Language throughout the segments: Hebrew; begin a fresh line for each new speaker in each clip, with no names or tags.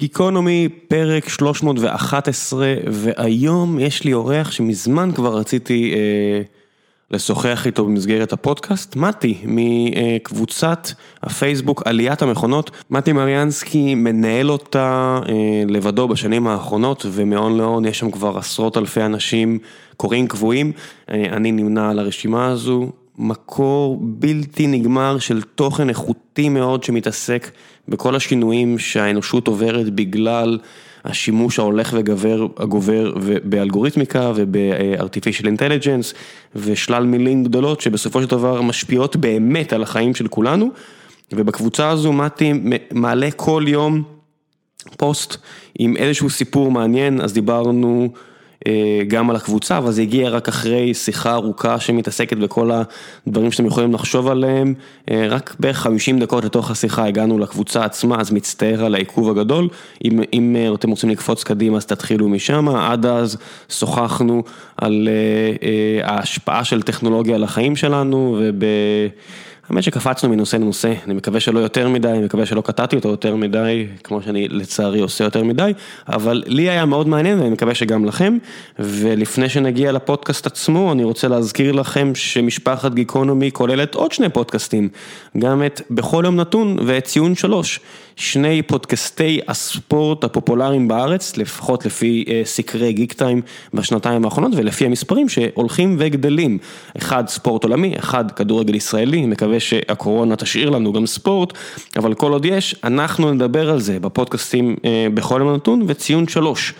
גיקונומי, פרק 311, והיום יש לי אורח שמזמן כבר רציתי אה, לשוחח איתו במסגרת הפודקאסט, מתי, מקבוצת הפייסבוק עליית המכונות. מתי מריאנסקי מנהל אותה אה, לבדו בשנים האחרונות, ומהון להון יש שם כבר עשרות אלפי אנשים קוראים קבועים. אה, אני נמנה על הרשימה הזו. מקור בלתי נגמר של תוכן איכותי מאוד שמתעסק בכל השינויים שהאנושות עוברת בגלל השימוש ההולך וגבר, הגובר באלגוריתמיקה וב-artificial intelligence ושלל מילים גדולות שבסופו של דבר משפיעות באמת על החיים של כולנו. ובקבוצה הזו מתי מעלה כל יום פוסט עם איזשהו סיפור מעניין אז דיברנו גם על הקבוצה, אבל זה הגיע רק אחרי שיחה ארוכה שמתעסקת בכל הדברים שאתם יכולים לחשוב עליהם. אה, רק בערך 50 דקות לתוך השיחה הגענו לקבוצה עצמה, אז מצטער על העיכוב הגדול. אם, אם אה, אתם רוצים לקפוץ קדימה אז תתחילו משם, עד אז שוחחנו על ההשפעה של טכנולוגיה על החיים שלנו וב... האמת שקפצנו מנושא לנושא, אני מקווה שלא יותר מדי, אני מקווה שלא קטעתי אותו יותר מדי, כמו שאני לצערי עושה יותר מדי, אבל לי היה מאוד מעניין ואני מקווה שגם לכם, ולפני שנגיע לפודקאסט עצמו, אני רוצה להזכיר לכם שמשפחת גיקונומי כוללת עוד שני פודקאסטים, גם את בכל יום נתון ואת ציון שלוש. שני פודקאסטי הספורט הפופולריים בארץ, לפחות לפי אה, סקרי גיק טיים בשנתיים האחרונות ולפי המספרים שהולכים וגדלים. אחד ספורט עולמי, אחד כדורגל ישראלי, מקווה שהקורונה תשאיר לנו גם ספורט, אבל כל עוד יש, אנחנו נדבר על זה בפודקאסטים אה, בכל יום נתון וציון שלוש.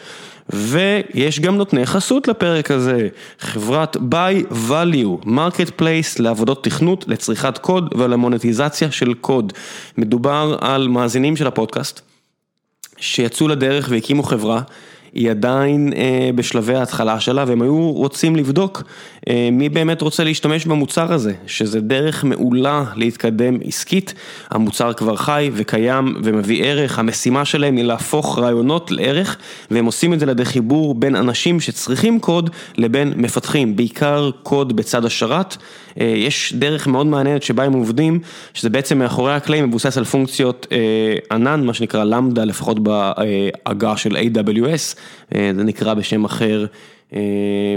ויש גם נותני חסות לפרק הזה, חברת Buy Value, marketplace לעבודות תכנות, לצריכת קוד ולמונטיזציה של קוד. מדובר על מאזינים של הפודקאסט, שיצאו לדרך והקימו חברה. היא עדיין אה, בשלבי ההתחלה שלה והם היו רוצים לבדוק אה, מי באמת רוצה להשתמש במוצר הזה, שזה דרך מעולה להתקדם עסקית, המוצר כבר חי וקיים ומביא ערך, המשימה שלהם היא להפוך רעיונות לערך והם עושים את זה לידי חיבור בין אנשים שצריכים קוד לבין מפתחים, בעיקר קוד בצד השרת, אה, יש דרך מאוד מעניינת שבה הם עובדים, שזה בעצם מאחורי הקלעים מבוסס על פונקציות ענן, מה שנקרא למדה, לפחות בעגה של AWS. אה, זה נקרא בשם אחר אה,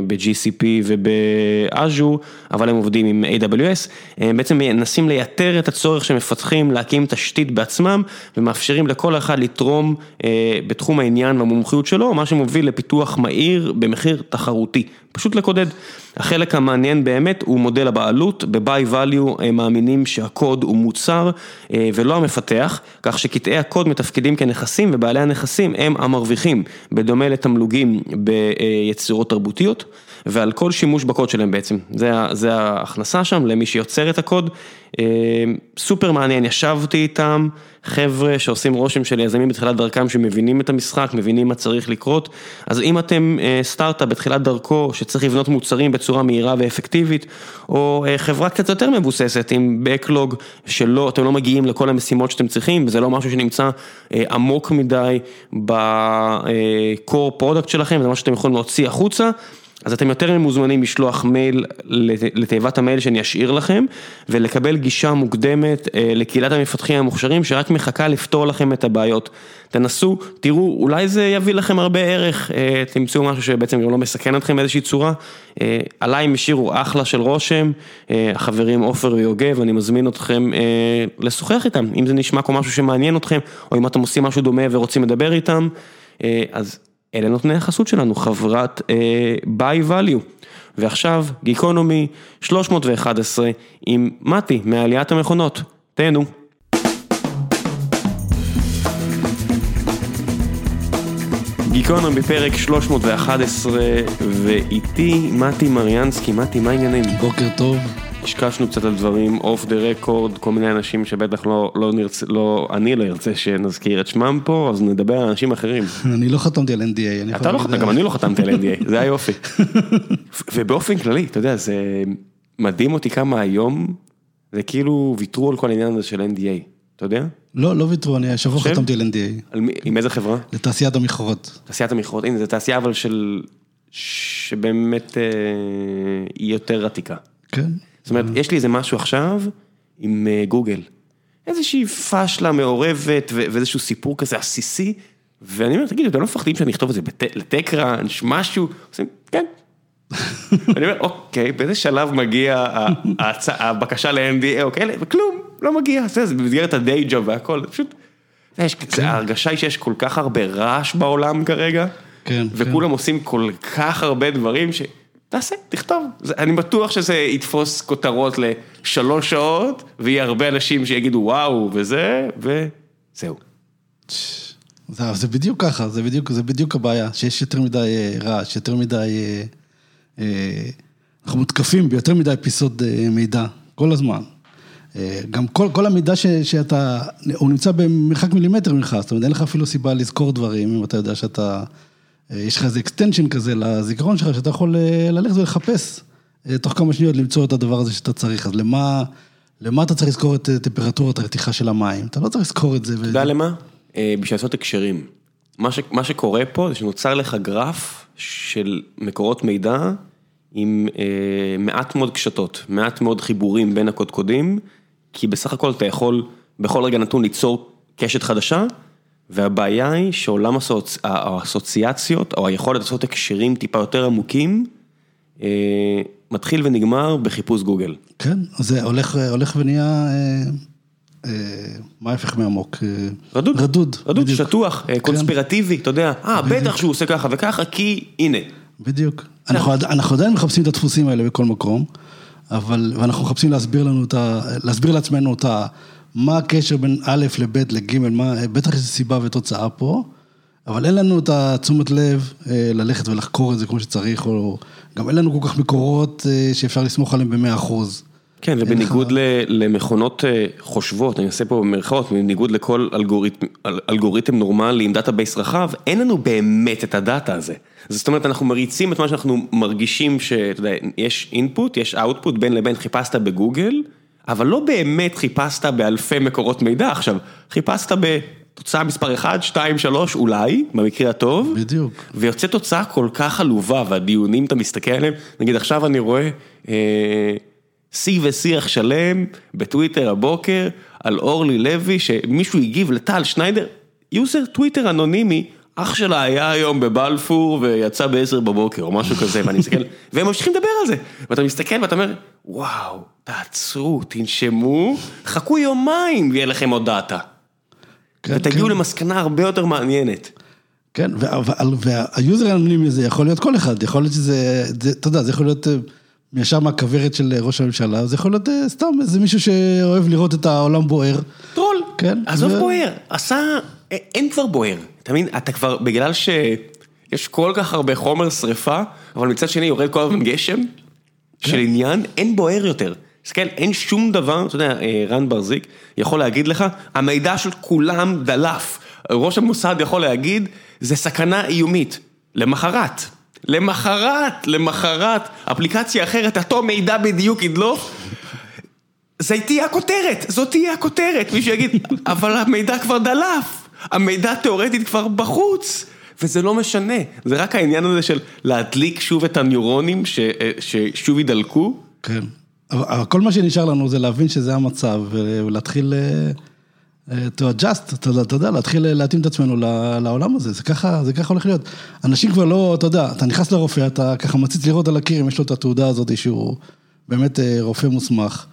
ב-GCP וב-Azure, אבל הם עובדים עם AWS, הם בעצם מנסים לייתר את הצורך שמפתחים להקים תשתית בעצמם ומאפשרים לכל אחד לתרום אה, בתחום העניין והמומחיות שלו, מה שמוביל לפיתוח מהיר במחיר תחרותי, פשוט לקודד. החלק המעניין באמת הוא מודל הבעלות, ב-by value הם מאמינים שהקוד הוא מוצר ולא המפתח, כך שקטעי הקוד מתפקדים כנכסים ובעלי הנכסים הם המרוויחים, בדומה לתמלוגים ביצירות. יצירות תרבותיות, ועל כל שימוש בקוד שלהם בעצם, זה זה ההכנסה שם למי שיוצר את הקוד, אה, סופר מעניין, ישבתי איתם, חבר'ה שעושים רושם של יזמים בתחילת דרכם שמבינים את המשחק, מבינים מה צריך לקרות, אז אם אתם אה, סטארט-אפ בתחילת דרכו שצריך לבנות מוצרים בצורה מהירה ואפקטיבית, או אה, חברה קצת יותר מבוססת עם Backlog שלא, אתם לא מגיעים לכל המשימות שאתם צריכים, וזה לא משהו שנמצא עמוק מדי ב-core product שלכם, זה משהו שאתם יכולים להוציא החוצה. אז אתם יותר מוזמנים לשלוח מייל לתיבת המייל שאני אשאיר לכם ולקבל גישה מוקדמת אה, לקהילת המפתחים המוכשרים שרק מחכה לפתור לכם את הבעיות. תנסו, תראו, אולי זה יביא לכם הרבה ערך, אה, תמצאו משהו שבעצם גם לא מסכן אתכם באיזושהי צורה. אה, עליי הם השאירו אחלה של רושם, החברים עופר ויוגב, אני מזמין אתכם לשוחח איתם, אם זה נשמע כמו משהו שמעניין אתכם, או אם אתם עושים משהו דומה ורוצים לדבר איתם, אז אלה נותני החסות שלנו, חברת Buy אה, Value. ועכשיו, Geekonomy 311 עם מתי מעליית המכונות. תהנו. Geekonomy בפרק 311 ואיתי מתי מריאנסקי, מתי מה העניינים?
בוקר טוב.
קשקשנו קצת על דברים off the record, כל מיני אנשים שבטח לא, לא נרצה, לא, אני לא ארצה שנזכיר את שמם פה, אז נדבר על אנשים אחרים.
אני לא חתמתי על NDA.
אתה לא חתמת, גם אני לא חתמתי על NDA, זה היופי. ובאופן כללי, אתה יודע, זה מדהים אותי כמה היום, זה כאילו ויתרו על כל העניין הזה של NDA, אתה יודע?
לא, לא ויתרו, אני השבוע חתמתי על NDA.
עם איזה חברה?
לתעשיית המכרות.
תעשיית המכרות, הנה, זו תעשייה אבל של, שבאמת אה, היא יותר עתיקה.
כן.
זאת אומרת, יש לי איזה משהו עכשיו עם אה, גוגל. איזושהי פאשלה מעורבת ואיזשהו סיפור כזה עסיסי, ואני אומר, תגידו, אתם לא מפחדים שאני אכתוב את זה לטקראנץ', משהו? עושים, כן. אני אומר, אוקיי, באיזה שלב מגיע הבקשה ל-NDA, אוקיי, וכלום, לא מגיע, זה במסגרת ה-day job והכל, פשוט, ההרגשה היא שיש כל כך הרבה רעש בעולם כרגע,
כן,
וכולם עושים כל כך הרבה דברים ש... תעשה, תכתוב, אני בטוח שזה יתפוס כותרות לשלוש שעות, ויהיה הרבה אנשים שיגידו וואו וזה, וזהו.
זה בדיוק ככה, זה בדיוק, זה בדיוק הבעיה, שיש יותר מדי אה, רעש, יותר מדי... אה, אה, אנחנו מותקפים ביותר מדי פיסות מידע, כל הזמן. גם כל, כל המידע ש, שאתה, הוא נמצא במרחק מילימטר ממך, זאת אומרת, אין לך אפילו סיבה לזכור דברים, אם אתה יודע שאתה, יש לך איזה extension כזה לזיכרון שלך, שאתה יכול ללכת ולחפש תוך כמה שניות למצוא את הדבר הזה שאתה צריך, אז למה, למה אתה צריך לזכור את טמפרטורת הרתיחה של המים? אתה לא צריך לזכור את זה.
אתה יודע למה? אה, בשביל לעשות הקשרים. מה, ש, מה שקורה פה זה שנוצר לך גרף של מקורות מידע עם אה, מעט מאוד קשתות, מעט מאוד חיבורים בין הקודקודים, כי בסך הכל אתה יכול בכל רגע נתון ליצור קשת חדשה, והבעיה היא שעולם הסוצ... האסוציאציות, או היכולת לעשות הקשרים טיפה יותר עמוקים, אה, מתחיל ונגמר בחיפוש גוגל.
כן, זה הולך, הולך ונהיה... אה... אה, מה ההפך מעמוק? אה,
רדוד.
רדוד.
רדוד, שטוח, אה, כן. קונספירטיבי, אתה יודע, אה, בטח שהוא עושה ככה וככה, כי הנה.
בדיוק. אנחנו עדיין מחפשים את הדפוסים האלה בכל מקום, אבל, ואנחנו מחפשים להסביר לנו את ה... להסביר לעצמנו את ה... מה הקשר בין א' לב' לג', מה, בטח יש סיבה ותוצאה פה, אבל אין לנו את התשומת לב ללכת ולחקור את זה כמו שצריך, או גם אין לנו כל כך מקורות שאפשר לסמוך עליהם במאה אחוז.
כן, ובניגוד למכונות אה, חושבות, אני אעשה פה במרכאות, בניגוד לכל אלגוריתם נורמלי עם database רחב, אין לנו באמת את ה data הזה. זאת אומרת, אנחנו מריצים את מה שאנחנו מרגישים שאתה יודע, יש input, יש output, בין לבין חיפשת בגוגל, אבל לא באמת חיפשת באלפי מקורות מידע. עכשיו, חיפשת בתוצאה מספר 1, 2, 3, אולי, במקרה הטוב.
בדיוק.
ויוצא תוצאה כל כך עלובה, והדיונים, אתה מסתכל עליהם, נגיד עכשיו אני רואה... אה, שיג ושיח שלם בטוויטר הבוקר על אורלי לוי, שמישהו הגיב לטל שניידר, user Twitter אנונימי, אח שלה היה היום בבלפור ויצא בעשר בבוקר או משהו כזה, ואני מסתכל, והם ממשיכים לדבר על זה, ואתה מסתכל ואתה אומר, וואו, תעצרו, תנשמו, חכו יומיים ויהיה לכם עוד data. כן, ותגיעו כן. למסקנה הרבה יותר מעניינת.
כן, וה user האנונימי הזה יכול להיות כל אחד, יכול להיות שזה, אתה יודע, זה יכול להיות... ישר מהכוורת של ראש הממשלה, זה יכול להיות אה, סתם איזה מישהו שאוהב לראות את העולם בוער.
טרול, כן. עזוב ו... בוער, עשה, אין כבר בוער, אתה מבין, אתה כבר, בגלל שיש כל כך הרבה חומר שריפה, אבל מצד שני יורד כל הזמן גשם, כן. של עניין, אין בוער יותר. תסתכל, אין שום דבר, אתה יודע, אה, רן בר-זיק יכול להגיד לך, המידע של כולם דלף. ראש המוסד יכול להגיד, זה סכנה איומית. למחרת. למחרת, למחרת, אפליקציה אחרת, אותו מידע בדיוק ידלוף. זה תהיה הכותרת, זאת תהיה הכותרת, מישהו יגיד, אבל המידע כבר דלף, המידע תאורטית כבר בחוץ, וזה לא משנה, זה רק העניין הזה של להדליק שוב את הניורונים ש, ששוב ידלקו.
כן, אבל כל מה שנשאר לנו זה להבין שזה המצב ולהתחיל... אה, to adjust, אתה יודע, להתחיל להתאים את עצמנו לעולם הזה, זה ככה, זה ככה הולך להיות. אנשים כבר לא, אתה יודע, אתה נכנס לרופא, אתה ככה מציץ לראות על הקיר אם יש לו את התעודה הזאת שהוא באמת אה, רופא מוסמך.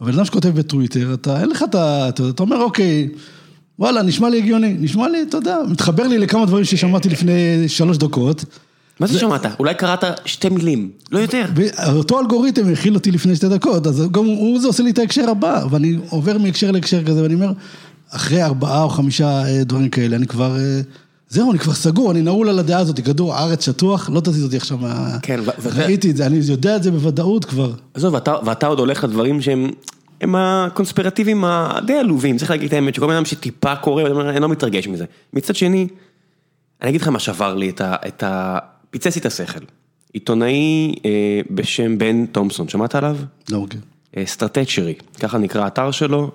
אבל אדם שכותב בטוויטר, אתה, אין לך את ה... אתה אומר, אוקיי, וואלה, נשמע לי הגיוני, נשמע לי, אתה יודע, מתחבר לי לכמה דברים ששמעתי לפני שלוש דקות.
מה זה שמעת? אולי קראת שתי מילים, לא יותר.
אותו אלגוריתם הכיל אותי לפני שתי דקות, אז גם הוא זה עושה לי את ההקשר הבא, ואני עובר מהקשר להקשר כזה, ואני אומר, אחרי ארבעה או חמישה אה, דברים כאלה, אני כבר, אה, זהו, אני כבר סגור, אני נעול על הדעה הזאת, כדור הארץ שטוח, לא תזיז אותי עכשיו מה...
כן,
ראיתי את זה, אני יודע את זה בוודאות כבר.
עזוב, ואתה עוד הולך לדברים שהם... הם הקונספירטיביים הדי עלובים, צריך להגיד את האמת, שכל אדם שטיפה קורא, אני לא מתרגש מזה. מצד שני, אני אגיד לך מה שבר לי את ה... פיצץ לי את השכל. עיתונאי אה, בשם בן תומפסון, שמעת עליו?
לא, אוקיי.
סטרטצ'רי, ככה נקרא האתר שלו.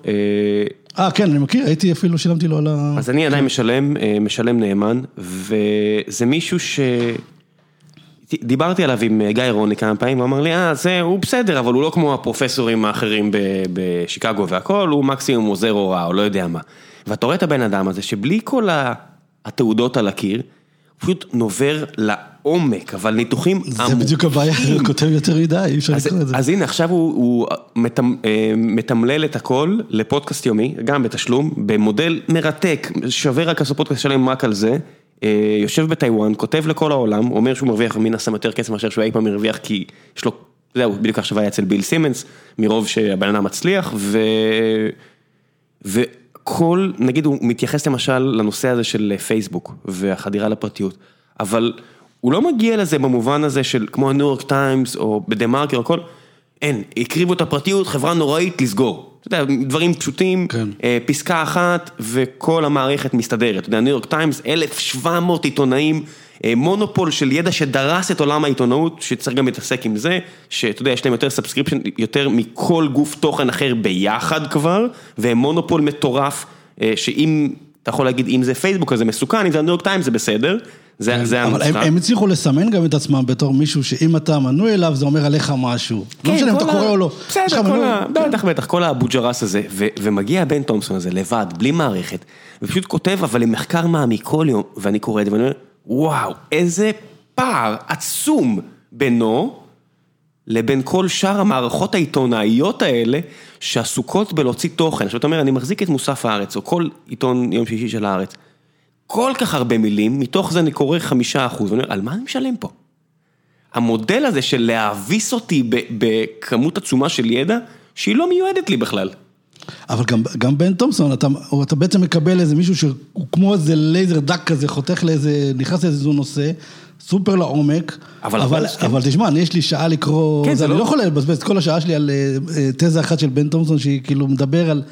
אה, כן, אני מכיר, הייתי אפילו, שילמתי לו על ה...
אז אני עדיין משלם, אה, משלם נאמן, וזה מישהו ש... דיברתי עליו עם אה, גיא רוני כמה פעמים, הוא אמר לי, אה, זה, הוא בסדר, אבל הוא לא כמו הפרופסורים האחרים בשיקגו והכל, הוא מקסימום עוזר הוראה, או לא יודע מה. ואתה רואה את הבן אדם הזה, שבלי כל התעודות על הקיר, הוא פשוט נובר לעומק, אבל ניתוחים
זה בדיוק הבעיה, הוא כותב יותר מדי, אי אפשר לקרוא את זה.
אז הנה עכשיו הוא, הוא מתמ, אה, מתמלל את הכל לפודקאסט יומי, גם בתשלום, במודל מרתק, שווה רק לעשות פודקאסט שלם רק על זה, אה, יושב בטיוואן, כותב לכל העולם, אומר שהוא מרוויח מן הסתם יותר כסף מאשר שהוא אי פעם הרוויח, כי יש לו, זהו, בדיוק עכשיו היה אצל ביל סימונס, מרוב שהבן אדם מצליח, ו... וכל, נגיד הוא מתייחס למשל לנושא הזה של פייסבוק והחדירה לפרטיות, אבל הוא לא מגיע לזה במובן הזה של כמו ה New York Times או ב TheMarker הכל, אין, הקריבו את הפרטיות, חברה נוראית, לסגור. אתה יודע, דברים פשוטים,
כן.
אה, פסקה אחת וכל המערכת מסתדרת. אתה יודע, New York Times, 1,700 עיתונאים, אה, מונופול של ידע שדרס את עולם העיתונאות, שצריך גם להתעסק עם זה, שאתה יודע, יש להם יותר subscription, יותר מכל גוף תוכן אחר ביחד כבר, והם מונופול מטורף, אה, שאם, אתה יכול להגיד, אם זה פייסבוק אז זה מסוכן, אם זה הניו יורק טיימס זה בסדר, זה, זה
כן, אבל הם. הם הצליחו לסמן גם את עצמם בתור מישהו שאם אתה מנוי אליו זה אומר עליך משהו. לא משנה אם אתה
כן,
קורא
ה-
או לא.
בסדר, כל
מנוי.
ה... בטח, בטח, כל האבו ג'רס הזה, ו- ומגיע בן תומפסון הזה לבד, בלי מערכת, ופשוט כותב אבל עם מחקר מעמיק כל יום, ואני קורא את זה ואני אומר, וואו, איזה פער עצום בינו לבין כל שאר המערכות העיתונאיות האלה, שעסוקות בלהוציא תוכן. עכשיו אתה אומר, אני מחזיק את מוסף הארץ, או כל עיתון יום שישי של הארץ, כל כך הרבה מילים, מתוך זה אני קורא חמישה אחוז, ואני אומר, על מה אני משלם פה? המודל הזה של להאביס אותי בכמות עצומה של ידע, שהיא לא מיועדת לי בכלל.
אבל גם, גם בן תומפסון, אתה, אתה בעצם מקבל איזה מישהו שהוא כמו איזה לייזר דק כזה, חותך לאיזה, נכנס לאיזה נושא, סופר לעומק.
אבל-
אבל,
אבל-
אבל תשמע, אני יש לי שעה לקרוא,
כן,
זה, אני
לא-
לא יכול לבזבז את כל השעה שלי על אה, תזה אחת של בן תומפסון, שהיא כאילו מדבר על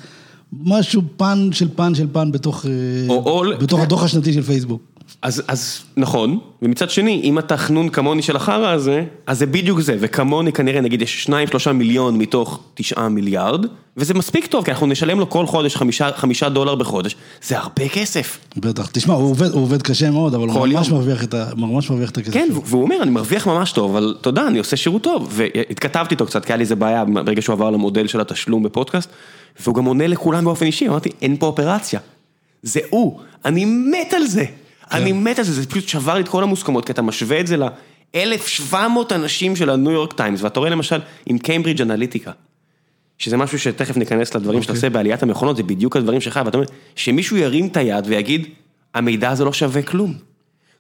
משהו פן של פן של פן בתוך, אה,
או- או-
בתוך הדוח השנתי של פייסבוק.
אז, אז נכון, ומצד שני, אם אתה חנון כמוני של החרא הזה, אז זה בדיוק זה, וכמוני כנראה נגיד יש שניים שלושה מיליון מתוך תשעה מיליארד, וזה מספיק טוב, כי אנחנו נשלם לו כל חודש חמישה, חמישה דולר בחודש, זה הרבה כסף.
בטח, תשמע, הוא עובד, הוא עובד קשה מאוד, אבל הוא ממש. מרוויח את, ה, ממש מרוויח את הכסף.
כן,
שלו.
והוא אומר, אני מרוויח ממש טוב, אבל תודה, אני עושה שירות טוב. והתכתבתי איתו קצת, כי היה לי איזה בעיה ברגע שהוא עבר למודל של התשלום בפודקאסט, והוא גם עונה לכולם באופן אישי, אמרתי, אין פה אופרציה. זה הוא, אני מת על זה. אני מת על זה, זה פשוט שבר לי את כל המוסכמות, כי אתה משווה את זה ל-1700 אנשים של הניו יורק טיימס, ואתה רואה למשל עם קיימברידג' אנליטיקה. שזה משהו שתכף ניכנס לדברים שאתה עושה בעליית המכונות, זה בדיוק הדברים שלך, ואתה אומר, שמישהו ירים את היד ויגיד, המידע הזה לא שווה כלום.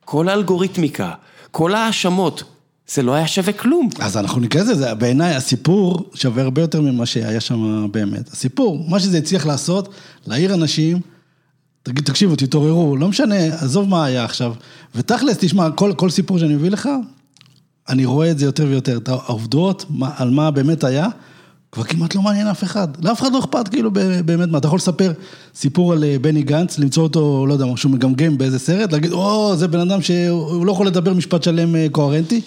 כל האלגוריתמיקה, כל ההאשמות, זה לא היה שווה כלום.
אז אנחנו ניכנס לזה, בעיניי הסיפור שווה הרבה יותר ממה שהיה שם באמת. הסיפור, מה שזה הצליח לעשות, להעיר אנשים, תגיד, תקשיבו, תתעוררו, לא משנה, עזוב מה היה עכשיו. ותכלס, תשמע, כל, כל סיפור שאני מביא לך, אני רואה את זה יותר ויותר, את העובדות, מה, על מה באמת היה, כבר כמעט לא מעניין אף אחד. לאף אחד לא אכפת, כאילו, באמת מה. אתה יכול לספר סיפור על אה, בני גנץ, למצוא אותו, לא יודע, שהוא מגמגם באיזה סרט, להגיד, או, זה בן אדם שהוא לא יכול לדבר משפט שלם אה, קוהרנטי.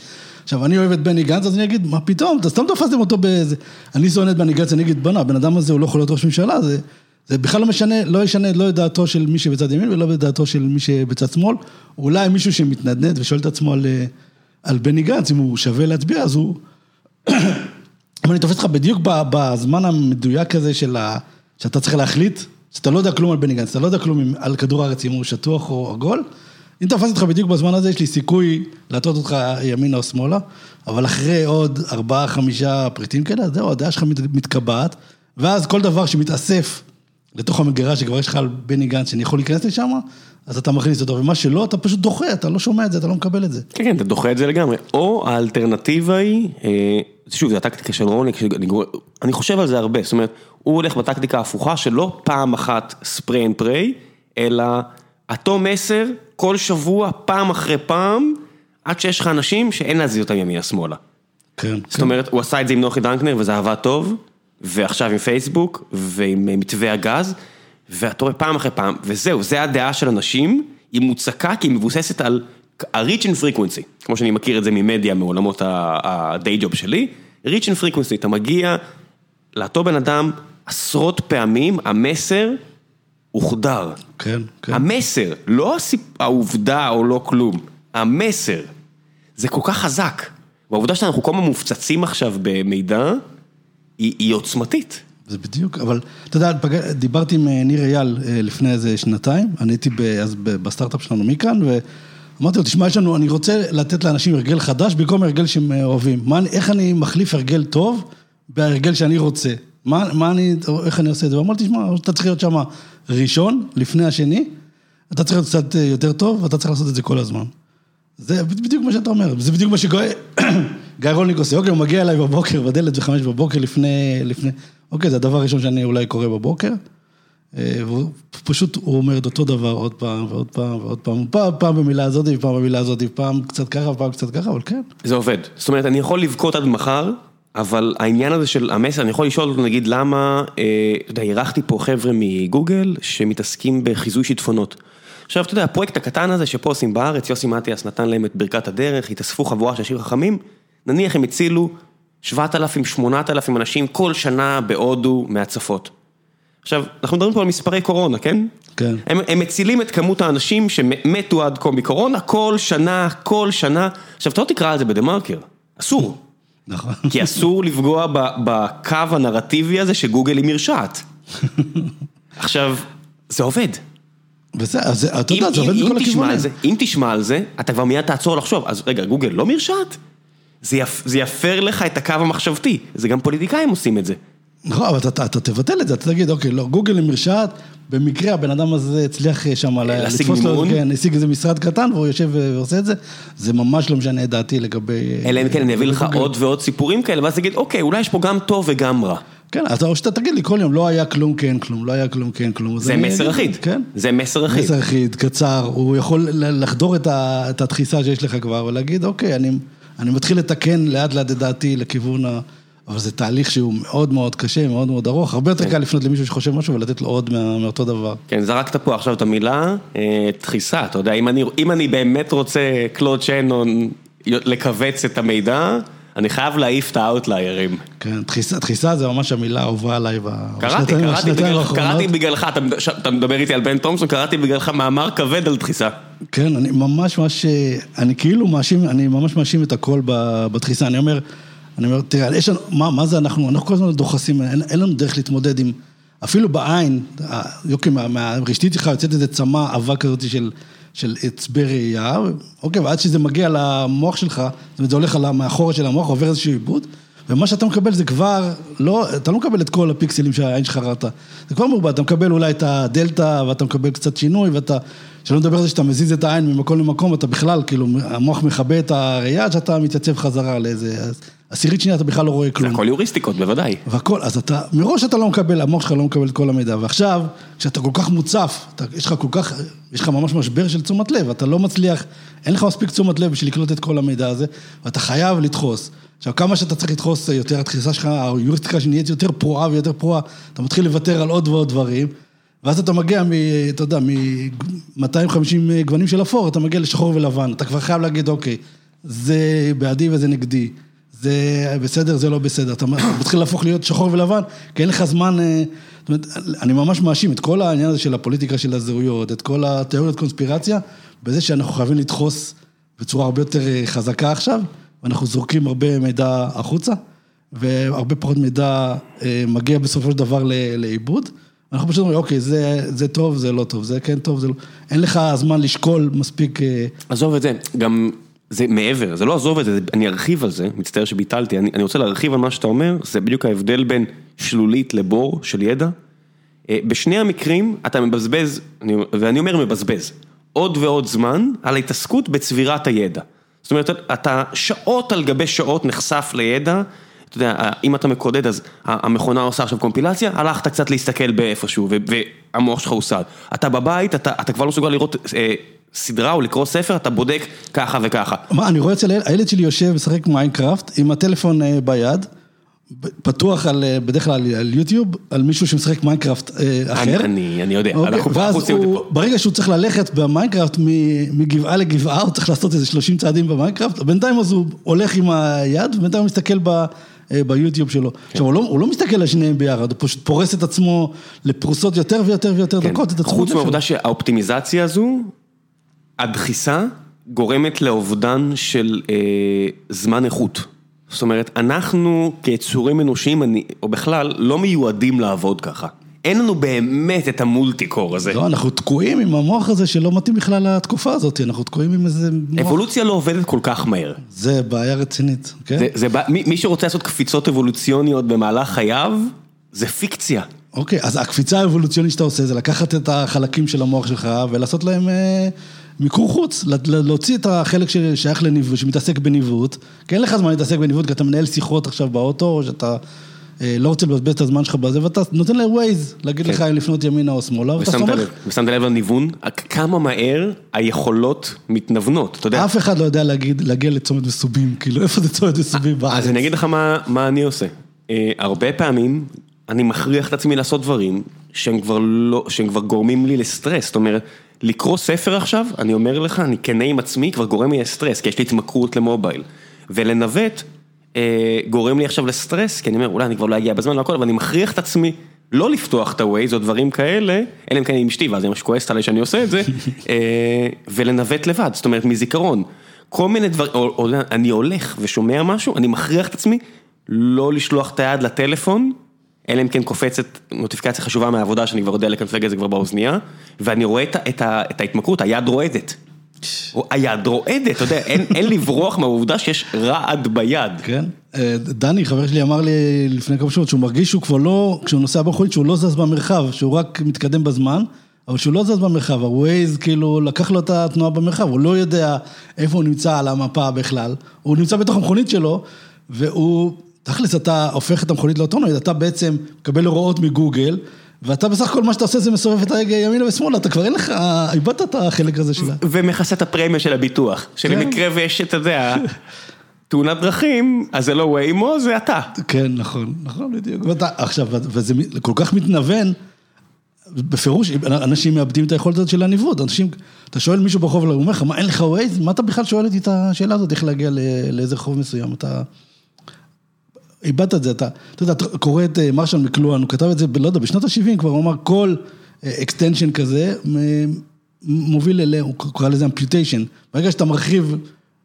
עכשיו, אני אוהב את בני גנץ, אז אני אגיד, מה פתאום, אתה סתם תפסתם אותו באיזה... אני שונא את בני גנץ, אני אגיד, בוא'נה, הבן אדם הזה הוא לא יכול להיות ראש ממשלה, זה, זה בכלל לא משנה, לא ישנה לא את דעתו של מי שבצד ימין ולא את דעתו של מי שבצד שמאל. אולי מישהו שמתנדנד ושואל את עצמו על, אה, על בני גנץ, אם הוא שווה להצביע, אז הוא... אבל אני תופס אותך בדיוק בזמן המדויק הזה של ה... שאתה צריך להחליט, שאתה לא יודע כלום על בני גנץ, אתה לא יודע כלום על כדור הארץ, אם הוא שטוח או עגול. אם תופס אותך בדיוק בזמן הזה, יש לי סיכוי להטות אותך ימינה או שמאלה, אבל אחרי עוד ארבעה, חמישה פריטים כאלה, זהו, הדעה שלך מת- מתקבעת, ואז כל דבר שמתאסף לתוך המגירה שכבר יש לך על בני גנץ, שאני יכול להיכנס לשם, אז אתה מכניס אותו, ומה שלא, אתה פשוט דוחה, אתה לא שומע את זה, אתה לא מקבל את זה.
כן, כן, אתה דוחה את זה לגמרי. או האלטרנטיבה היא, אה, שוב, זו הטקטיקה של רוניק, שאני גור- אני חושב על זה הרבה, זאת אומרת, הוא הולך בטקטיקה ההפוכה שלא פעם אחת spray and pray, אלא אותו מסר כל שבוע, פעם אחרי פעם, עד שיש לך אנשים שאין להזיז אותם ימינה-שמאלה.
כן.
זאת אומרת, הוא עשה את זה עם נוחי דנקנר וזה עבד טוב, ועכשיו עם פייסבוק ועם אה, מתווה הגז, ואתה רואה פעם אחרי פעם, וזהו, זה הדעה של אנשים, היא מוצקה כי היא מבוססת על ה-reach and frequency, כמו שאני מכיר את זה ממדיה, מעולמות ה-day job שלי, reach and frequency, אתה מגיע לאותו בן אדם עשרות פעמים, המסר הוחדר.
כן, כן.
המסר, לא הסיפ... העובדה או לא כלום, המסר. זה כל כך חזק. והעובדה שאנחנו כל הזמן מופצצים עכשיו במידע, היא, היא עוצמתית.
זה בדיוק, אבל אתה יודע, פג... דיברתי עם אה, ניר אייל אה, לפני איזה שנתיים, אני הייתי. אז בסטארט-אפ שלנו מכאן, ואמרתי לו, תשמע, יש לנו, אני רוצה לתת לאנשים הרגל חדש במקום הרגל שהם אה, אוהבים. מה, איך אני מחליף הרגל טוב בהרגל שאני רוצה? מה, מה אני, איך אני עושה את זה? ואמרתי, תשמע, אתה צריך להיות שם ראשון, לפני השני, אתה צריך להיות קצת יותר טוב, ואתה צריך לעשות את זה כל הזמן. זה בדיוק מה שאתה אומר, זה בדיוק מה שגיא רולניק עושה, אוקיי, הוא מגיע אליי בבוקר, בדלת בחמש בבוקר לפני, לפני, אוקיי, זה הדבר הראשון שאני אולי קורא בבוקר, אה, והוא פשוט, הוא אומר את אותו דבר עוד פעם ועוד פעם ועוד פעם, פעם, פעם במילה הזאת ופעם במילה הזאת, פעם קצת ככה ופעם קצת ככה, אבל כן.
זה עובד, זאת אומרת, אני יכול לבכות עד מחר, אבל העניין הזה של המסר, אני יכול לשאול אותו, נגיד, למה, אה, אתה יודע, אירחתי פה חבר'ה מגוגל שמתעסקים בחיזוי שיטפונות. עכשיו, אתה יודע, הפרויקט הקטן הזה שפה עושים בארץ, יוסי מטיאס נתן להם את ברכת הדרך, התאספו חבורה של אנשים חכמים, נניח הם הצילו 7,000, 8,000 אנשים כל שנה בהודו מהצפות. עכשיו, אנחנו מדברים פה על מספרי קורונה, כן?
כן.
הם, הם מצילים את כמות האנשים שמתו עד כה מקורונה כל שנה, כל שנה. עכשיו, אתה לא תקרא על זה בדה מרקר, אסור.
נכון.
כי אסור לפגוע בקו הנרטיבי הזה שגוגל היא מרשעת. עכשיו, זה עובד.
בסדר, אז אתה יודע, זה עובד בכל הכיוונים.
אם תשמע על זה, אתה כבר מיד תעצור לחשוב, אז רגע, גוגל לא מרשעת? זה, יפ, זה יפר לך את הקו המחשבתי, זה גם פוליטיקאים עושים את זה.
נכון, אבל אתה, אתה תבטל את זה, אתה תגיד, אוקיי, לא, גוגל היא מרשעת, במקרה הבן אדם הזה הצליח אה, שם
לתפוס לו,
כן, השיג איזה משרד קטן והוא יושב ועושה את זה, זה ממש לא משנה את דעתי לגבי...
אלא אם כן אני אביא לך עוד ועוד סיפורים כאלה, ואז תגיד, אוקיי, אולי יש פה גם טוב וגם רע.
כן, אז או שאתה תגיד לי כל יום, לא היה כלום, כן כלום, לא היה כלום, כן כלום.
זה מסר אחיד.
כן.
זה מסר אחיד.
מסר אחיד, קצר, הוא יכול לחדור את התחיסה שיש לך כבר, ולהגיד, אוקיי, אני, אני מתחיל לתקן לאט לאט את דעתי לכיוון ה... אבל זה תהליך שהוא מאוד מאוד קשה, מאוד מאוד ארוך, הרבה יותר כן. קל לפנות למישהו שחושב משהו ולתת לו עוד מאותו דבר.
כן, זרקת פה עכשיו את המילה, אה, דחיסה, אתה יודע, אם אני, אם אני באמת רוצה קלוד שיינון לכווץ את המידע, אני חייב להעיף את האוטליירים.
כן, דחיסה זה ממש המילה האהובה עליי
קראתי, בגלל, קראתי בגללך, אתה, אתה מדבר איתי על בן תומסון, קראתי בגללך מאמר כבד על דחיסה.
כן, אני ממש ממש, אני כאילו מאשים, אני ממש מאשים את הכל בדחיסה, אני אומר, אני אומר, תראה, יש לנו, מה, מה זה אנחנו, אנחנו כל הזמן דוחסים, אין, אין לנו דרך להתמודד עם, אפילו בעין, יוקי, מהרשתית שלך יוצאת איזה צמא עבה כזאת של... של עצבי ראייה, אוקיי, ועד שזה מגיע למוח שלך, זאת אומרת, זה הולך על המאחורה של המוח, עובר איזשהו עיבוד, ומה שאתה מקבל זה כבר, לא, אתה לא מקבל את כל הפיקסלים שהעין שלך ראתה, זה כבר מעובד, אתה מקבל אולי את הדלתא, ואתה מקבל קצת שינוי, ואתה, שלא נדבר על זה שאתה מזיז את העין ממקום למקום, אתה בכלל, כאילו, המוח מכבה את הראייה שאתה מתייצב חזרה לאיזה... עשירית שנייה אתה בכלל לא רואה כלום.
זה הכל יוריסטיקות, בוודאי.
והכל, אז אתה, מראש אתה לא מקבל, המוח שלך לא מקבל את כל המידע, ועכשיו, כשאתה כל כך מוצף, אתה, יש לך כל כך, יש לך ממש משבר של תשומת לב, אתה לא מצליח, אין לך מספיק תשומת לב בשביל לקלוט את כל המידע הזה, ואתה חייב לדחוס. עכשיו, כמה שאתה צריך לדחוס יותר, התחיסה שלך, היוריסטיקה שנהיית יותר פרועה ויותר פרועה, אתה מתחיל לוותר על עוד ועוד דברים, ואז אתה מגיע מ... אתה יודע, מ-250 גוונים של אפור, אתה מגיע לשחור ולבן, אתה כבר חייב להגיד, אוקיי, זה בעדי וזה נגדי. זה בסדר, זה לא בסדר. אתה מתחיל להפוך להיות שחור ולבן, כי אין לך זמן... אה, זאת אומרת, אני ממש מאשים את כל העניין הזה של הפוליטיקה של הזהויות, את כל התיאוריות קונספירציה, בזה שאנחנו חייבים לדחוס בצורה הרבה יותר אה, חזקה עכשיו, ואנחנו זורקים הרבה מידע החוצה, והרבה פחות מידע אה, מגיע בסופו של דבר לאיבוד. אנחנו פשוט אומרים, אוקיי, זה, זה טוב, זה לא טוב, זה כן טוב, זה לא... אין לך זמן לשקול מספיק...
עזוב את זה, גם זה מעבר, זה לא עזוב את זה, אני ארחיב על זה, מצטער שביטלתי, אני, אני רוצה להרחיב על מה שאתה אומר, זה בדיוק ההבדל בין שלולית לבור של ידע. אה, בשני המקרים אתה מבזבז, אני, ואני אומר מבזבז, עוד ועוד זמן על ההתעסקות בצבירת הידע. זאת אומרת, אתה שעות על גבי שעות נחשף לידע, אתה יודע, אם אתה מקודד אז המכונה עושה עכשיו קומפילציה, הלכת קצת להסתכל באיפשהו והמוח שלך הוסט. אתה בבית, אתה, אתה כבר לא מסוגל לראות אה, סדרה או לקרוא ספר, אתה בודק ככה וככה.
מה, אני רואה אצל הילד שלי יושב משחק מיינקראפט עם הטלפון אה, ביד, פתוח על, אה, בדרך כלל על יוטיוב, על מישהו שמשחק מיינקראפט אה, אחר.
אני, אני יודע,
אוקיי, אנחנו ואז עושים את זה פה. ברגע שהוא צריך ללכת במיינקראפט מגבעה לגבעה, הוא צריך לעשות איזה 30 צעדים במיינקראפט, בינתיים אז הוא הולך עם היד, ובינתיים הוא מסתכל ב... ביוטיוב שלו. כן. עכשיו, הוא לא, הוא לא מסתכל על שניהם ביחד, הוא פשוט פורס את עצמו לפרוסות יותר ויותר ויותר כן. דקות.
חוץ מהעובדה שהאופטימיזציה הזו, הדחיסה גורמת לאובדן של אה, זמן איכות. זאת אומרת, אנחנו כיצורים אנושיים, אני- או בכלל, לא מיועדים לעבוד ככה. אין לנו באמת את המולטיקור הזה.
לא, אנחנו תקועים עם המוח הזה שלא מתאים בכלל לתקופה הזאת, אנחנו תקועים עם איזה מוח.
אבולוציה לא עובדת כל כך מהר.
זה בעיה רצינית, כן?
זה, זה, מי, מי שרוצה לעשות קפיצות אבולוציוניות במהלך חייו, זה פיקציה.
אוקיי, אז הקפיצה האבולוציונית שאתה עושה זה לקחת את החלקים של המוח שלך ולעשות להם אה, מיקור חוץ, לה- לה- להוציא את החלק ששייך לניווט, שמתעסק בניווט, כי אין לך זמן להתעסק בניווט, כי אתה מנהל שיחות עכשיו באוטו, או שאתה אה, לא רוצה לבזבז את הזמן שלך בזה, ואתה נותן לווייז להגיד
כן.
לך אם לפנות ימינה או שמאלה, ואתה סומך.
ושמת לב לניוון, כמה מהר היכולות מתנוונות, אתה יודע.
אף אחד לא יודע להגיד, להגיע לצומת מסובים, כאילו, איפה זה צומת מסובים בארץ?
אז אני אגיד לך מה, מה אני עושה. אה, הרבה פעמים אני מכריח את עצמי לעשות דברים שהם כבר, לא, שהם כבר גורמים לי לסטרס. זאת אומרת, לקרוא ספר עכשיו, אני אומר לך, אני כנה עם עצמי, כבר גורם לי לסטרס, כי יש לי התמכרות למובייל. ולנווט אה, גורם לי עכשיו לסטרס, כי אני אומר, אולי אני כבר לא אגיע בזמן והכל, אבל אני מכריח את עצמי לא לפתוח את ה-Waze או דברים כאלה, אלא אם כן אני עם אשתי, ואז היא ממש כועסת עליי שאני עושה את זה, אה, ולנווט לבד, זאת אומרת, מזיכרון. כל מיני דברים, או, או אני הולך ושומע משהו, אני מכריח את עצמי לא לשלוח את היד לטלפון, אלא אם כן קופצת נוטיפיקציה חשובה מהעבודה שאני כבר יודע לקנפג את זה כבר באוזנייה, ואני רואה את, את, את ההתמכרות, היד רועדת. היד רועדת, אתה יודע, אין, אין לברוח מהעובדה שיש רעד ביד.
כן. אה, דני, חבר שלי, אמר לי לפני כמה שבועות שהוא מרגיש שהוא כבר לא, כשהוא נוסע במכונית, שהוא לא זז במרחב, שהוא רק מתקדם בזמן, אבל שהוא לא זז במרחב, הווייז כאילו לקח לו את התנועה במרחב, הוא לא יודע איפה הוא נמצא על המפה בכלל, הוא נמצא בתוך המכונית שלו, והוא, תכלס אתה הופך את המכונית לאוטונומית, אתה בעצם מקבל הוראות מגוגל, ואתה בסך הכל מה שאתה עושה זה מסובב את ההגה ימינה ושמאלה, אתה כבר אין לך, איבדת את החלק הזה שלה.
ומכסה את הפרמיה של הביטוח, שבמקרה ויש, אתה יודע, תאונת דרכים, אז זה לא ויימו, זה אתה.
כן, נכון, נכון, בדיוק. ואתה, עכשיו, וזה כל כך מתנוון, בפירוש, אנשים מאבדים את היכולת הזאת של הניווט, אנשים, אתה שואל מישהו ברחוב, הוא אומר לך, מה, אין לך ווייז? מה אתה בכלל שואל אותי את השאלה הזאת, איך להגיע ל- לאיזה רחוב מסוים, אתה... איבדת את זה, אתה, אתה יודע, אתה קורא את אה, מרשל מקלואן, הוא כתב את זה, לא יודע, בשנות ה-70 כבר, הוא אמר, כל extension כזה מ- מוביל אליה, הוא קרא לזה amputation. ברגע שאתה מרחיב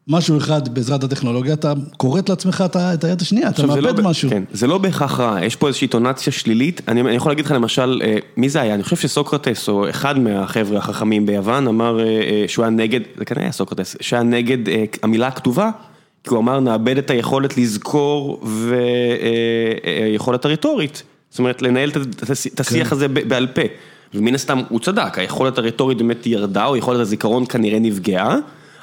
משהו אחד בעזרת הטכנולוגיה, אתה כורת לעצמך את היד השנייה, אתה
לא
מאבד
ב-
משהו.
כן, זה לא בהכרח רע, יש פה איזושהי קונוטציה שלילית, אני, אני יכול להגיד לך למשל, אה, מי זה היה? אני חושב שסוקרטס, או אחד מהחבר'ה החכמים ביוון, אמר אה, אה, שהוא היה נגד, זה כנראה היה סוקרטס, שהיה נגד אה, המילה הכתובה, כי הוא אמר נאבד את היכולת לזכור ויכולת הרטורית, זאת אומרת לנהל את השיח
כן.
הזה בעל פה, ומן הסתם הוא צדק, היכולת הרטורית באמת ירדה, או יכולת הזיכרון כנראה נפגעה,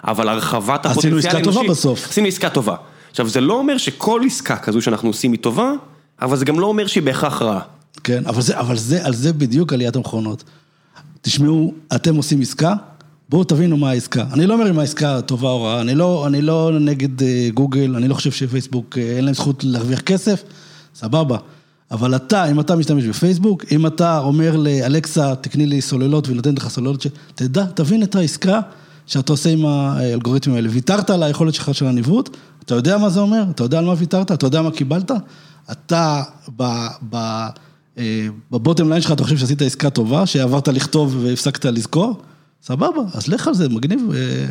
אבל הרחבת
עשינו
הפוטנציאל
עסקה טובה
האנושי-
בסוף.
עשינו עסקה טובה. עכשיו, זה לא אומר שכל עסקה כזו שאנחנו עושים היא טובה, אבל זה גם לא אומר שהיא בהכרח רעה.
כן, אבל זה, אבל זה, על זה בדיוק עליית המכונות. תשמעו, אתם עושים עסקה, בואו תבינו מה העסקה. אני לא אומר אם העסקה טובה או רעה, אני לא, אני לא נגד אה, גוגל, אני לא חושב שפייסבוק, אה, אין להם זכות להרוויח כסף, סבבה. אבל אתה, אם אתה משתמש בפייסבוק, אם אתה אומר לאלכסה, תקני לי סוללות נותנת לך סוללות, ש... תדע, תבין את העסקה שאתה עושה עם האלגוריתמים האלה. ויתרת על היכולת שלך של הניווט, אתה יודע מה זה אומר? אתה יודע על מה ויתרת? אתה יודע מה קיבלת? אתה ב... ב אה, בבוטם ליין שלך אתה חושב שעשית עסקה טובה, שעברת לכתוב והפסקת לזכור? סבבה, אז לך על זה, מגניב. אה,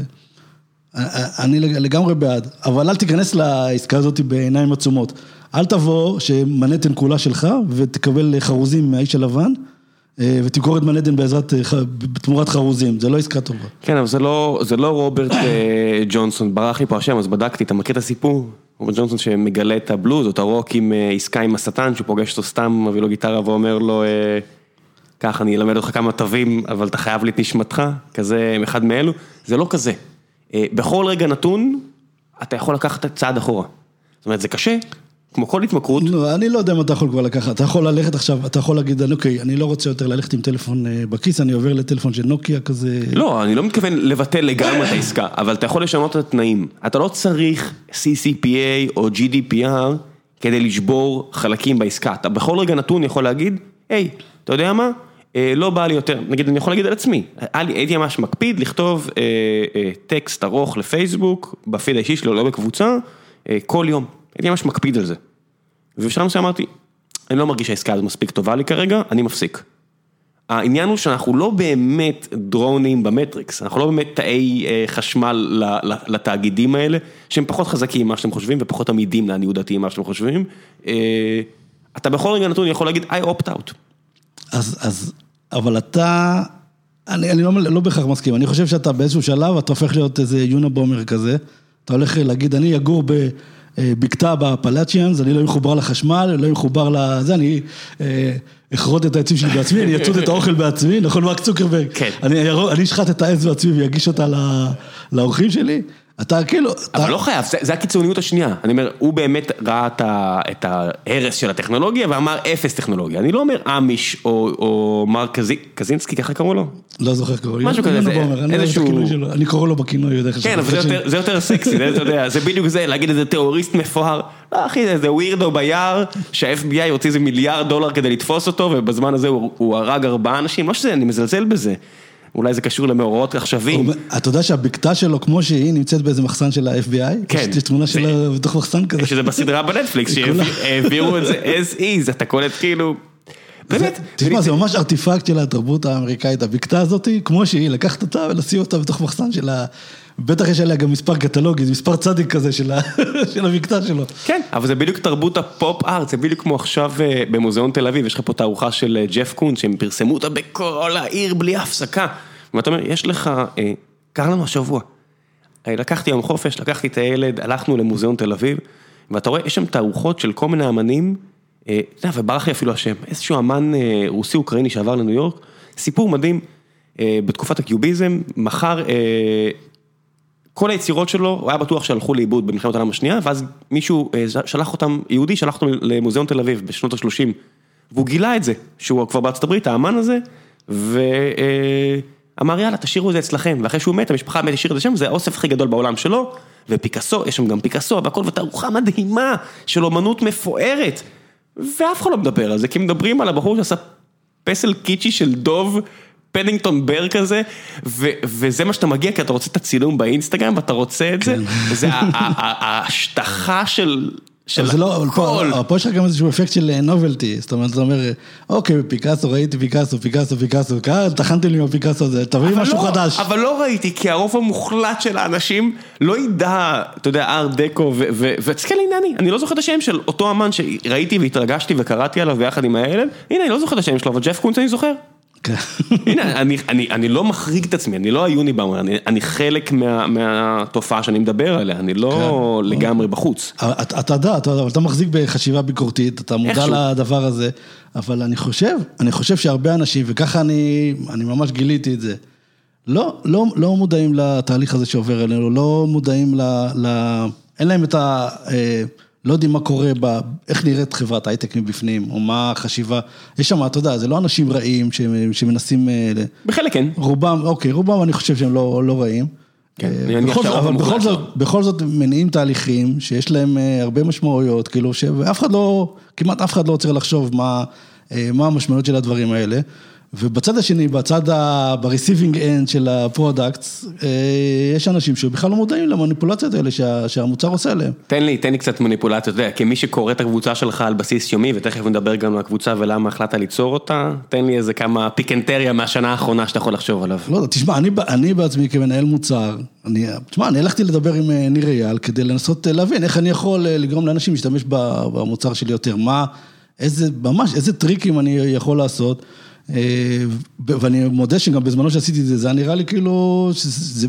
אני לגמרי בעד, אבל אל תיכנס לעסקה הזאת בעיניים עצומות. אל תבוא שמנהטן כולה שלך ותקבל חרוזים מהאיש הלבן אה, ותמכור את מנהטן בעזרת, אה, בתמורת חרוזים, זה לא עסקה טובה.
כן, אבל זה לא, זה לא רוברט אה, ג'ונסון, ברח לי פה השם, אז בדקתי, אתה מכיר את הסיפור? רוברט ג'ונסון שמגלה את הבלוז, או את הרוק עם אה, עסקה עם השטן, שהוא פוגש אותו סתם, מביא לו גיטרה ואומר לו, ככה אני אלמד אותך כמה תווים, אבל אתה חייב לי את נשמתך, כזה אחד מאלו, זה לא כזה. אה, בכל רגע נתון, אתה יכול לקחת צעד אחורה. זאת אומרת, זה קשה, כמו כל התמכרות,
לא, אני לא יודע אם אתה יכול כבר לקחת, אתה יכול ללכת עכשיו, אתה יכול להגיד, אוקיי, אני לא רוצה יותר ללכת עם טלפון אה, בכיס, אני עובר לטלפון של נוקיה כזה.
לא, אני לא מתכוון לבטל לגמרי את העסקה, אבל אתה יכול לשנות את התנאים. אתה לא צריך CCPA או GDPR כדי לשבור חלקים בעסקה. אתה בכל רגע נתון יכול להגיד, היי, אתה יודע מה? אה, לא בא לי יותר, נגיד, אני יכול להגיד על עצמי, הייתי ממש מקפיד לכתוב אה, אה, טקסט ארוך לפייסבוק, בפיד האישי שלו, לא בקבוצה, כל יום. הייתי ממש מקפיד על זה. ובשלב מסוים אמרתי, אני לא מרגיש שהעסקה הזו מספיק טובה לי כרגע, אני מפסיק. העניין הוא שאנחנו לא באמת דרונים במטריקס, אנחנו לא באמת תאי חשמל לתאגידים האלה, שהם פחות חזקים ממה שאתם חושבים ופחות עמידים לעניות דעתי ממה שאתם חושבים. אתה בכל רגע נתון יכול להגיד, I opt out.
אז, אז, אבל אתה, אני, אני לא, לא בהכרח מסכים, אני חושב שאתה באיזשהו שלב, אתה הופך להיות איזה יונבומר כזה, אתה הולך להגיד, אני אגור ב... בקתה בפלאצ'יאנס, אני לא מחובר לחשמל, לא אהיה מחובר לזה, אני אכרות את העצים שלי בעצמי, אני אצוד את האוכל בעצמי, נכון, מרק צוקרברג?
כן.
אני אשחט את העץ בעצמי ואגיש אותה לאורחים שלי. אתה כאילו...
אבל לא חייב, זה הקיצוניות השנייה. אני אומר, הוא באמת ראה את ההרס של הטכנולוגיה ואמר אפס טכנולוגיה. אני לא אומר אמיש או מר קזינסקי, ככה קראו לו?
לא זוכר קראו לו.
משהו כזה, איזשהו...
אני קורא לו בכינוי.
כן, אבל זה יותר סקסי, אתה יודע, זה בדיוק זה, להגיד איזה טרוריסט מפואר. לא אחי, איזה ווירדו ביער, שה-FBI הוציא איזה מיליארד דולר כדי לתפוס אותו, ובזמן הזה הוא הרג ארבעה אנשים, לא שזה, אני מזלזל בזה. אולי זה קשור למאורעות עכשוויים.
אתה יודע שהבקתה שלו, כמו שהיא, נמצאת באיזה מחסן של ה-FBI?
כן.
יש תמונה שלה בתוך מחסן כזה.
שזה בסדרה בנטפליקס, שהעבירו את זה as is, אתה קולט כאילו... באמת.
תשמע, זה ממש ארטיפקט של התרבות האמריקאית, הבקתה הזאת, כמו שהיא, לקחת אותה ולשים אותה בתוך מחסן של ה... בטח יש עליה גם מספר קטלוגי, זה מספר צדיק כזה של הבקתה שלו.
כן, אבל זה בדיוק תרבות הפופ ארט, זה בדיוק כמו עכשיו במוזיאון תל אביב, יש לך פה תערוכה של ג'ף קון, שהם פרסמו אותה בכל העיר בלי הפסקה. ואתה אומר, יש לך, קרה לנו השבוע, לקחתי יום חופש, לקחתי את הילד, הלכנו למוזיאון תל אביב, ואתה רואה, יש שם תערוכות של כל מיני אמנים, יודע, וברח לי אפילו השם, איזשהו אמן רוסי-אוקראיני שעבר לניו יורק, סיפור מדהים, בתקופת הקיוביזם, מכר כל היצירות שלו, הוא היה בטוח שהלכו לאיבוד במלחמת העולם השנייה, ואז מישהו שלח אותם, יהודי שלח אותם למוזיאון תל אביב בשנות ה-30, והוא גילה את זה, שהוא כבר בארצות הברית, האמן הזה, ואמר יאללה תשאירו את זה אצלכם, ואחרי שהוא מת, המשפחה באמת השאירה את זה שם, זה האוסף הכי גדול בעולם שלו, ופיקאסו, יש שם גם פיקאסו והכל, ותערוכה מדהימה של אומנות מפוארת, ואף אחד לא מדבר על זה, כי מדברים על הבחור שעשה פסל קיצ'י של דוב, פדינגטון בר כזה, וזה מה שאתה מגיע, כי אתה רוצה את הצילום באינסטגרם, ואתה רוצה את זה, וזה ההשטחה של... של הכל.
פה יש לך גם איזשהו אפקט של נובלטי, זאת אומרת, אתה אומר, אוקיי, פיקאסו, ראיתי פיקאסו, פיקאסו, פיקאסו, טחנתי לי עם הפיקאסו הזה, תביא משהו חדש.
אבל לא ראיתי, כי הרוב המוחלט של האנשים לא ידע, אתה יודע, ארט דקו, ותסתכל, הנה אני, אני לא זוכר את השם של אותו אמן שראיתי והתרגשתי וקראתי עליו ביחד עם הילד, הנה, אני לא זוכר את השם שלו, אבל ג'ף קונץ אני זוכר. הנה, אני לא מחריג את עצמי, אני לא היוניבאומר, אני חלק מהתופעה שאני מדבר עליה, אני לא לגמרי בחוץ.
אתה יודע, אתה מחזיק בחשיבה ביקורתית, אתה מודע לדבר הזה, אבל אני חושב, אני חושב שהרבה אנשים, וככה אני ממש גיליתי את זה, לא מודעים לתהליך הזה שעובר אלינו, לא מודעים ל... אין להם את ה... לא יודעים מה קורה, איך נראית חברת הייטק מבפנים, או מה החשיבה, יש שם, אתה יודע, זה לא אנשים רעים שמנסים...
בחלק כן.
רובם, אוקיי, רובם אני חושב שהם לא, לא רעים.
כן,
אבל בכל זאת, בכל זאת מניעים תהליכים שיש להם הרבה משמעויות, כאילו שאף אחד לא, כמעט אף אחד לא רוצה לחשוב מה, מה המשמעויות של הדברים האלה. ובצד השני, בצד ב- receiving end של ה products, יש אנשים שבכלל לא מודעים למניפולציות האלה שהמוצר עושה להם.
תן לי, תן לי קצת מניפולציות, אתה יודע, כמי שקורא את הקבוצה שלך על בסיס יומי, ותכף נדבר גם על הקבוצה ולמה החלטת ליצור אותה, תן לי איזה כמה פיקנטריה מהשנה האחרונה שאתה יכול לחשוב עליו.
לא, תשמע, אני בעצמי כמנהל מוצר, תשמע, אני הלכתי לדבר עם ניר אייל כדי לנסות להבין איך אני יכול לגרום לאנשים להשתמש במוצר שלי יותר, מה, איזה, ממש, איזה טריקים אני יכול לעשות. ואני מודה שגם בזמנו שעשיתי את זה, זה היה נראה לי כאילו,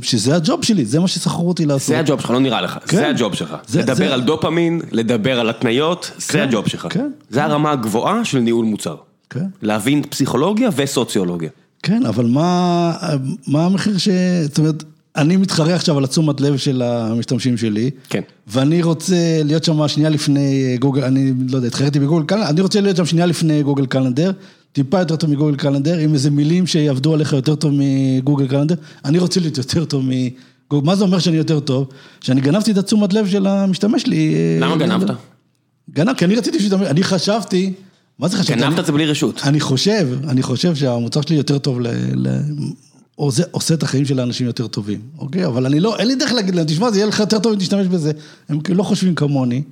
שזה הג'וב שלי, זה מה ששכרו אותי לעשות.
זה הג'וב שלך, לא נראה לך, זה הג'וב שלך. לדבר על דופמין, לדבר על התניות, זה הג'וב שלך. זה הרמה הגבוהה של ניהול מוצר. להבין פסיכולוגיה וסוציולוגיה.
כן, אבל מה המחיר ש... זאת אומרת... אני מתחרה עכשיו על התשומת לב של המשתמשים שלי.
כן.
ואני רוצה להיות שם שנייה לפני גוגל, אני לא יודע, התחרתי בגוגל קלנדר, אני רוצה להיות שם שנייה לפני גוגל קלנדר, טיפה יותר טוב מגוגל קלנדר, עם איזה מילים שיעבדו עליך יותר טוב מגוגל קלנדר, אני רוצה להיות יותר טוב מגוגל, מה זה אומר שאני יותר טוב? שאני גנבתי את התשומת לב של המשתמש שלי.
למה גנבת?
גנב, כי אני רציתי שישתמש, אני חשבתי, מה זה חשבתי?
גנבת את זה בלי רשות.
אני חושב, אני חושב שהמוצר שלי יותר טוב ל... עושה את החיים של האנשים יותר טובים, אוקיי? אבל אני לא, אין לי דרך להגיד להם, תשמע, זה יהיה לך יותר טוב אם תשתמש בזה. הם לא חושבים כמוני.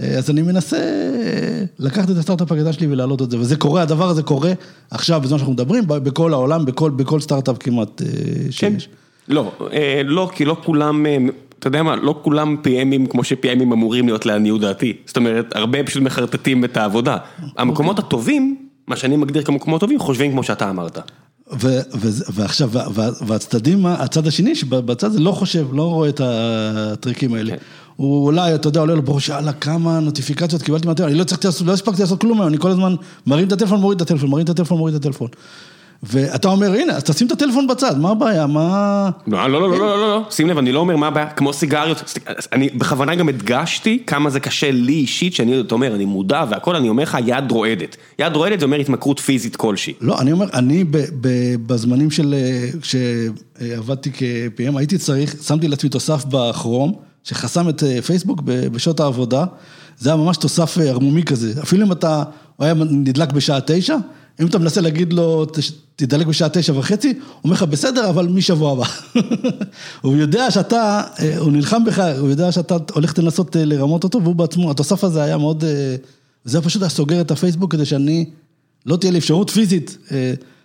אה, אז אני מנסה אה, לקחת את הסטארט-אפ הקטן שלי ולהעלות את זה, וזה קורה, הדבר הזה קורה עכשיו, בזמן שאנחנו מדברים, בכל העולם, בכל, בכל סטארט-אפ כמעט אה,
כן.
שיש.
לא, לא, כי לא כולם, אתה יודע מה, לא כולם PMים כמו ש-PMים אמורים להיות לעניות דעתי. זאת אומרת, הרבה פשוט מחרטטים את העבודה. המקומות הטובים, מה שאני מגדיר כמקומות טובים, חושבים כמו שאתה אמרת.
ו- ו- ועכשיו, וה- וה- והצדדים, הצד השני, שבצד הזה לא חושב, לא רואה את הטריקים האלה.
כן.
הוא אולי, אתה יודע, עולה לו בראש, יאללה, כמה נוטיפיקציות קיבלתי מהטלפון, אני לא הצלחתי לעשות, לא הספקתי לעשות כלום היום, אני כל הזמן מרים את הטלפון, מוריד את הטלפון, מרים את הטלפון, מוריד את הטלפון. ואתה אומר, הנה, אז תשים את הטלפון בצד, מה הבעיה, מה...
לא, לא, לא, לא, לא, לא, לא, שים לב, אני לא אומר מה הבעיה, כמו סיגריות, אני בכוונה גם הדגשתי כמה זה קשה לי אישית, שאני, אתה אומר, אני מודע והכל, אני אומר לך, יד רועדת. יד רועדת זה אומר התמכרות פיזית כלשהי.
לא, אני אומר, אני ב, ב, בזמנים של, כשעבדתי כ-PM, הייתי צריך, שמתי לעצמי תוסף בכרום, שחסם את אה, פייסבוק בשעות העבודה, זה היה ממש תוסף אה, ערמומי כזה, אפילו אם אתה, הוא היה נדלק בשעה תשע, אם אתה מנסה להגיד לו, "תש- תדלק בשעה תשע וחצי, הוא אומר לך, בסדר, אבל משבוע הבא. הוא יודע שאתה, אה, הוא נלחם בך, הוא יודע שאתה הולך לנסות לרמות אותו, והוא בעצמו, התוסף הזה היה מאוד, זה פשוט היה סוגר את הפייסבוק כדי שאני... לא תהיה לי אפשרות פיזית.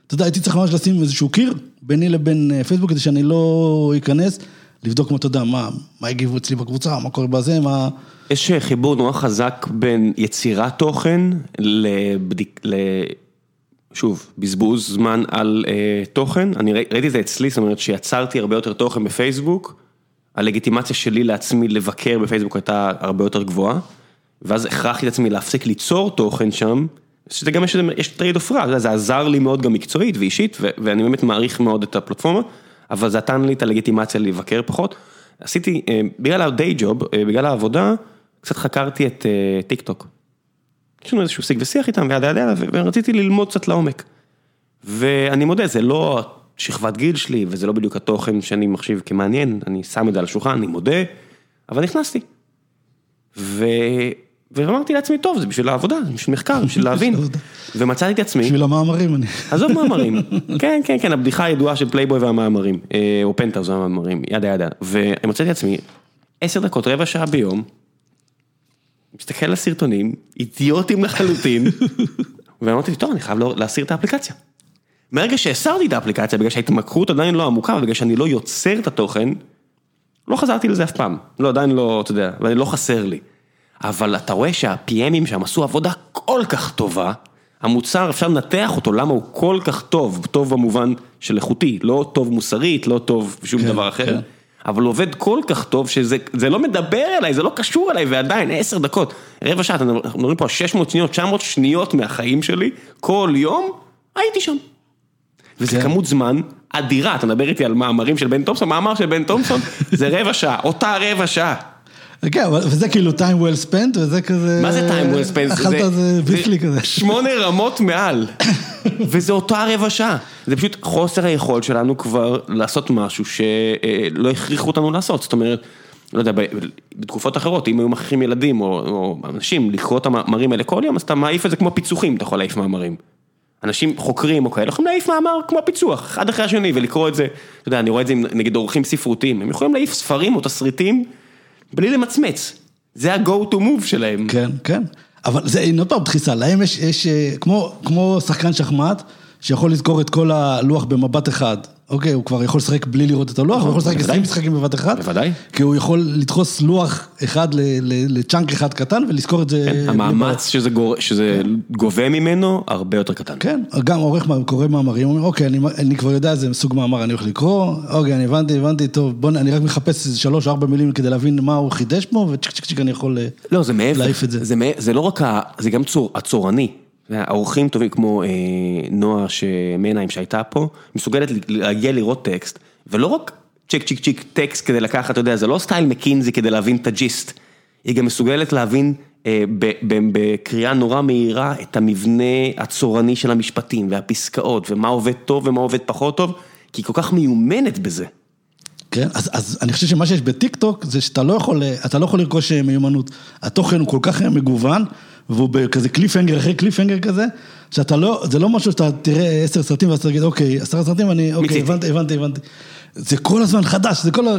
אתה יודע, הייתי צריך ממש לשים איזשהו קיר ביני לבין פייסבוק כדי שאני לא אכנס, לבדוק מה אתה יודע, מה, מה הגיבו אצלי בקבוצה, מה קורה בזה, מה...
יש אה, חיבור נורא חזק בין יצירת תוכן לבדיק... ל... שוב, בזבוז זמן על אה, תוכן, אני ראי- ראיתי את זה אצלי, זאת אומרת שיצרתי הרבה יותר תוכן בפייסבוק, הלגיטימציה שלי לעצמי לבקר בפייסבוק הייתה הרבה יותר גבוהה, ואז הכרחתי את עצמי להפסיק ליצור תוכן שם, שזה גם יש, יש trade off רע, זה עזר לי מאוד גם מקצועית ואישית, ו- ואני באמת מעריך מאוד את הפלטפורמה, אבל זה נתן לי את הלגיטימציה לבקר פחות. עשיתי, אה, בגלל ה- day job, אה, בגלל העבודה, קצת חקרתי את אה, טיק טוק. יש לנו איזשהו שיג ושיח איתם ו yada yada yada, ורציתי ללמוד קצת לעומק. ואני מודה, זה לא שכבת גיל שלי, וזה לא בדיוק התוכן שאני מחשיב כמעניין, אני שם את זה על השולחן, אני מודה, אבל נכנסתי. ו... ואמרתי לעצמי, טוב, זה בשביל העבודה, זה בשביל מחקר, בשביל להבין. ומצאתי את עצמי,
בשביל המאמרים אני...
עזוב מאמרים, כן, כן, כן, הבדיחה הידועה של פלייבוי והמאמרים, אה, או פנטהאוז והמאמרים, yada yada, ומצאתי את עצמי, עשר דקות, רבע שעה ביום, מסתכל על סרטונים, אידיוטים לחלוטין, ואמרתי, טוב, אני חייב לא- להסיר את האפליקציה. מהרגע שהסרתי את האפליקציה, בגלל שההתמכרות עדיין לא עמוקה, ובגלל שאני לא יוצר את התוכן, לא חזרתי לזה אף פעם. לא, עדיין לא, אתה יודע, לא חסר לי. אבל אתה רואה שה-PMים שם עשו עבודה כל כך טובה, המוצר אפשר לנתח אותו, למה הוא כל כך טוב, טוב במובן של איכותי, לא טוב מוסרית, לא טוב בשום
כן,
דבר אחר,
כן.
אבל עובד כל כך טוב שזה זה לא מדבר אליי, זה לא קשור אליי, ועדיין עשר דקות, רבע שעה, אנחנו מדברים פה על 600 שניות, 900 שניות מהחיים שלי, כל יום הייתי שם. וזה
כן.
כמות זמן אדירה, אתה מדבר איתי על מאמרים של בן תומפסון, מאמר של בן תומפסון זה רבע שעה, אותה רבע שעה.
כן, וזה כאילו time well spent, וזה כזה...
מה זה time well spent?
אכלת איזה ביסלי כזה.
שמונה רמות מעל, וזה אותה רבע שעה. זה פשוט חוסר היכולת שלנו כבר לעשות משהו שלא הכריחו אותנו לעשות, זאת אומרת, לא יודע, בתקופות אחרות, אם היו מכריחים ילדים או, או אנשים לקרוא את המאמרים האלה כל יום, אז אתה מעיף את זה כמו פיצוחים, אתה יכול להעיף מאמרים. אנשים חוקרים או כאלה, יכולים להעיף מאמר כמו פיצוח, אחד אחרי השני, ולקרוא את זה, אתה יודע, אני רואה את זה עם נגיד אורחים ספרותיים, הם יכולים להעיף ספרים או תסריטים בלי למצמץ. זה ה-go to move שלהם.
כן, כן. אבל זה, עוד פעם, דחיסה, להם יש, יש אה, כמו, כמו שחקן שחמט, שיכול לזכור את כל הלוח במבט אחד. אוקיי, הוא כבר יכול לשחק בלי לראות את הלוח, הוא יכול לשחק
בוודאי.
20 משחקים בבת אחת.
בוודאי.
כי הוא יכול לדחוס לוח אחד לצ'אנק אחד קטן ולזכור את זה.
כן, המאמץ שזה שזה גובה ממנו הרבה יותר קטן.
כן, גם עורך קורא מאמרים, אומר, אוקיי, אני, כבר יודע איזה סוג מאמר אני הולך לקרוא, אוקיי, אני הבנתי, הבנתי, טוב, בוא, אני רק מחפש איזה שלוש, ארבע מילים כדי להבין מה הוא חידש פה, וצ'יק צ'יק צ'יק אני יכול... אה,
לא, מעבר,
להעיף את זה.
זה, מע- זה לא רק, זה גם צור, הצורני. האורחים טובים כמו אה, נועה מנהיים שהייתה פה, מסוגלת להגיע לראות טקסט, ולא רק צ'יק צ'יק צ'יק טקסט כדי לקחת, אתה יודע, זה לא סטייל מקינזי כדי להבין את ה gist, היא גם מסוגלת להבין אה, בקריאה נורא מהירה את המבנה הצורני של המשפטים והפסקאות, ומה עובד טוב ומה עובד פחות טוב, כי היא כל כך מיומנת בזה.
כן, אז, אז אני חושב שמה שיש בטיק טוק זה שאתה לא יכול, אתה לא יכול לרכוש מיומנות. התוכן הוא כל כך מגוון, והוא בכזה קליפהנגר אחרי קליפהנגר כזה, שאתה לא, זה לא משהו שאתה תראה עשר סרטים ואז תגיד, אוקיי, עשרה סרטים, אני, אוקיי. הבנתי, הבנתי, הבנתי. זה כל הזמן חדש, זה כל ה...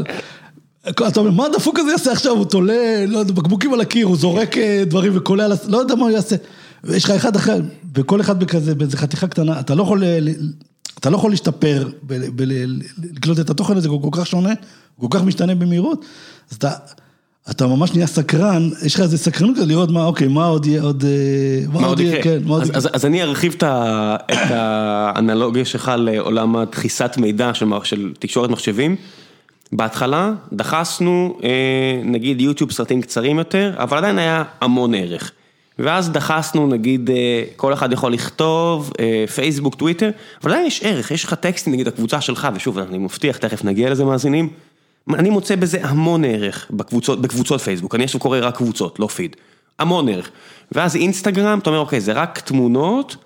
אתה אומר, מה הדפוק הזה יעשה עכשיו? הוא תולה, לא יודע, בקבוקים על הקיר, הוא זורק אה, דברים וקולע, לא יודע מה הוא יעשה. ויש לך אחד אחר, וכל אחד בכזה, באיזה חתיכה קטנה, אתה לא יכול, ל- אתה לא יכול להשתפר, ב- ב- ל- לקלוט את התוכן הזה, הוא כל כך שונה, הוא כל כך משתנה במהירות, אז אתה, אתה ממש נהיה סקרן, יש לך איזה סקרנות כזה לראות מה, אוקיי, מה עוד יהיה, עוד, אה,
מה עוד יקרה?
כן, מה עוד
אז-
יקרה.
אז- אז אני ארחיב את האנלוגיה שלך לעולם הדחיסת מידע של תקשורת מחשבים. בהתחלה דחסנו אה, נגיד יוטיוב סרטים קצרים יותר, אבל עדיין היה המון ערך. ואז דחסנו נגיד אה, כל אחד יכול לכתוב פייסבוק, טוויטר, אבל עדיין יש ערך, יש לך טקסטים נגיד הקבוצה שלך, ושוב אני מבטיח, תכף נגיע לזה מאזינים. אני מוצא בזה המון ערך בקבוצות, בקבוצות פייסבוק, אני עכשיו קורא רק קבוצות, לא פיד. המון ערך. ואז אינסטגרם, אתה אומר, אוקיי, זה רק תמונות,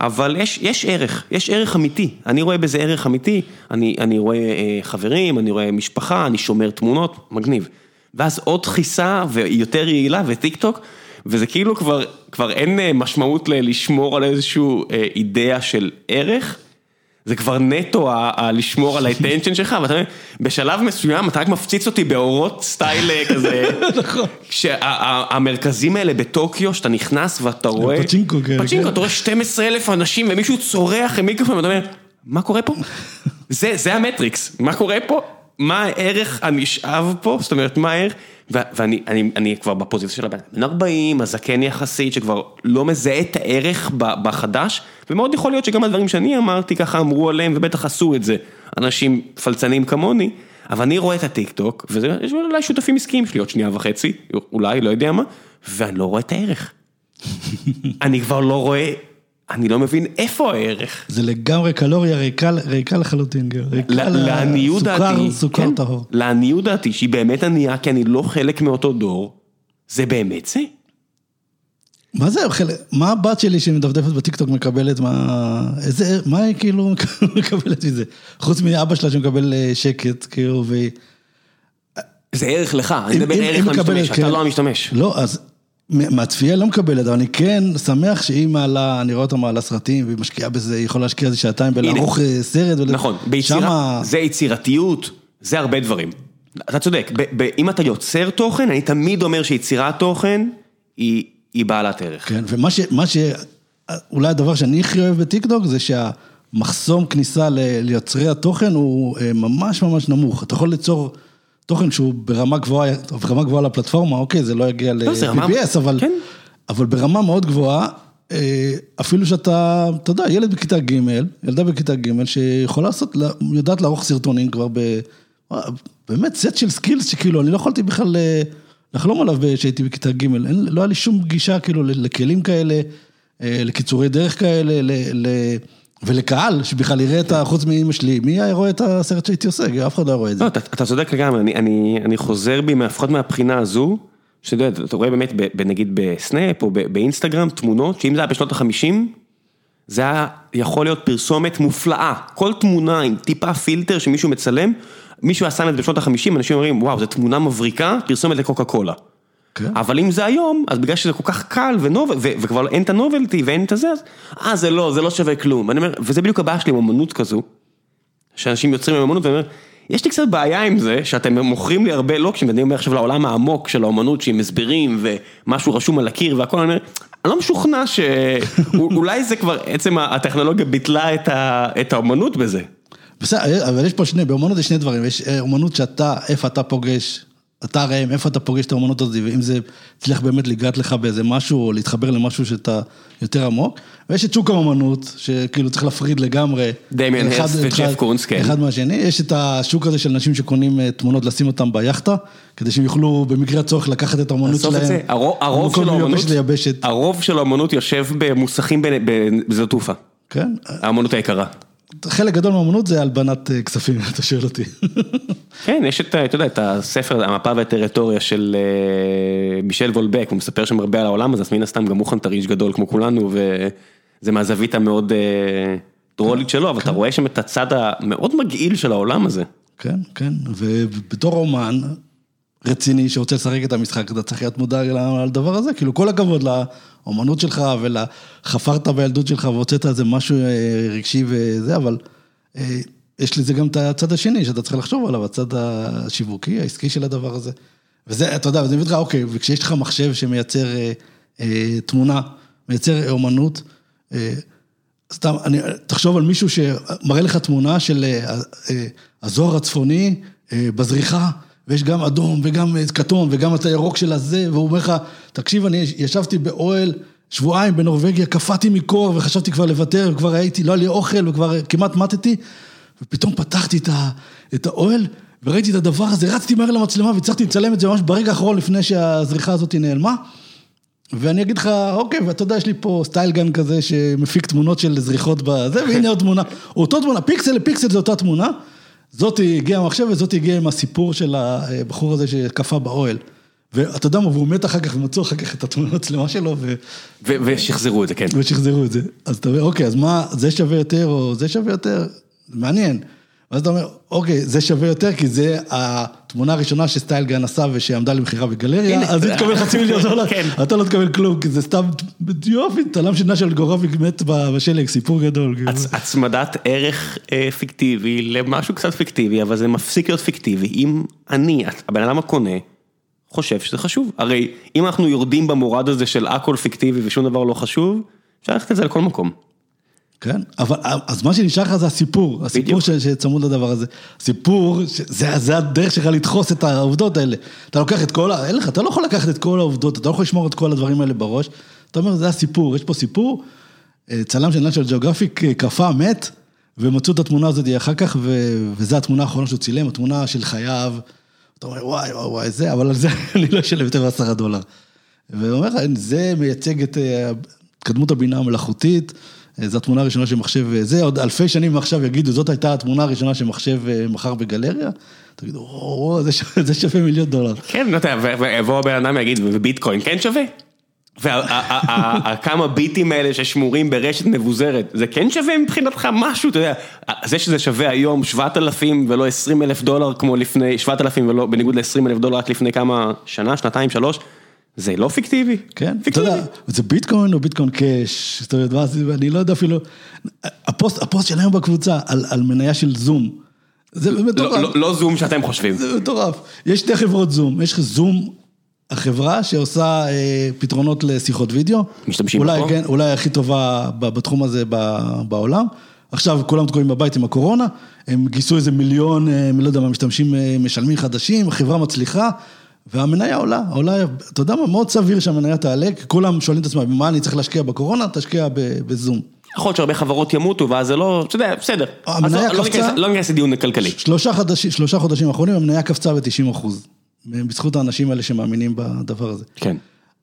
אבל יש, יש ערך, יש ערך אמיתי. אני רואה בזה ערך אמיתי, אני, אני רואה אה, חברים, אני רואה משפחה, אני שומר תמונות, מגניב. ואז עוד דחיסה ויותר יעילה וטיק טוק, וזה כאילו כבר, כבר אין אה, משמעות לשמור על איזשהו אה, אידאה של ערך. זה כבר נטו ה- ה- לשמור על ה attention שלך, ואתה אומר, בשלב מסוים אתה רק מפציץ אותי באורות סטייל אה, כזה,
נכון.
שהמרכזים האלה בטוקיו, שאתה נכנס ואתה רואה,
פצ'ינקו כאלה,
פצ'ינקו,
כן.
אתה רואה 12 אלף אנשים ומישהו צורח עם מיקרופון, ואתה אומר, מה קורה פה? זה המטריקס, מה קורה פה? מה הערך הנשאב פה? זאת אומרת, מה הערך? ואני אני, אני כבר בפוזיציה של הבן בן 40, הזקן יחסית, שכבר לא מזהה את הערך בחדש, ומאוד יכול להיות שגם הדברים שאני אמרתי ככה אמרו עליהם, ובטח עשו את זה, אנשים פלצנים כמוני, אבל אני רואה את הטיק טוק, ויש אולי שותפים עסקיים שלי עוד שנייה וחצי, אולי, לא יודע מה, ואני לא רואה את הערך. אני כבר לא רואה, אני לא מבין איפה הערך.
זה לגמרי קלוריה ריקה, ריקה לחלוטין. ריקה
לעניות דעתי,
סוכר, סוכר
כן,
טהור.
לעניות דעתי שהיא באמת ענייה כי אני לא חלק מאותו דור, זה באמת זה.
מה זה, מה הבת שלי שמדפדפת בטיקטוק מקבלת, מה, איזה, מה היא כאילו מקבלת מזה? חוץ מאבא שלה שמקבל אה, שקט, כאילו, והיא...
זה ערך לך, אני מדבר ערך למשתמש, אתה
כן.
לא המשתמש.
לא, אז מהצפייה לא מקבלת, אבל אני כן שמח שהיא מעלה, אני רואה אותה מעלה סרטים, והיא משקיעה בזה, היא יכולה להשקיע איזה שעתיים בלערוך אה, סרט.
נכון, ביצירה,
שמה-
זה יצירתיות, זה הרבה דברים. אתה צודק, אם אתה יוצר תוכן, אני תמיד אומר שיצירת תוכן היא היא בעלת ערך.
כן, ומה ש... אולי הדבר שאני הכי אוהב בטיקטוק זה שהמחסום כניסה ל- ליוצרי התוכן הוא אה, ממש ממש נמוך. אתה יכול ליצור תוכן שהוא ברמה גבוהה, ברמה גבוהה לפלטפורמה, אוקיי, זה לא יגיע
לא,
ל-PBS, אבל,
כן.
אבל ברמה מאוד גבוהה, אה, אפילו שאתה, אתה יודע, ילד בכיתה ג', ילדה בכיתה ג', שיכולה לעשות, יודעת לערוך סרטונים כבר ב... באמת סט של skills שכאילו, אני לא יכולתי בכלל אה, לחלום עליו כשהייתי בכיתה ג', אין, לא היה לי שום גישה כאילו לכלים כאלה, אה, לקיצורי דרך כאלה, ל, ל, ולקהל שבכלל יראה את ה... חוץ מאמא שלי, מי היה רואה את הסרט שהייתי עושה? אף אחד לא רואה את זה.
לא, אתה, צודק לגמרי, אני, חוזר בי, לפחות מהבחינה הזו, שאתה יודע, אתה רואה באמת, נגיד בסנאפ או באינסטגרם, תמונות, שאם זה היה בשנות החמישים, זה היה יכול להיות פרסומת מופלאה. כל תמונה עם טיפה פילטר שמישהו מצלם, מישהו שם את זה בשנות החמישים, אנשים אומרים, וואו, זו תמונה מבריקה, פרסומת לקוקה קולה.
כן.
אבל אם זה היום, אז בגלל שזה כל כך קל ונובל, ו- וכבר אין את הנובלטי ואין את הזה, אז אה, זה לא, זה לא שווה כלום. אומר, וזה בדיוק הבעיה שלי עם אמנות כזו, שאנשים יוצרים עם אמנות, ואני אומר, יש לי קצת בעיה עם זה, שאתם מוכרים לי הרבה לוקשים, ואני אומר עכשיו לעולם העמוק של האמנות, שעם הסברים ומשהו רשום על הקיר והכל, אני אומר, אני לא משוכנע שאולי זה כבר, עצם הטכנולוגיה ביטלה את, ה... את האמנות בזה.
בסדר, אבל יש פה שני, באמנות יש שני דברים, יש אה, אמנות שאתה, איפה אתה פוגש, אתה ראם, איפה אתה פוגש את האמנות הזאת, ואם זה הצליח באמת לגעת לך באיזה משהו, או להתחבר למשהו שאתה יותר עמוק, ויש את שוק האמנות, שכאילו צריך להפריד לגמרי.
דמיאן
אחד-
הרסט וג'ף קונס, כן.
אחד מהשני, יש את השוק הזה של אנשים שקונים אה, תמונות, לשים אותם ביאכטה, כדי שהם יוכלו במקרה הצורך לקחת את
את
שלהם.
זה, הרוב, הרוב של
ליבשת.
הרוב של האמנות יושב במוסכים ב- ב- בשדות תעופה,
כן,
האמנות היקרה.
חלק גדול מהאמנות זה הלבנת אה, כספים, אתה שואל אותי.
כן, יש את, ה- אתה יודע, את הספר, המפה והטריטוריה של אה, מישל וולבק, הוא מספר שם הרבה על העולם הזה, אז מן הסתם גם הוא חנטריש גדול כמו כולנו, וזה מהזווית המאוד אה, טרולית שלו, אבל אתה רואה שם את הצד המאוד מגעיל של העולם הזה.
כן, כן, ובתור אומן רציני שרוצה לשחק את המשחק, אתה צריך להיות מודע לדבר הזה, כאילו כל הכבוד לאומנות שלך ולחפרת בילדות שלך והוצאת איזה משהו אה, רגשי וזה, אבל אה, יש לזה גם את הצד השני שאתה צריך לחשוב עליו, הצד השיווקי, העסקי של הדבר הזה. וזה, אתה יודע, וזה מביא לך, אוקיי, וכשיש לך מחשב שמייצר אה, אה, תמונה, מייצר אומנות, אה, סתם, אני, תחשוב על מישהו שמראה לך תמונה של אה, אה, הזוהר הצפוני אה, בזריחה, ויש גם אדום וגם כתום וגם את הירוק של הזה, והוא אומר לך, תקשיב, אני ישבתי באוהל שבועיים בנורבגיה, קפאתי מקור וחשבתי כבר לוותר, וכבר הייתי, לא היה לי אוכל וכבר כמעט מתתי, ופתאום פתחתי את, ה, את האוהל וראיתי את הדבר הזה, רצתי מהר למצלמה והצלחתי לצלם את זה ממש ברגע האחרון לפני שהזריחה הזאת נעלמה. ואני אגיד לך, אוקיי, ואתה יודע, יש לי פה סטייל גן כזה שמפיק תמונות של זריחות בזה, והנה עוד תמונה. אותו תמונה, פיקסל לפיקסל זה אותה תמונה. זאתי הגיעה המחשב וזאתי הגיעה עם הסיפור של הבחור הזה שקפא באוהל. ואתה יודע מה, והוא מת אחר כך, ומצאו אחר כך את התמונות צלמה שלו, ו...
ושחזרו את זה, כן.
ושחזרו את זה. אז אתה אומר, אוקיי, אז מה, זה שווה יותר או זה שווה יותר? מעניין. ואז אתה אומר, אוקיי, זה שווה יותר, כי זה התמונה הראשונה שסטייל גן עשה ושעמדה למכירה בגלריה, אז היא תקבל חצי מיליון דולר,
כן.
אתה לא תקבל כלום, כי זה סתם, יופי, תלם של נשל גורוביק מת בשלג, סיפור גדול. כאילו.
הצ- הצמדת ערך אה, פיקטיבי למשהו קצת פיקטיבי, אבל זה מפסיק להיות פיקטיבי. אם אני, הבן אדם הקונה, חושב שזה חשוב. הרי אם אנחנו יורדים במורד הזה של הכל פיקטיבי ושום דבר לא חשוב, אפשר ללכת את זה לכל מקום.
כן, אבל אז מה שנשאר לך זה הסיפור, הסיפור. ש- שצמוד לדבר הזה. סיפור, ש- זה זה הדרך שלך לדחוס את העובדות האלה. אתה לוקח את כל. אין לך, אתה לא יכול לקחת את כל העובדות, אתה לא יכול לשמור את כל הדברים האלה בראש. אתה אומר, זה הסיפור, יש פה סיפור, אה, צלם של נאצ'ל ג'אוגרפיק אה, קפא, מת, ומצאו את התמונה הזאת אחר כך, ו- וזו התמונה האחרונה שהוא צילם, התמונה של חייו. אתה אומר, וואי, וואי, וואי, זה, אבל על זה אני לא אשלם יותר מעשרה דולר. והוא אומר לך, זה מייצג את אה, התקדמות הבינה המלאכותית, אה, זו התמונה הראשונה שמחשב, אה, זה עוד אלפי שנים עכשיו יגידו, זאת הייתה התמונה הראשונה שמחשב אה, מכר בגלריה, תגידו, וואו, זה שווה- מיליון דולר.
כן, לא יודע, ויבוא הבן אדם ויגיד, וביטקוין כן שווה? וכמה ביטים האלה ששמורים ברשת מבוזרת, זה כן שווה מבחינתך משהו, אתה יודע, זה שזה שווה היום 7,000 ולא 20 אלף דולר כמו לפני, 7,000 ולא, בניגוד ל-20 אלף דולר רק לפני כמה שנה, שנתיים, שלוש, זה לא פיקטיבי.
כן, אתה
פיקטיבי.
יודע, זה ביטקוין או ביטקוין קאש, זאת אומרת, מה זה, אני לא יודע אפילו, הפוסט, הפוסט שלהם בקבוצה על, על מניה של זום, זה באמת
לא- לא- לא זום שאתם חושבים.
זה מטורף. יש שתי חברות זום, יש זום, החברה שעושה אה, פתרונות לשיחות וידאו.
משתמשים
אולי,
בו.
כן, אולי הכי טובה בתחום הזה בעולם. עכשיו כולם תקועים בבית עם הקורונה, הם גייסו איזה מיליון, אה, לא יודע מה, משתמשים אה, משלמים חדשים, החברה מצליחה, והמניה עולה, עולה, אתה יודע מה, מאוד סביר שהמניה תעלה, כי כולם שואלים את עצמם, במה אני צריך להשקיע בקורונה? תשקיע בזום.
יכול להיות שהרבה חברות ימותו ואז זה לא, אתה יודע, בסדר.
המניה
לא-
קפצה.
לא ניכנס לדיון כלכלי.
שלושה חודשים, האחרונים המניה קפצה ב-90 אחוז, בזכות האנשים האלה שמאמינים בדבר הזה.
כן.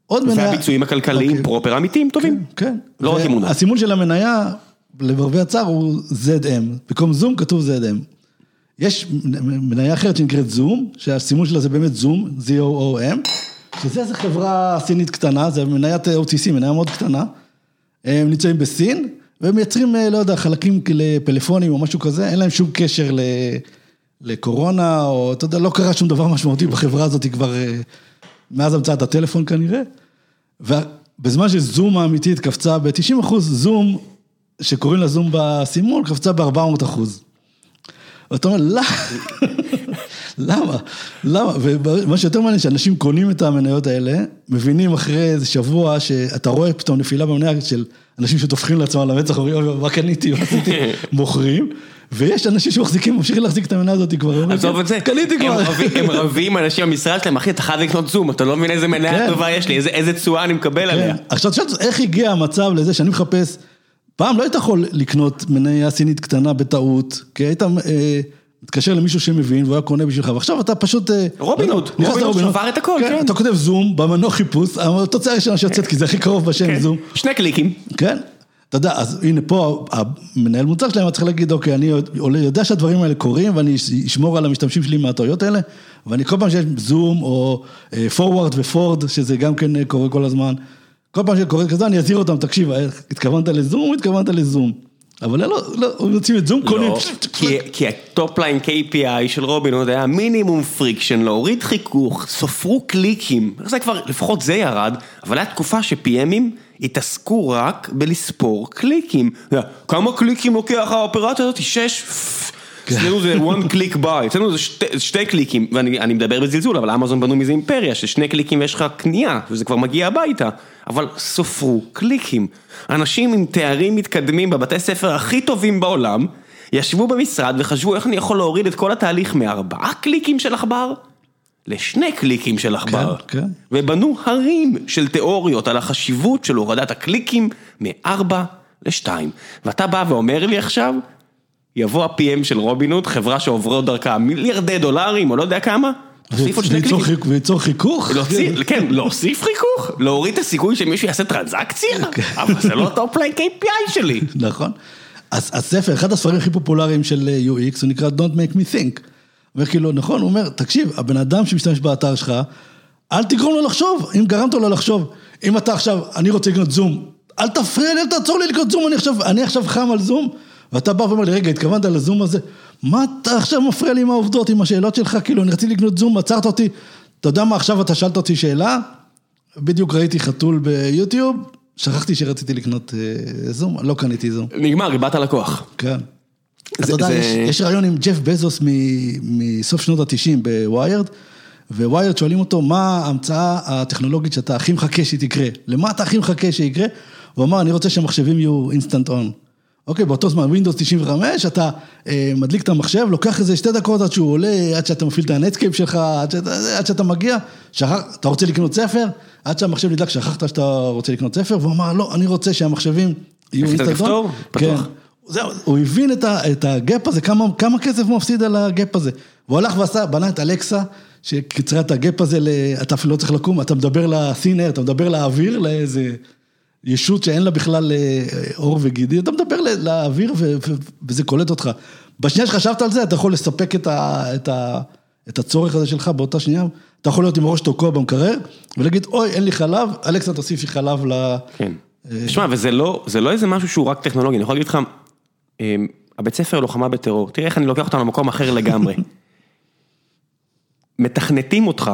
עוד מניה...
והביצועים הכלכליים
אוקיי.
פרופר אמיתיים טובים.
כן.
לא רק אמונה.
הסימול של המניה, למרבה הצער, הוא ZM. במקום זום כתוב ZM. יש מניה אחרת שנקראת זום, שהסימול שלה זה באמת זום, Z-O-O-M, שזה איזה חברה סינית קטנה, זה מניית OTC, מניה מאוד קטנה. הם נמצאים בסין, והם מייצרים, אה, לא יודע, חלקים לפלאפונים או משהו כזה, אין להם שום קשר ל... לקורונה, או אתה יודע, לא קרה שום דבר משמעותי בחברה הזאת כבר אה, מאז המצאת הטלפון כנראה. ובזמן שזום האמיתית קפצה ב-90 אחוז, זום, שקוראים לה זום בסימול, קפצה ב-400 אחוז. ואתה אומר, למה? למה? למה? ומה שיותר מעניין, שאנשים קונים את המניות האלה, מבינים אחרי איזה שבוע שאתה רואה פתאום נפילה במניה של אנשים שטופחים לעצמם על המצח, אומרים, "אוי, מה קניתי, מה עשיתי, מוכרים, ויש אנשים שמחזיקים, ממשיכים להחזיק את המניה הזאת כבר,
עזוב את זה,
קניתי כבר.
הם רבים אנשים במשרד שלהם, אחי אתה חייב לקנות זום, אתה לא מבין איזה מניה
כן.
טובה יש לי, איזה- תשואה אני מקבל עליה.
כן. עכשיו תשאל איך הגיע המצב לזה שאני מחפש, פעם לא היית יכול לקנות מניה סינית קטנה בטעות, כי היית אה, מתקשר למישהו שמבין והוא היה קונה בשבילך, ועכשיו אתה פשוט... אה,
רובין
לא
הוד, רובין הוד שבר את הכל, כן.
אתה כותב זום במנוע חיפוש, התוצאה הראשונה שיוצאת, כי זה הכי קרוב בשם
כן.
זום.
שני קליקים.
כן. אתה יודע, אז הנה פה המנהל מוצר שלהם היה צריך להגיד, אוקיי, אני יודע שהדברים האלה קורים ואני אשמור על המשתמשים שלי מהטעויות האלה, ואני כל פעם שיש זום או פורוורד ופורד, שזה גם כן אה, קורה כל הזמן, כל פעם שקורה כזה אני אזהיר אותם, תקשיב, אה, התכוונת לזום, התכוונת לזום. אבל לא, לא, הם יוצאים את זום, קונים.
לא, כי- כי ה top line KPI של רובין הוד היה מינימום friction, להוריד חיכוך, ספרו קליקים, זה כבר, לפחות זה ירד, אבל הייתה תקופה ש PM ים התעסקו רק בלספור קליקים. כמה קליקים לוקח האופרציה הזאת? שש? אצלנו זה one click buy, אצלנו זה שתי, שתי קליקים, ואני מדבר בזלזול, אבל אמזון בנו מזה אימפריה, של שני קליקים ויש לך קנייה, וזה כבר מגיע הביתה, אבל סופרו קליקים. אנשים עם תארים מתקדמים בבתי ספר הכי טובים בעולם, ישבו במשרד וחשבו איך אני יכול להוריד את כל התהליך מארבעה קליקים של עכבר לשני קליקים של עכבר.
כן, כן.
ובנו הרים של תיאוריות על החשיבות של הורדת הקליקים מארבע לשתיים. ואתה בא ואומר לי עכשיו, יבוא ה-PM של רובינוד, חברה שעוברות דרכה מיליארדי דולרים או לא יודע כמה, תוסיף עוד שני קליקים.
וייצור חיכוך?
כן, להוסיף חיכוך? להוריד את הסיכוי שמישהו יעשה טרנזקציה? אבל זה לא top line KPI שלי.
נכון. אז הספר, אחד הספרים הכי פופולריים של UX, הוא נקרא Don't Make Me Think. אומר כאילו, נכון, הוא אומר, תקשיב, הבן אדם שמשתמש באתר שלך, אל תגרום לו לחשוב, אם גרמת לו לחשוב. אם אתה עכשיו, אני רוצה לקנות זום, אל תפריע לי, אל תעצור לי לקנות זום, אני עכשיו חם על זום, ואתה בא ואומר לי, רגע, התכוונת לזום הזה, מה אתה עכשיו מפריע לי עם העובדות, עם השאלות שלך, כאילו, אני רציתי לקנות זום, עצרת אותי, אתה יודע מה, עכשיו אתה שאלת אותי שאלה, בדיוק ראיתי חתול ביוטיוב, שכחתי שרציתי לקנות אה, זום, לא קניתי זום.
נגמר, איבדת לקוח.
כן. אתה יודע, יש ריאיון עם ג'ף בזוס מסוף שנות התשעים ב Wired, Wired שואלים אותו, מה ההמצאה הטכנולוגית שאתה הכי מחכה שהיא תקרה? למה אתה הכי מחכה שיקרה? הוא אמר, אני רוצה שהמחשבים יהיו instant on. אוקיי, באותו זמן, Windows 95, אתה אה, מדליק את המחשב, לוקח איזה שתי דקות עד שהוא עולה, עד שאתה מפעיל את ה Netscape שלך, עד, שאת, עד שאתה מגיע, שכח, אתה רוצה לקנות ספר, עד שהמחשב נדלק, שכחת שאתה רוצה לקנות ספר, והוא אמר, לא, אני רוצה שהמחשבים יהיו
instant on.
כן. זהו, הוא הבין את, את ה gap הזה, כמה, כמה כסף הוא מפסיד על ה gap הזה. והוא הלך ועשה, בנה את אלקסה, שקיצרה את ה gap הזה, אתה אפילו לא צריך לקום, אתה מדבר לסינר, אתה מדבר לאוויר, לאיזה ישות שאין לה בכלל אה, עור וגידי, אתה מדבר לאוויר וזה קולט אותך. בשנייה שחשבת על זה, אתה יכול לספק את, ה, את, ה, את הצורך הזה שלך באותה שנייה, אתה יכול להיות עם ראש תוקע במקרר, ולהגיד, אוי, אין לי חלב, אלכסה תוסיפי חלב ל...
כן. תשמע, וזה לא, לא איזה משהו שהוא רק טכנולוגי, אני יכול להגיד לך, אמ, הבית ספר לוחמה בטרור, תראה איך אני לוקח אותנו למקום אחר לגמרי. מתכנתים אותך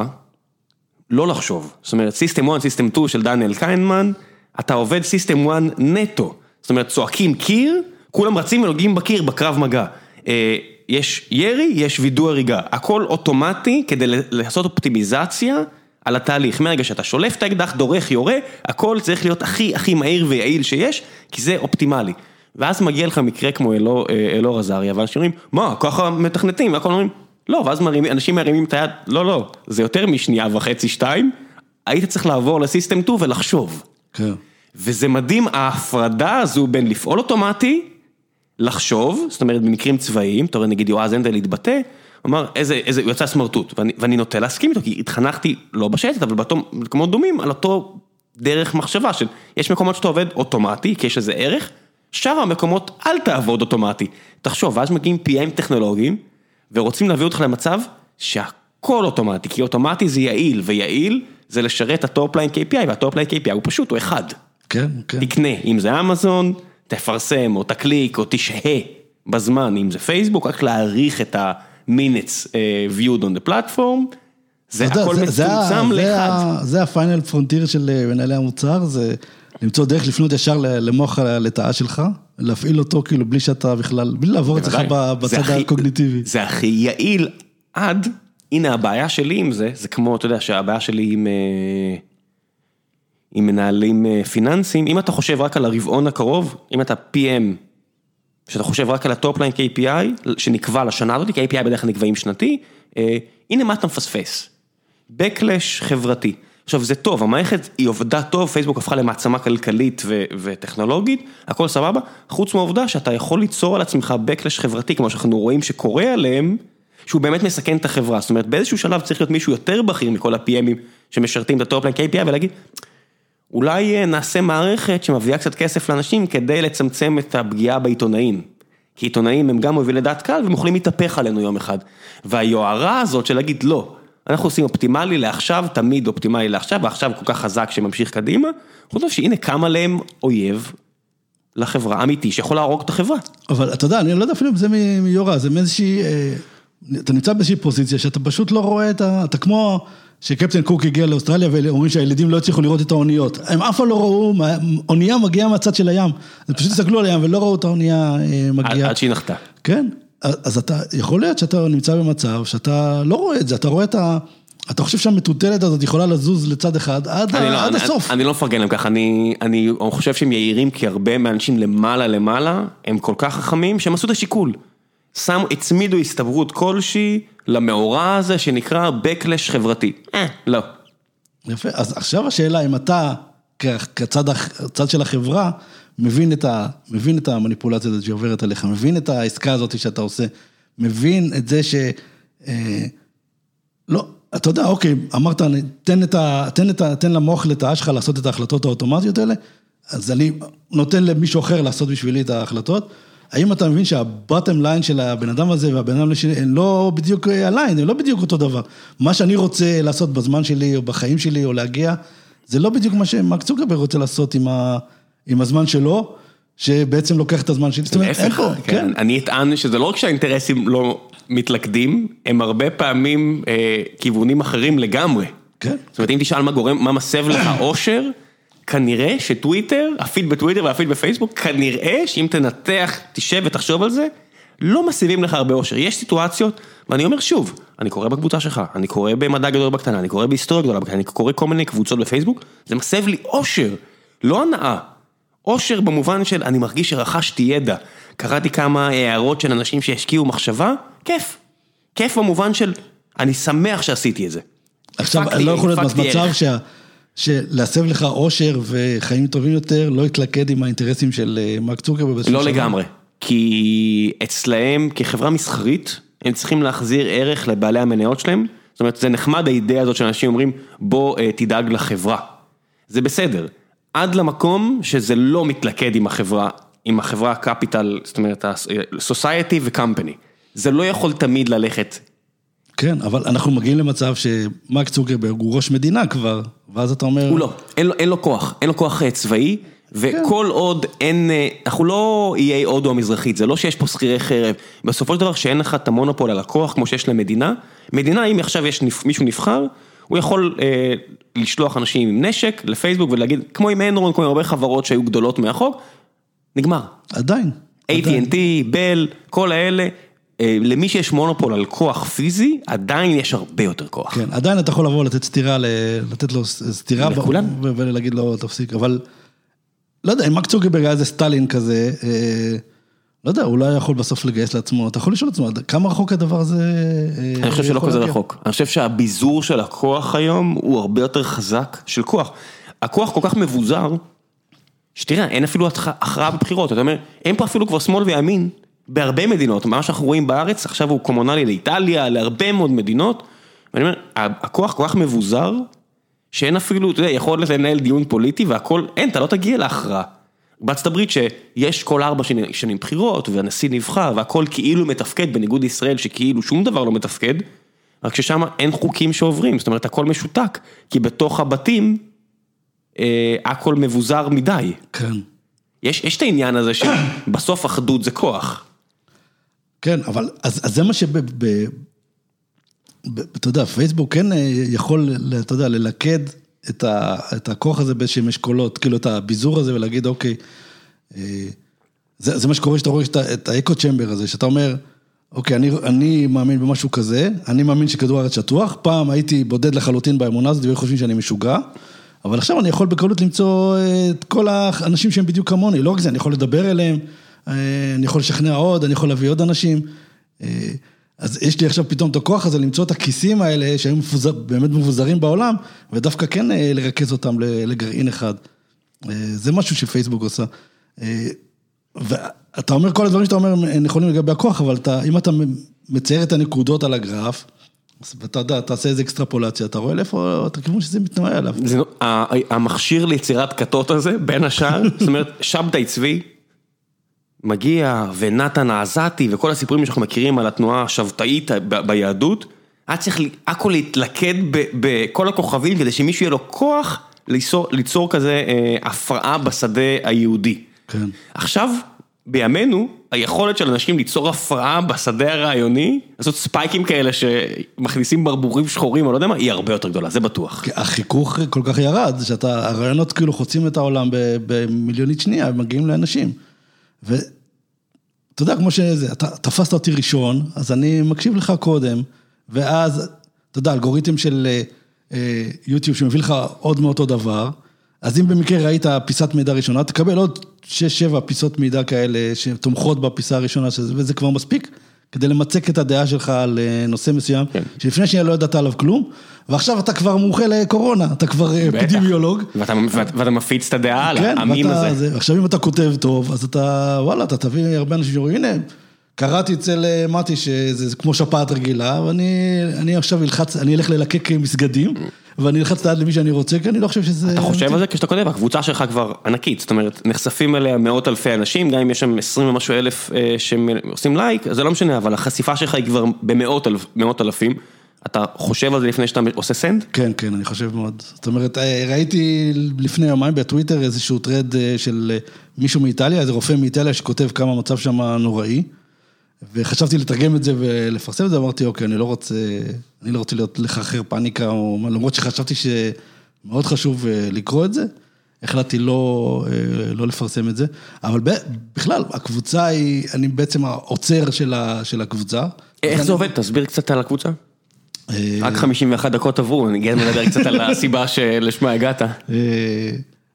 לא לחשוב, זאת אומרת system 1, system 2 של דניאל כהנמן, אתה עובד system 1 נטו, זאת אומרת צועקים קיר, כולם רצים ונוגעים בקיר בקרב מגע. אה, יש ירי, יש וידוא הריגה, הכל אוטומטי כדי לעשות אופטימיזציה על התהליך, מהרגע שאתה שולף את האקדח, דורך, יורה, הכל צריך להיות הכי הכי מהיר ויעיל שיש, כי זה אופטימלי. ואז מגיע לך מקרה כמו אלאור אה, עזריה, ואנשים אומרים, מה, ככה מתכנתים, והכל אומרים, לא, ואז אנשים מרימים את היד, לא, לא, זה יותר משנייה וחצי, שתיים, היית צריך לעבור לסיסטם 2 ולחשוב.
כן.
וזה מדהים, ההפרדה הזו בין לפעול אוטומטי, לחשוב, זאת אומרת במקרים צבאיים, אתה רואה נגיד יועז הנדל התבטא, הוא אמר איזה, איזה, הוא יצא סמרטוט, ואני, ואני נוטה להסכים איתו, כי התחנכתי לא בשייטת, אבל במקומות דומים, על אותו דרך מחשבה של, יש מקומות שאתה עובד אוטומטי, כי יש לזה ערך, שאר המקומות אל תעבוד אוטומטי. תחשוב, ואז מגיעים PM טכנולוגיים, ורוצים להביא אותך למצב שהכל אוטומטי, כי אוטומטי זה יעיל, ויעיל זה לשרת הטופליין KPI, והטופליין KPI הוא פשוט, הוא אחד.
כן, כן.
תקנה, אם זה אמזון, תפרסם, או תקליק, או תשהה בזמן, אם זה פייסבוק, רק להאריך את ה minutes uh, viewed on the platform, זה הכל מצומצם לאחד.
זה ה final frontier של אה, מנהלי המוצר, זה למצוא דרך לפנות ישר למוח הלטאה שלך, להפעיל אותו כאילו בלי שאתה בכלל, בלי לעבור אצלך בצד הקוגניטיבי.
זה הכי יעיל עד, הנה הבעיה שלי עם זה, זה כמו, אתה יודע, שהבעיה שלי עם... אה, עם מנהלים אה, פיננסיים, אם אתה חושב רק על הרבעון הקרוב, אם אתה PM, שאתה חושב רק על ה top line KPI, שנקבע לשנה הזאת, כי KPI בדרך כלל נקבעים שנתי, אה, הנה מה אתה מפספס. Backlash חברתי. עכשיו זה טוב, המערכת היא עבדה טוב, פייסבוק הפכה למעצמה כלכלית ו- וטכנולוגית, הכל סבבה, חוץ מהעובדה שאתה יכול ליצור על עצמך Backlash חברתי, כמו שאנחנו רואים שקורה עליהם, שהוא באמת מסכן את החברה, זאת אומרת באיזשהו שלב צריך להיות מישהו יותר בכיר מכל ה PM ים שמשרתים את ה top line KPI ולהגיד, אולי אה, נעשה מערכת שמביאה קצת כסף לאנשים כדי לצמצם את הפגיעה בעיתונאים. כי עיתונאים הם גם מובילי דעת קהל והם יכולים להתהפך עלינו יום אחד. והיוהרה הזאת של להגיד לא, אנחנו עושים אופטימלי לעכשיו, תמיד אופטימלי לעכשיו, ועכשיו כל כך חזק שממשיך קדימה, חוץ מזה שהנה קם עליהם אויב לחברה אמיתי שיכול להרוג את החברה.
אבל אתה יודע, אני לא יודע אפילו אם זה מיוהרה, זה מאיזושהי, אה, אתה נמצא באיזושהי פוזיציה שאתה פשוט לא רואה את ה... אתה כמו... שקפטן קוק הגיע לאוסטרליה ואומרים שהילדים לא הצליחו לראות את האוניות. הם אף פעם לא ראו, אונייה מגיעה מהצד של הים. הם פשוט הסתכלו על הים ולא ראו את האונייה אה, מגיעה.
עד שהיא נחתה.
כן, אז אתה, יכול להיות שאתה נמצא במצב שאתה לא רואה את זה, אתה רואה את ה... אתה חושב שהמטוטלת הזאת יכולה לזוז לצד אחד עד,
אני לא,
עד
אני,
הסוף.
אני לא מפרגן להם ככה, אני, אני חושב שהם יהירים כי הרבה מהאנשים למעלה למעלה הם כל כך חכמים שהם עשו את השיקול. שם, הצמידו הסתברות כלשהי למאורע הזה שנקרא Backlash חברתי. אה, לא.
יפה, אז עכשיו השאלה אם אתה, כצד של החברה, מבין את, ה, מבין את המניפולציה הזאת שעוברת עליך, מבין את העסקה הזאת שאתה עושה, מבין את זה ש... אה, לא, אתה יודע, אוקיי, אמרת, תן, את ה, תן, את ה, תן למוח לתאה שלך לעשות את ההחלטות האוטומטיות האלה, אז אני נותן למישהו אחר לעשות בשבילי את ההחלטות. האם אתה מבין שהבוטם ליין של הבן אדם הזה והבן אדם שלי הם לא בדיוק הליין, הם לא בדיוק אותו דבר. מה שאני רוצה לעשות בזמן שלי או בחיים שלי או להגיע, זה לא בדיוק מה שמרק צוקרברג רוצה לעשות עם, ה, עם הזמן שלו, שבעצם לוקח את הזמן שלי. זאת אומרת, אין פה,
כן. כן. אני אטען שזה לא רק שהאינטרסים לא מתלכדים, הם הרבה פעמים אה, כיוונים אחרים לגמרי.
כן.
זאת אומרת, אם תשאל מה גורם, מה מסב לך אושר, כנראה שטוויטר, הפיד בטוויטר והפיד בפייסבוק, כנראה שאם תנתח, תשב ותחשוב על זה, לא מסיבים לך הרבה אושר. יש סיטואציות, ואני אומר שוב, אני קורא בקבוצה שלך, אני קורא במדע גדול בקטנה, אני קורא בהיסטוריה גדולה בקטנה, אני קורא כל מיני קבוצות בפייסבוק, זה מסב לי אושר, לא הנאה. אושר במובן של אני מרגיש שרכשתי ידע, קראתי כמה הערות של אנשים שהשקיעו מחשבה, כיף. כיף במובן של אני שמח שעשיתי את זה.
עכשיו, לא יכול להיות מצב שה... שלהסב לך אושר וחיים טובים יותר, לא יתלכד עם האינטרסים של אה, מרק צוקרברג.
לא לגמרי, כי אצלהם כחברה מסחרית, הם צריכים להחזיר ערך לבעלי המניות שלהם, זאת אומרת, זה נחמד האידאה הזאת שאנשים אומרים, בוא אה, תדאג לחברה. זה בסדר, עד למקום שזה לא מתלכד עם החברה, עם החברה הקפיטל, זאת אומרת, ה-society ו-company. זה לא יכול תמיד ללכת
כן, אבל אנחנו מגיעים למצב שמרק צוקרברג הוא ראש מדינה כבר, ואז אתה אומר...
הוא לא, אין לו, אין לו כוח, אין לו כוח אה, צבאי, וכל כן. עוד אין, אה, אנחנו לא איי הודו המזרחית, זה לא שיש פה שכירי חרב, בסופו של דבר שאין לך את המונופול על הכוח כמו שיש למדינה, מדינה אם עכשיו יש מישהו נבחר, הוא יכול אה, לשלוח אנשים עם נשק לפייסבוק ולהגיד, כמו עם אנרון, כמו עם הרבה חברות שהיו גדולות מהחוק, נגמר.
עדיין.
AT&T, בל, כל האלה, למי שיש מונופול על כוח פיזי, עדיין יש הרבה יותר כוח.
כן, עדיין אתה יכול לבוא לתת סטירה, לתת לו סטירה, לכולם, ולהגיד לו תפסיק, אבל לא יודע, אם מרק צוקרברג היה איזה סטלין כזה, אה, לא יודע, אולי יכול בסוף לגייס לעצמו, אתה יכול לשאול לעצמו, כמה רחוק הדבר הזה
אה, אני חושב שלא כזה רחוק, אני חושב שהביזור של הכוח היום הוא הרבה יותר חזק של כוח. הכוח כל כך מבוזר, שתראה, אין אפילו הכרעה בבחירות, אתה אומר, אין פה אפילו כבר שמאל וימין. בהרבה מדינות, מה שאנחנו רואים בארץ, עכשיו הוא קומונלי לאיטליה, להרבה מאוד מדינות, ואני אומר, הכוח כל כך מבוזר, שאין אפילו, אתה יודע, יכול לנהל דיון פוליטי והכל, אין, אתה לא תגיע להכרעה. בארצות הברית שיש כל ארבע שנים בחירות, והנשיא נבחר, והכל כאילו מתפקד, בניגוד לישראל שכאילו שום דבר לא מתפקד, רק ששם אין חוקים שעוברים, זאת אומרת, הכל משותק, כי בתוך הבתים, אה, הכל מבוזר מדי.
כן.
יש, יש את העניין הזה שבסוף אחדות זה כוח.
כן, אבל אז, אז זה מה שב... ב, ב, אתה יודע, פייסבוק כן אה, יכול, אתה יודע, ללכד את, ה, את הכוח הזה באיזשהם אשכולות, כאילו את הביזור הזה ולהגיד, אוקיי, אה, זה, זה מה שקורה שאתה רואה את האקו צ'מבר הזה, שאתה אומר, אוקיי, אני, אני מאמין במשהו כזה, אני מאמין שכדור הארץ שטוח, פעם הייתי בודד לחלוטין באמונה הזאת והיו חושבים שאני משוגע, אבל עכשיו אני יכול בקלות למצוא אה, את כל האנשים שהם בדיוק כמוני, לא רק זה, אני יכול לדבר אליהם. אה, אני יכול לשכנע עוד, אני יכול להביא עוד אנשים. אה, אז יש לי עכשיו פתאום את הכוח הזה למצוא את הכיסים האלה שהיו מפוזר, באמת מבוזרים בעולם, ודווקא כן אה, לרכז אותם לגרעין אחד. זה משהו שפייסבוק עושה. ואתה אומר כל הדברים שאתה אומר נכונים לגבי הכוח, אבל אתה, אם אתה מצייר את הנקודות על הגרף, ואתה יודע, תעשה איזה אקסטרפולציה, אתה רואה לאיפה, את הכיוון שזה מתנועה עליו.
זה, המכשיר ליצירת כתות הזה, בין השאר, זאת אומרת, שבתאי צבי, מגיע ונתן העזתי וכל הסיפורים שאנחנו מכירים על התנועה השבתאית ביהדות, היה צריך הכל להתלכד בכל הכוכבים כדי שמישהו יהיה לו כוח ליצור, ליצור כזה אה, הפרעה בשדה היהודי.
כן.
עכשיו, בימינו, היכולת של אנשים ליצור הפרעה בשדה הרעיוני, לעשות ספייקים כאלה שמכניסים ברבורים שחורים או לא יודע מה, היא הרבה יותר גדולה, זה בטוח.
החיכוך כל כך ירד, שאתה, הרעיונות כאילו חוצים את העולם במיליונית שנייה ומגיעים לאנשים. ו... אתה יודע, כמו שזה, אתה תפסת אותי ראשון, אז אני מקשיב לך קודם, ואז, אתה יודע, אלגוריתם של אה, אה, יוטיוב שמביא לך עוד מאותו דבר, אז אם במקרה ראית פיסת מידע ראשונה, תקבל עוד 6-7 פיסות מידע כאלה שתומכות בפיסה הראשונה, שזה, וזה כבר מספיק כדי למצק את הדעה שלך על אה, נושא מסוים,
כן.
שלפני שנייה לא ידעת עליו כלום, ועכשיו אתה כבר מומחה לקורונה, אתה כבר אה. אפידמיולוג.
ואתה, ואתה, ואתה מפיץ את הדעה על
כן,
המים הזה.
זה, עכשיו אם אתה כותב טוב, אז אתה, וואלה, אתה תביא הרבה אנשים שאומרים, הנה, קראתי אצל אה, מתי שזה זה כמו שפעת רגילה, ואני אני עכשיו אלחץ, אני אלך ללקק מסגדים, ואני אלחץ את היד למי שאני רוצה, כי אני לא חושב שזה...
אתה חושב על זה כשאתה כותב, הקבוצה שלך כבר ענקית, זאת אומרת, נחשפים אליה מאות אלפי אנשים, גם אם יש שם 20 ומשהו אלף אה, שעושים לייק, זה לא משנה, אבל החשיפה שלך היא כבר במאות אלפים. אתה חושב על זה לפני שאתה עושה סנד?
כן, כן, אני חושב מאוד. זאת אומרת, אה, ראיתי לפני יומיים בטוויטר איזשהו טרד אה, של אה, מישהו מאיטליה, איזה רופא מאיטליה שכותב כמה המצב שם נוראי, וחשבתי לתרגם את זה ולפרסם את זה, אמרתי, אוקיי, אני לא רוצה, אני לא רוצה להיות לחרחר פאניקה, או, למרות שחשבתי שמאוד חשוב אה, לקרוא את זה, החלטתי לא, אה, לא לפרסם את זה, אבל בכלל, הקבוצה היא, אני בעצם העוצר של, ה, של הקבוצה.
איך זה עובד? תסביר קצת על הקבוצה.
אה,
רק 51 דקות עברו, אני גם מדבר קצת על הסיבה שלשמה הגעת.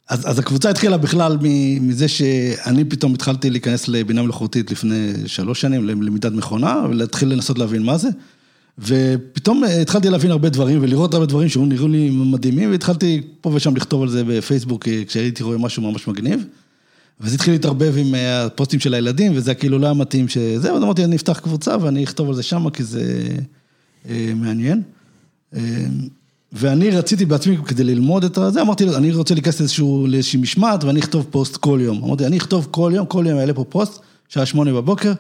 אז, אז הקבוצה התחילה בכלל מזה שאני פתאום התחלתי להיכנס לבינה מלאכותית לפני שלוש שנים, ללמידת מכונה, ולהתחיל לנסות להבין מה זה. ופתאום התחלתי להבין הרבה דברים ולראות הרבה דברים שהיו נראו לי מדהימים, והתחלתי פה ושם לכתוב על זה בפייסבוק אה, כשהייתי רואה משהו ממש מגניב. וזה התחיל להתערבב עם אה, הפוסטים של הילדים, וזה כאילו לא היה מתאים שזה, אז אמרתי, אני אפתח קבוצה ואני אכתוב על זה שמה, כי זה אה, מעניין. אה, ואני רציתי בעצמי, כדי ללמוד את זה, אמרתי, לו, אני רוצה להיכנס לאיזשהו, לאיזושהי משמעת, ואני אכתוב פוסט כל יום. אמרתי, אני אכתוב כל יום, כל יום אעלה פה פוסט, שעה שמונה בבוקר,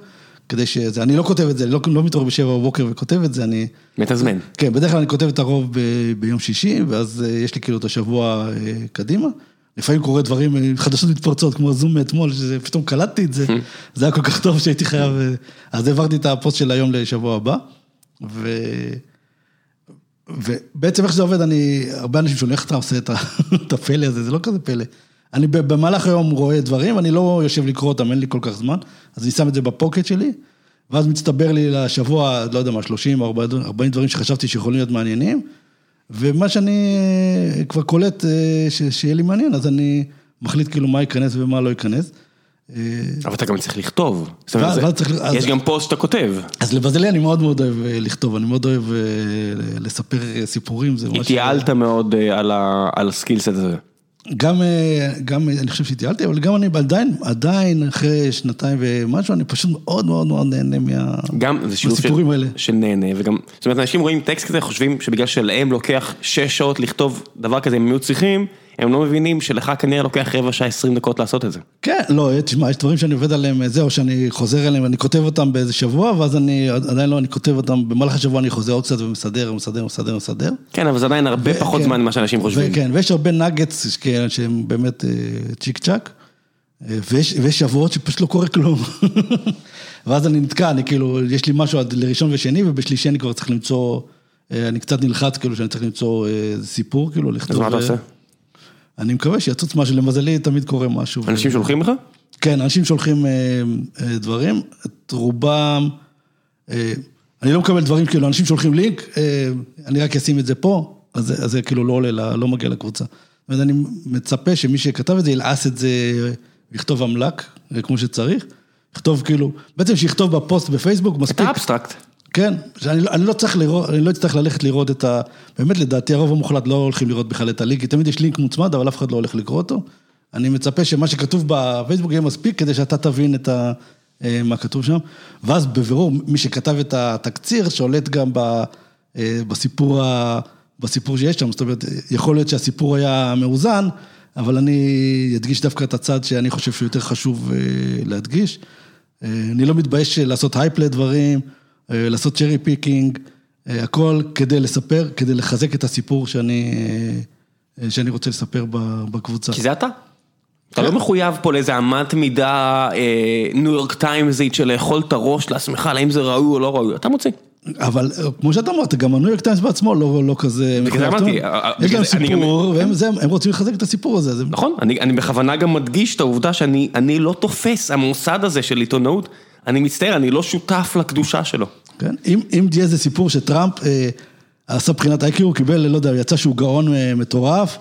כדי שזה, אני לא כותב את זה, אני לא, לא מתעורר בשבע בבוקר וכותב את זה, אני...
מתזמן.
כן, בדרך כלל אני כותב את הרוב ב, ביום שישי, ואז אה, יש לי כאילו את השבוע אה, קדימה. לפעמים קורה דברים, אה, חדשות מתפרצות, כמו הזום מאתמול, שפתאום קלטתי את זה, זה היה כל כך טוב שהייתי חייב... אז העברתי את הפוסט של היום לשבוע הבא, ו... ובעצם איך שזה עובד, אני, הרבה אנשים שואלים, איך אתה עושה את הפלא הזה, זה לא כזה פלא. אני במהלך היום רואה דברים, אני לא יושב לקרוא אותם, אין לי כל כך זמן, אז אני שם את זה בפוקט שלי, ואז מצטבר לי לשבוע, לא יודע מה, 30 או 40 דברים שחשבתי שיכולים להיות מעניינים, ומה שאני אה, כבר קולט אה, ש- שיהיה לי מעניין, אז אני מחליט כאילו מה ייכנס ומה לא ייכנס. אה,
אבל אתה גם צריך לכתוב. יש גם פוסט שאתה כותב.
אז למזלי אני מאוד מאוד אוהב אה, לכתוב, אני מאוד אוהב אה, לספר סיפורים, זה ממש...
התייעלת מאוד על הסקילסט הזה.
גם, גם אני חושב שהתייעלתי, אבל גם אני עדיין, עדיין אחרי שנתיים ומשהו, אני פשוט מאוד מאוד מאוד נהנה מה...
גם זה שילוב של,
האלה.
של נהנה וגם, זאת אומרת אנשים רואים טקסט כזה חושבים שבגלל שלהם לוקח 6 שעות לכתוב דבר כזה הם יהיו צריכים, הם לא מבינים שלך כנראה לוקח רבע שעה 20 דקות לעשות את זה.
כן, לא, תשמע, יש דברים שאני עובד עליהם, זהו, שאני חוזר אליהם, אני כותב אותם באיזה שבוע, ואז אני, עדיין לא, אני כותב אותם, במהלך השבוע אני חוזר עוד קצת ומסדר, מסדר, מסדר, מסדר.
כן אבל זה עדיין הרבה
ו-
פחות
כן.
זמן ממה שאנשים חושבים.
כן, ויש הרבה נאגץ כן, שהם באמת אה, צ'יק צ'אק, אה, ויש, ויש שבועות שפשוט לא קורה כלום. ואז אני נתקע, אני כאילו, יש לי משהו עד לראשון ושני, ובשלישי אני כבר צריך למצוא, אה, אני קצת נלחץ כאילו שאני צריך למצוא סיפור, כאילו, לכתוב.
אז מה אתה עושה?
אני מקווה שיצוץ משהו, למזלי תמיד קורה משהו.
אנשים שולחים לך?
כן, אנשים שולחים אה, אה, דברים, את רובם, אה, אני לא מקבל דברים כאילו, אנשים שולחים לינק, אה, אני רק אשים את זה פה, אז אז זה כאילו לא עולה, לא מגיע לקבוצה. אומרת, אני מצפה שמי שכתב את זה ילעס את זה, יכתוב אמל"ק, אה, כמו שצריך, יכתוב כאילו, בעצם שיכתוב בפוסט בפייסבוק,
את
מספיק.
ה abstract.
כן, שאני לא- אני לא צריך לראות, אני לא אצטרך ללכת לראות את ה... באמת, לדעתי הרוב המוחלט לא הולכים לראות בכלל את הלינק, כי תמיד יש לינק מוצמד, אבל אף אחד לא הולך לקרוא אותו. אני מצפה שמה שכתוב בפייסבוק יהיה מספיק, כדי שאתה תבין את ה... אה, מה כתוב שם. ואז בבירור, מי שכתב את התקציר, שולט גם ב... אה, בסיפור, ה... בסיפור שיש שם, זאת אומרת, יכול להיות שהסיפור היה מאוזן, אבל אני אדגיש דווקא את הצד שאני חושב שהוא יותר חשוב אה, להדגיש. אני לא מתבייש לעשות הייפ לדברים, לעשות cherry picking, אה, הכל כדי לספר, כדי לחזק את הסיפור שאני, אה, שאני רוצה לספר בקבוצה.
כי זה אתה. אתה לא מחויב פה לאיזה אמת מידה אה, ניו יורק טיימזית של לאכול את הראש לעצמך, האם זה ראוי או לא ראוי, אתה מוציא.
אבל אה, כמו שאתה אמרת, גם הניו יורק טיימס בעצמו לא, לא כזה...
בגלל זה. אמרתי, אה,
יש להם סיפור, והם זה, רוצים לחזק את הסיפור הזה. זה...
נכון, אני, אני בכוונה גם מדגיש את העובדה שאני אני לא תופס, המוסד הזה של עיתונאות, אני מצטער, אני לא שותף לקדושה שלו.
כן? אם, אם תהיה איזה סיפור שטראמפ אה, עשה בחינת איי-קיו, הוא קיבל, לא יודע, יצא שהוא גאון אה, מטורף,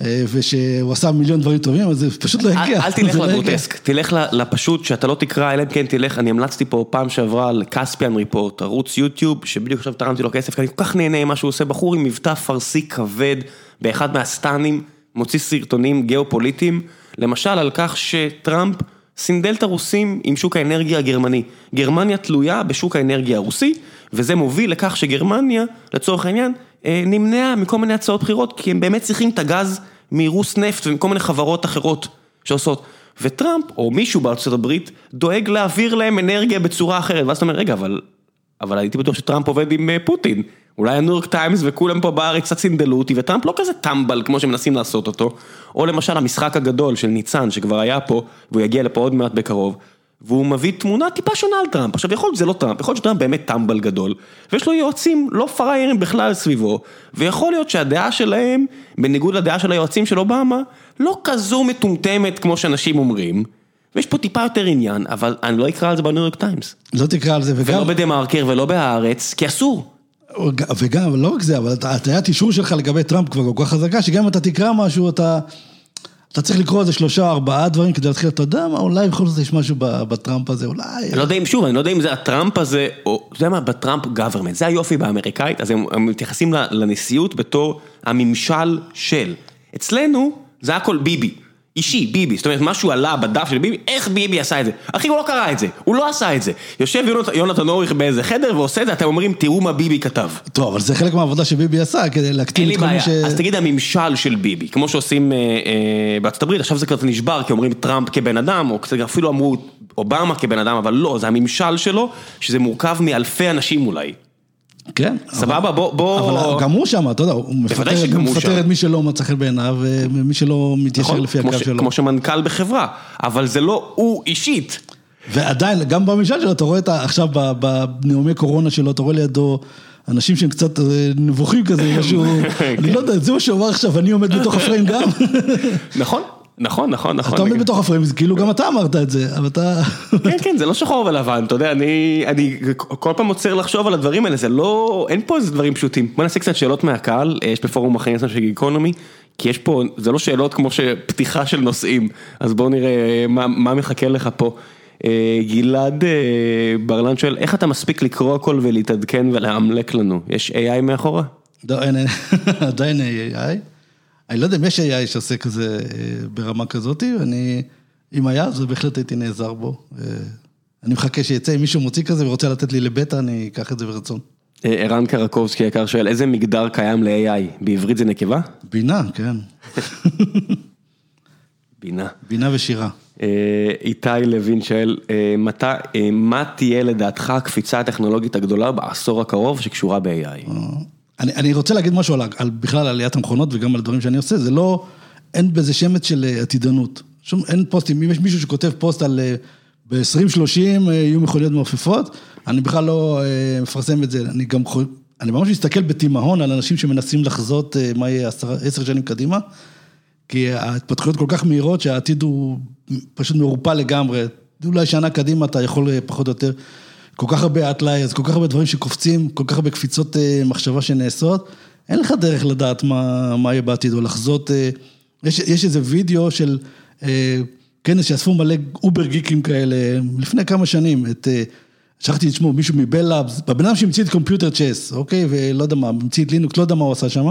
אה, ושהוא עשה מיליון דברים טובים, אז זה פשוט לא
אל,
יגיע.
אל תלך
זה לא.
לגרוטסק, תלך ל- לפשוט שאתה לא תקרא, אלא אם כן תלך, אני המלצתי פה פעם שעברה על כספיאן ריפורט, ערוץ יוטיוב, שבדיוק עכשיו תרמתי לו כסף, כי אני כל כך נהנה ממה שהוא עושה, בחור עם מבטא פרסי כבד, באחד מהסטנים, מוציא סרטונים גיאופוליטיים, למשל על כך שטראמפ סינדל את הרוסים עם שוק האנרגיה הגרמני. גרמניה תלויה בשוק האנרגיה הרוסי, וזה מוביל לכך שגרמניה, לצורך העניין, אה, נמנעה מכל מיני הצעות בחירות, כי הם באמת צריכים את הגז מרוס נפט ומכל מיני חברות אחרות שעושות. וטראמפ, או מישהו בארצות הברית, דואג להעביר להם אנרגיה בצורה אחרת. ואז אתה אומר, רגע, אבל, אבל הייתי בטוח שטראמפ עובד עם אה, פוטין. אולי הניו יורק טיימס וכולם פה בארץ קצת סינדלו אותי, וטראמפ לא כזה טמבל כמו שמנסים לעשות אותו. או למשל המשחק הגדול של ניצן, שכבר היה פה, והוא יגיע לפה עוד מעט בקרוב. והוא מביא תמונה טיפה שונה על טראמפ. עכשיו, יכול להיות שזה לא טראמפ, יכול להיות שטראמפ באמת טמבל גדול, ויש לו יועצים לא פראיירים בכלל סביבו, ויכול להיות שהדעה שלהם, בניגוד לדעה של היועצים של אובמה, לא כזו מטומטמת כמו שאנשים אומרים, ויש פה טיפה יותר עניין, אבל אני לא אקרא על זה בניו יורק טיימס.
לא תקרא על זה, וגם,
ולא בדה מרקר ולא בהארץ, כי אסור.
וגם, לא רק זה, אבל הטיית אישור שלך לגבי טראמפ כבר כל כך חזקה, שגם אם אתה תקרא משהו, אתה... אתה צריך לקרוא איזה שלושה, ארבעה דברים כדי להתחיל, אתה יודע מה, אולי בכל זאת יש משהו בטראמפ הזה, אולי...
אני לא יודע אם, שוב, אני לא יודע אם זה הטראמפ הזה, או, אתה יודע מה, בטראמפ גוברמנט, זה היופי באמריקאית, אז הם, הם מתייחסים לנשיאות בתור הממשל של. אצלנו זה הכל ביבי, אישי, ביבי, זאת אומרת, משהו עלה בדף של ביבי, איך ביבי עשה את זה? אחי, הוא לא קרא את זה, הוא לא עשה את זה. יושב יונת, יונתן אוריך באיזה חדר ועושה את זה, אתם אומרים, תראו מה ביבי כתב.
טוב, אבל זה חלק מהעבודה שביבי עשה, כדי
אין
להקטין
לי
את כל מי
בעיה,
ש...
אז תגיד הממשל של ביבי, כמו שעושים אה, אה, בארצות הברית, עכשיו זה קצת נשבר, כי אומרים טראמפ כבן אדם, או קצת אפילו אמרו אובמה כבן אדם, אבל לא, זה הממשל שלו, שזה מורכב מאלפי אנשים אולי.
כן.
סבבה, בוא, בוא...
אבל גם הוא שם, אתה יודע, הוא מפטר. את מי שלא מצא חן בעיניו, ומי שלא מתיישר
נכון,
לפי הקו שלו.
כמו שמנכ"ל בחברה, אבל זה לא הוא אישית.
ועדיין, גם בממשל שלו, אתה רואה את. עכשיו בנאומי קורונה שלו, אתה רואה לידו אנשים שהם קצת אה, נבוכים כזה, משהו... אני לא יודע, זה מה שהוא אמר עכשיו, אני עומד בתוך הפריים גם.
נכון, נכון, נכון, נכון.
אתה עומד בתוך הפריים, כאילו גם אתה אמרת את זה, אבל אתה...
כן, כן, זה לא שחור ולבן, אתה יודע, אני, אני כל פעם עוצר לחשוב על הדברים האלה, זה לא, אין פה איזה דברים פשוטים. בוא נעשה קצת שאלות מהקהל, יש בפורום החיים של גיקונומי, כי יש פה, זה לא שאלות כמו שפתיחה של נושאים, אז בואו נראה מה, מה מחכה לך פה. אה, גלעד אה, ברלן שואל, איך אתה מספיק לקרוא הכל ולהתעדכן ולאמלק לנו? יש AI מאחורה?
לא, אין, עדיין AI. אני לא יודע אם יש AI שעושה כזה אה, ברמה כזאת, ואני, אם היה, אז בהחלט הייתי נעזר בו. אה, אני מחכה שיצא, אם מישהו מוציא כזה ורוצה לתת לי לבטא, אני אקח את זה ברצון.
אה, ערן קרקובסקי היקר שואל, איזה מגדר קיים ל-AI? בעברית זה נקבה?
בינה, כן.
בינה.
בינה ושירה.
איתי לוין שואל, מתי, מה תהיה לדעתך הקפיצה הטכנולוגית הגדולה בעשור הקרוב שקשורה ב-AI?
אני, אני רוצה להגיד משהו על, על בכלל עליית המכונות וגם על דברים שאני עושה, זה לא, אין בזה שמץ של אה, עתידנות. שום, אין פוסטים, אם יש מישהו שכותב פוסט על אה, ב-2030 יהיו מכוניות מעופפות, אני בכלל לא אה, מפרסם את זה, אני גם, חו- אני ממש מסתכל בתימהון על אנשים שמנסים לחזות אה, מה יהיה עשר, עשר שנים קדימה, כי ההתפתחויות כל כך מהירות שהעתיד הוא פשוט מעורפל לגמרי. אולי שנה קדימה אתה יכול אה, פחות או יותר, כל כך הרבה outliers, כל כך הרבה דברים שקופצים, כל כך הרבה קפיצות אה, מחשבה שנעשות, אין לך דרך לדעת מה, מה יהיה בעתיד, או לחזות, אה, יש, יש איזה וידאו של אה, כנס שאספו מלא uber גיקים כאלה, לפני כמה שנים, את... אה, שכחתי את שמו, מישהו מ Bell Labs, הבן אדם שהמציא את computer chess, אוקיי? ולא יודע מה, המציא את לינוקס, לא יודע מה הוא עשה שם.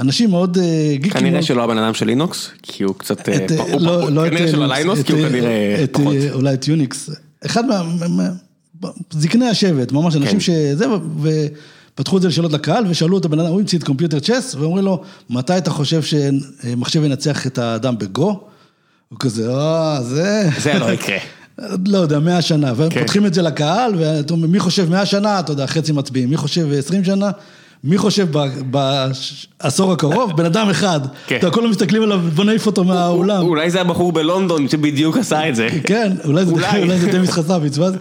אנשים מאוד גיקים.
כנראה שלא הבן אדם של לינוקס, כי הוא קצת,
את, לא, לא
כנראה שלא ליינוס, כי הוא
אה,
כנראה פחות.
אולי את יוניקס. אחד מה... זקני השבט, ממש אנשים
כן.
שזה, ופתחו את זה לשאלות לקהל, ושאלו את הבן אדם, הוא המציא את computer chess, ואומרים לו, מתי אתה חושב שמחשב ינצח את האדם בגו? הוא כזה, אה, זה...
זה לא יקרה.
לא יודע, מאה שנה,
כן.
פותחים את זה לקהל, ואתה אומר, מי חושב מאה שנה, אתה יודע, חצי מצביעים, מי חושב עשרים שנה, מי חושב בעשור הקרוב, בן אדם אחד,
כן.
אתה כולם מסתכלים עליו, בוא נעיף אותו מהאולם.
אולי זה הבחור בלונדון שבדיוק עשה את זה.
כן, אולי זה
אולי.
אולי זה דמיס חסביץ, ואז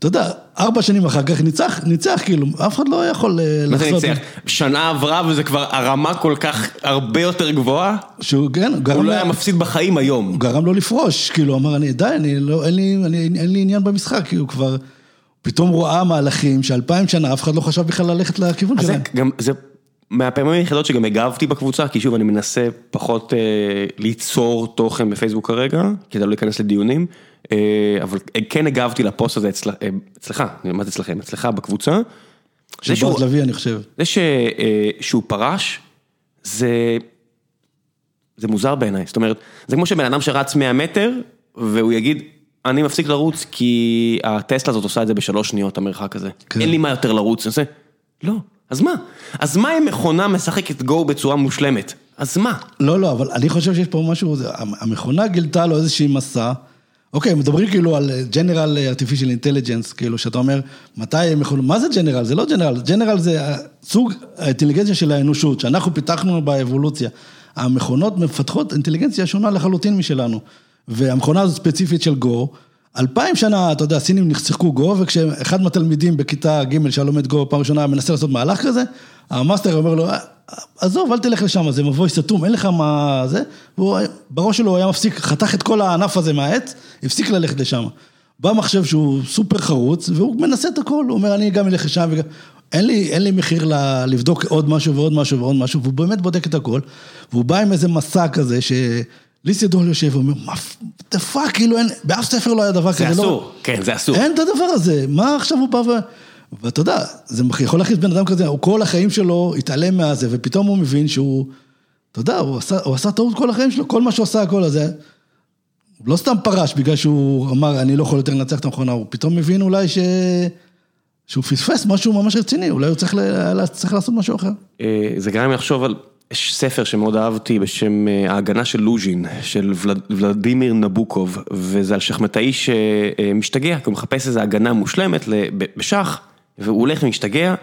אתה יודע, ארבע שנים אחר כך ניצח, ניצח, כאילו, אף אחד לא יכול אה,
מה זה. ניצח? שנה עברה וזה כבר הרמה כל כך הרבה יותר גבוהה?
שהוא, כן, הוא
הוא
גרם
לא
לו-
היה מפסיד בחיים היום.
הוא גרם לו לפרוש, כאילו, אמר, אני, די, אני לא, אין לי, אני, אין לי עניין במשחק, כי הוא כבר, פתאום הוא ראה מהלכים שאלפיים שנה אף אחד לא חשב בכלל ללכת לכיוון
אז זה
שלהם.
גם, זה מהפעמים היחידות שגם הגבתי בקבוצה, כי שוב אני מנסה פחות אה, ליצור תוכן בפייסבוק כרגע, כדי לא להיכנס לדיונים, אבל כן הגבתי לפוסט הזה אה, אצלך, מה זה אצלכם? אצלך בקבוצה.
של בועז לביא, אני חושב.
זה ש, אה, שהוא פרש, זה, זה מוזר בעיניי, זאת אומרת, זה כמו שבן אדם שרץ 100 מטר, והוא יגיד, אני מפסיק לרוץ כי הטסלה הזאת עושה את זה בשלוש שניות, המרחק הזה.
כן.
אין לי מה יותר לרוץ, אני עושה, לא, אז מה? אז מה אם מכונה משחקת גו בצורה מושלמת? אז מה?
לא, לא, אבל אני חושב שיש פה משהו, המכונה גילתה לו איזושהי מסע. אוקיי, מדברים כאילו על General Artificial Intelligence, כאילו, שאתה אומר, מתי מכונה, מה זה General? זה לא General, General זה סוג האינטליגנציה של האנושות, שאנחנו פיתחנו באבולוציה. המכונות מפתחות אינטליגנציה שונה לחלוטין משלנו. והמכונה הזו ספציפית של גו, אלפיים שנה, אתה יודע, הסינים שיחקו גו, וכשאחד מהתלמידים בכיתה ג' שלומד גו פעם ראשונה מנסה לעשות מהלך כזה, המאסטר אומר לו, עזוב, אל תלך לשם, זה מבוי סתום, אין לך מה זה, והוא, בראש שלו היה מפסיק, חתך את כל הענף הזה מהעץ, הפסיק ללכת לשם. בא מחשב שהוא סופר חרוץ, והוא מנסה את הכל, הוא אומר, אני גם אלך לשם וגם... אין לי, אין לי מחיר ל- לבדוק עוד משהו ועוד משהו ועוד משהו, והוא באמת בודק את הכל, והוא בא עם איזה מסע כזה, שלי סדול יושב ואומר, מה the fuck, כאילו אין, באף ספר לא היה דבר
זה
כזה, לא...
אסור, כן, זה אסור.
אין את הדבר הזה, מה עכשיו הוא בא ו... ואתה יודע, זה יכול להכניס בן אדם כזה, הוא כל החיים שלו התעלם מהזה, ופתאום הוא מבין שהוא, אתה יודע, הוא עשה, הוא עשה טעות כל החיים שלו, כל מה שהוא עשה, הכל הזה, הוא לא סתם פרש בגלל שהוא אמר, אני לא יכול יותר לנצח את המכונה, הוא פתאום מבין אולי ש... שהוא פספס משהו ממש רציני, אולי הוא צריך, ל... צריך לעשות משהו אחר.
אה, זה גרם לי לחשוב על יש ספר שמאוד אהבתי בשם אה, ההגנה של לוז'ין, של ולד- ולדימיר נבוקוב, וזה על שחמטאי שמשתגע, כי הוא מחפש איזו הגנה מושלמת בשח, והוא הולך ומשתגע,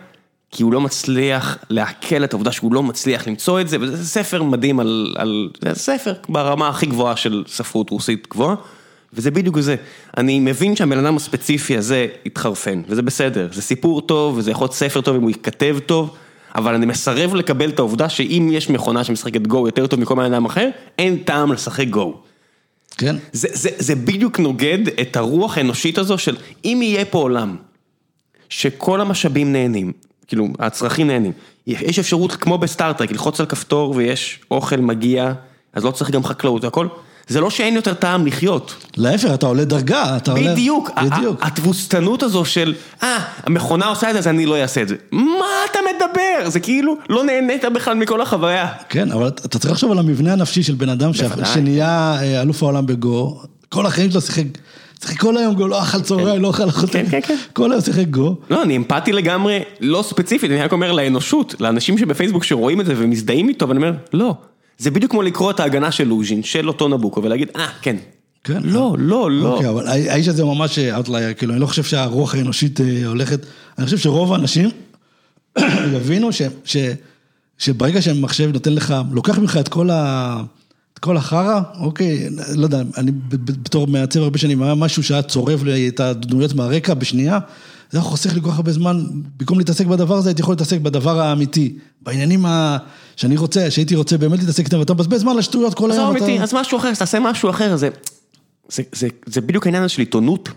כי הוא לא מצליח לעכל את העובדה שהוא לא מצליח למצוא את זה, וזה ספר מדהים על, על זה ספר ברמה הכי גבוהה של ספרות רוסית גבוהה. וזה בדיוק זה, אני מבין שהבן אדם הספציפי הזה התחרפן, וזה בסדר, זה סיפור טוב, וזה יכול להיות ספר טוב אם הוא ייכתב טוב, אבל אני מסרב לקבל את העובדה שאם יש מכונה שמשחקת גו יותר טוב מכל בן אדם אחר, אין טעם לשחק גו.
כן?
זה, זה, זה בדיוק נוגד את הרוח האנושית הזו של אם יהיה פה עולם שכל המשאבים נהנים, כאילו הצרכים נהנים, יש אפשרות כמו בסטארט-טרק ללחוץ על כפתור ויש אוכל מגיע, אז לא צריך גם חקלאות והכל, זה לא שאין יותר טעם לחיות.
להפך, אתה עולה דרגה, אתה עולה...
בדיוק,
בדיוק.
התבוסתנות הזו של, אה, המכונה עושה את זה אז אני לא אעשה את זה. מה אתה מדבר? זה כאילו, לא נהנית בכלל מכל החוויה.
כן, אבל אתה צריך לחשוב על המבנה הנפשי של בן אדם. שנהיה אה, אלוף העולם בגו, כל החיים שלו שיחק, שיחק כל היום גו, לא אכל צהריים, לא אכל אוכל,
כן, כן, כן.
כל היום שיחק גו.
לא, אני אמפתי לגמרי, לא ספציפית, אני רק אומר לאנושות, לאנשים שבפייסבוק שרואים את זה ומזדהים איתו, ואני אומר, לא. זה בדיוק כמו לקרוא את ההגנה של לוז'ין, של אותו נבוקוב, ולהגיד, אה, כן.
כן.
לא, לא, לא.
אוקיי, אבל הא- האיש הזה ממש outlier, כאילו, אני לא חושב שהרוח האנושית אה, הולכת, אני חושב שרוב האנשים יבינו ש- ש- שברגע שמחשב נותן לך, לוקח ממך את כל ה... את כל החרא, אוקיי, לא יודע, אני בתור מעצב הרבה שנים, היה משהו שהיה צורב לי את הדמויות מהרקע בשנייה, זה היה חוסך לי כל כך הרבה זמן, במקום להתעסק בדבר הזה, הייתי יכול להתעסק בדבר האמיתי, בעניינים ה... שאני רוצה, שהייתי רוצה באמת להתעסק איתם, ואתה מבזבז זמן לשטויות כל היום. אתה-
איתי, אז משהו אחר, אז תעשה משהו אחר, זה, זה, זה, זה בדיוק העניין של עיתונות,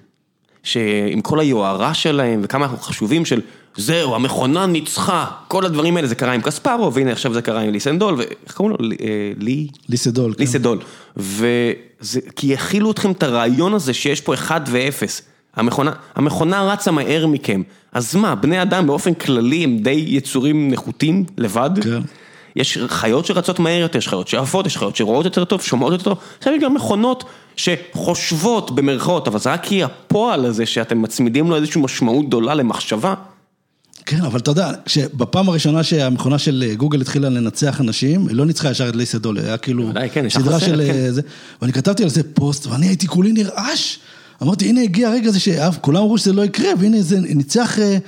שעם כל היוהרה שלהם וכמה אנחנו חשובים של זהו, המכונה ניצחה, כל הדברים האלה, זה קרה עם קספרו, והנה עכשיו זה קרה עם ליסנדול, ואיך קוראים לו? לי- אה, לי?
ליסדול. כן.
ליסדול. וזה, כי הכילו אתכם את הרעיון הזה שיש פה אחד ואפס. המכונה, המכונה רצה מהר מכם. אז מה, בני אדם באופן כללי הם די יצורים נחותים לבד?
כן.
יש חיות שרצות מהר יותר, יש חיות שעפות, יש חיות שרואות יותר טוב, שומעות יותר טוב. עכשיו יש גם מכונות שחושבות במרכאות, אבל זה רק כי הפועל הזה שאתם מצמידים לו איזושהי משמעות גדולה למחשבה.
כן, אבל אתה יודע, שבפעם הראשונה שהמכונה של אה, גוגל התחילה לנצח אנשים, היא לא ניצחה ישר את ליסדול, היה כאילו...
כן,
סדרה של
כן.
אה, זה, ואני כתבתי על זה פוסט, ואני הייתי כולי נרעש. אמרתי, הנה הגיע הרגע הזה שכולם אמרו שזה לא יקרה, והנה זה ניצח... אה,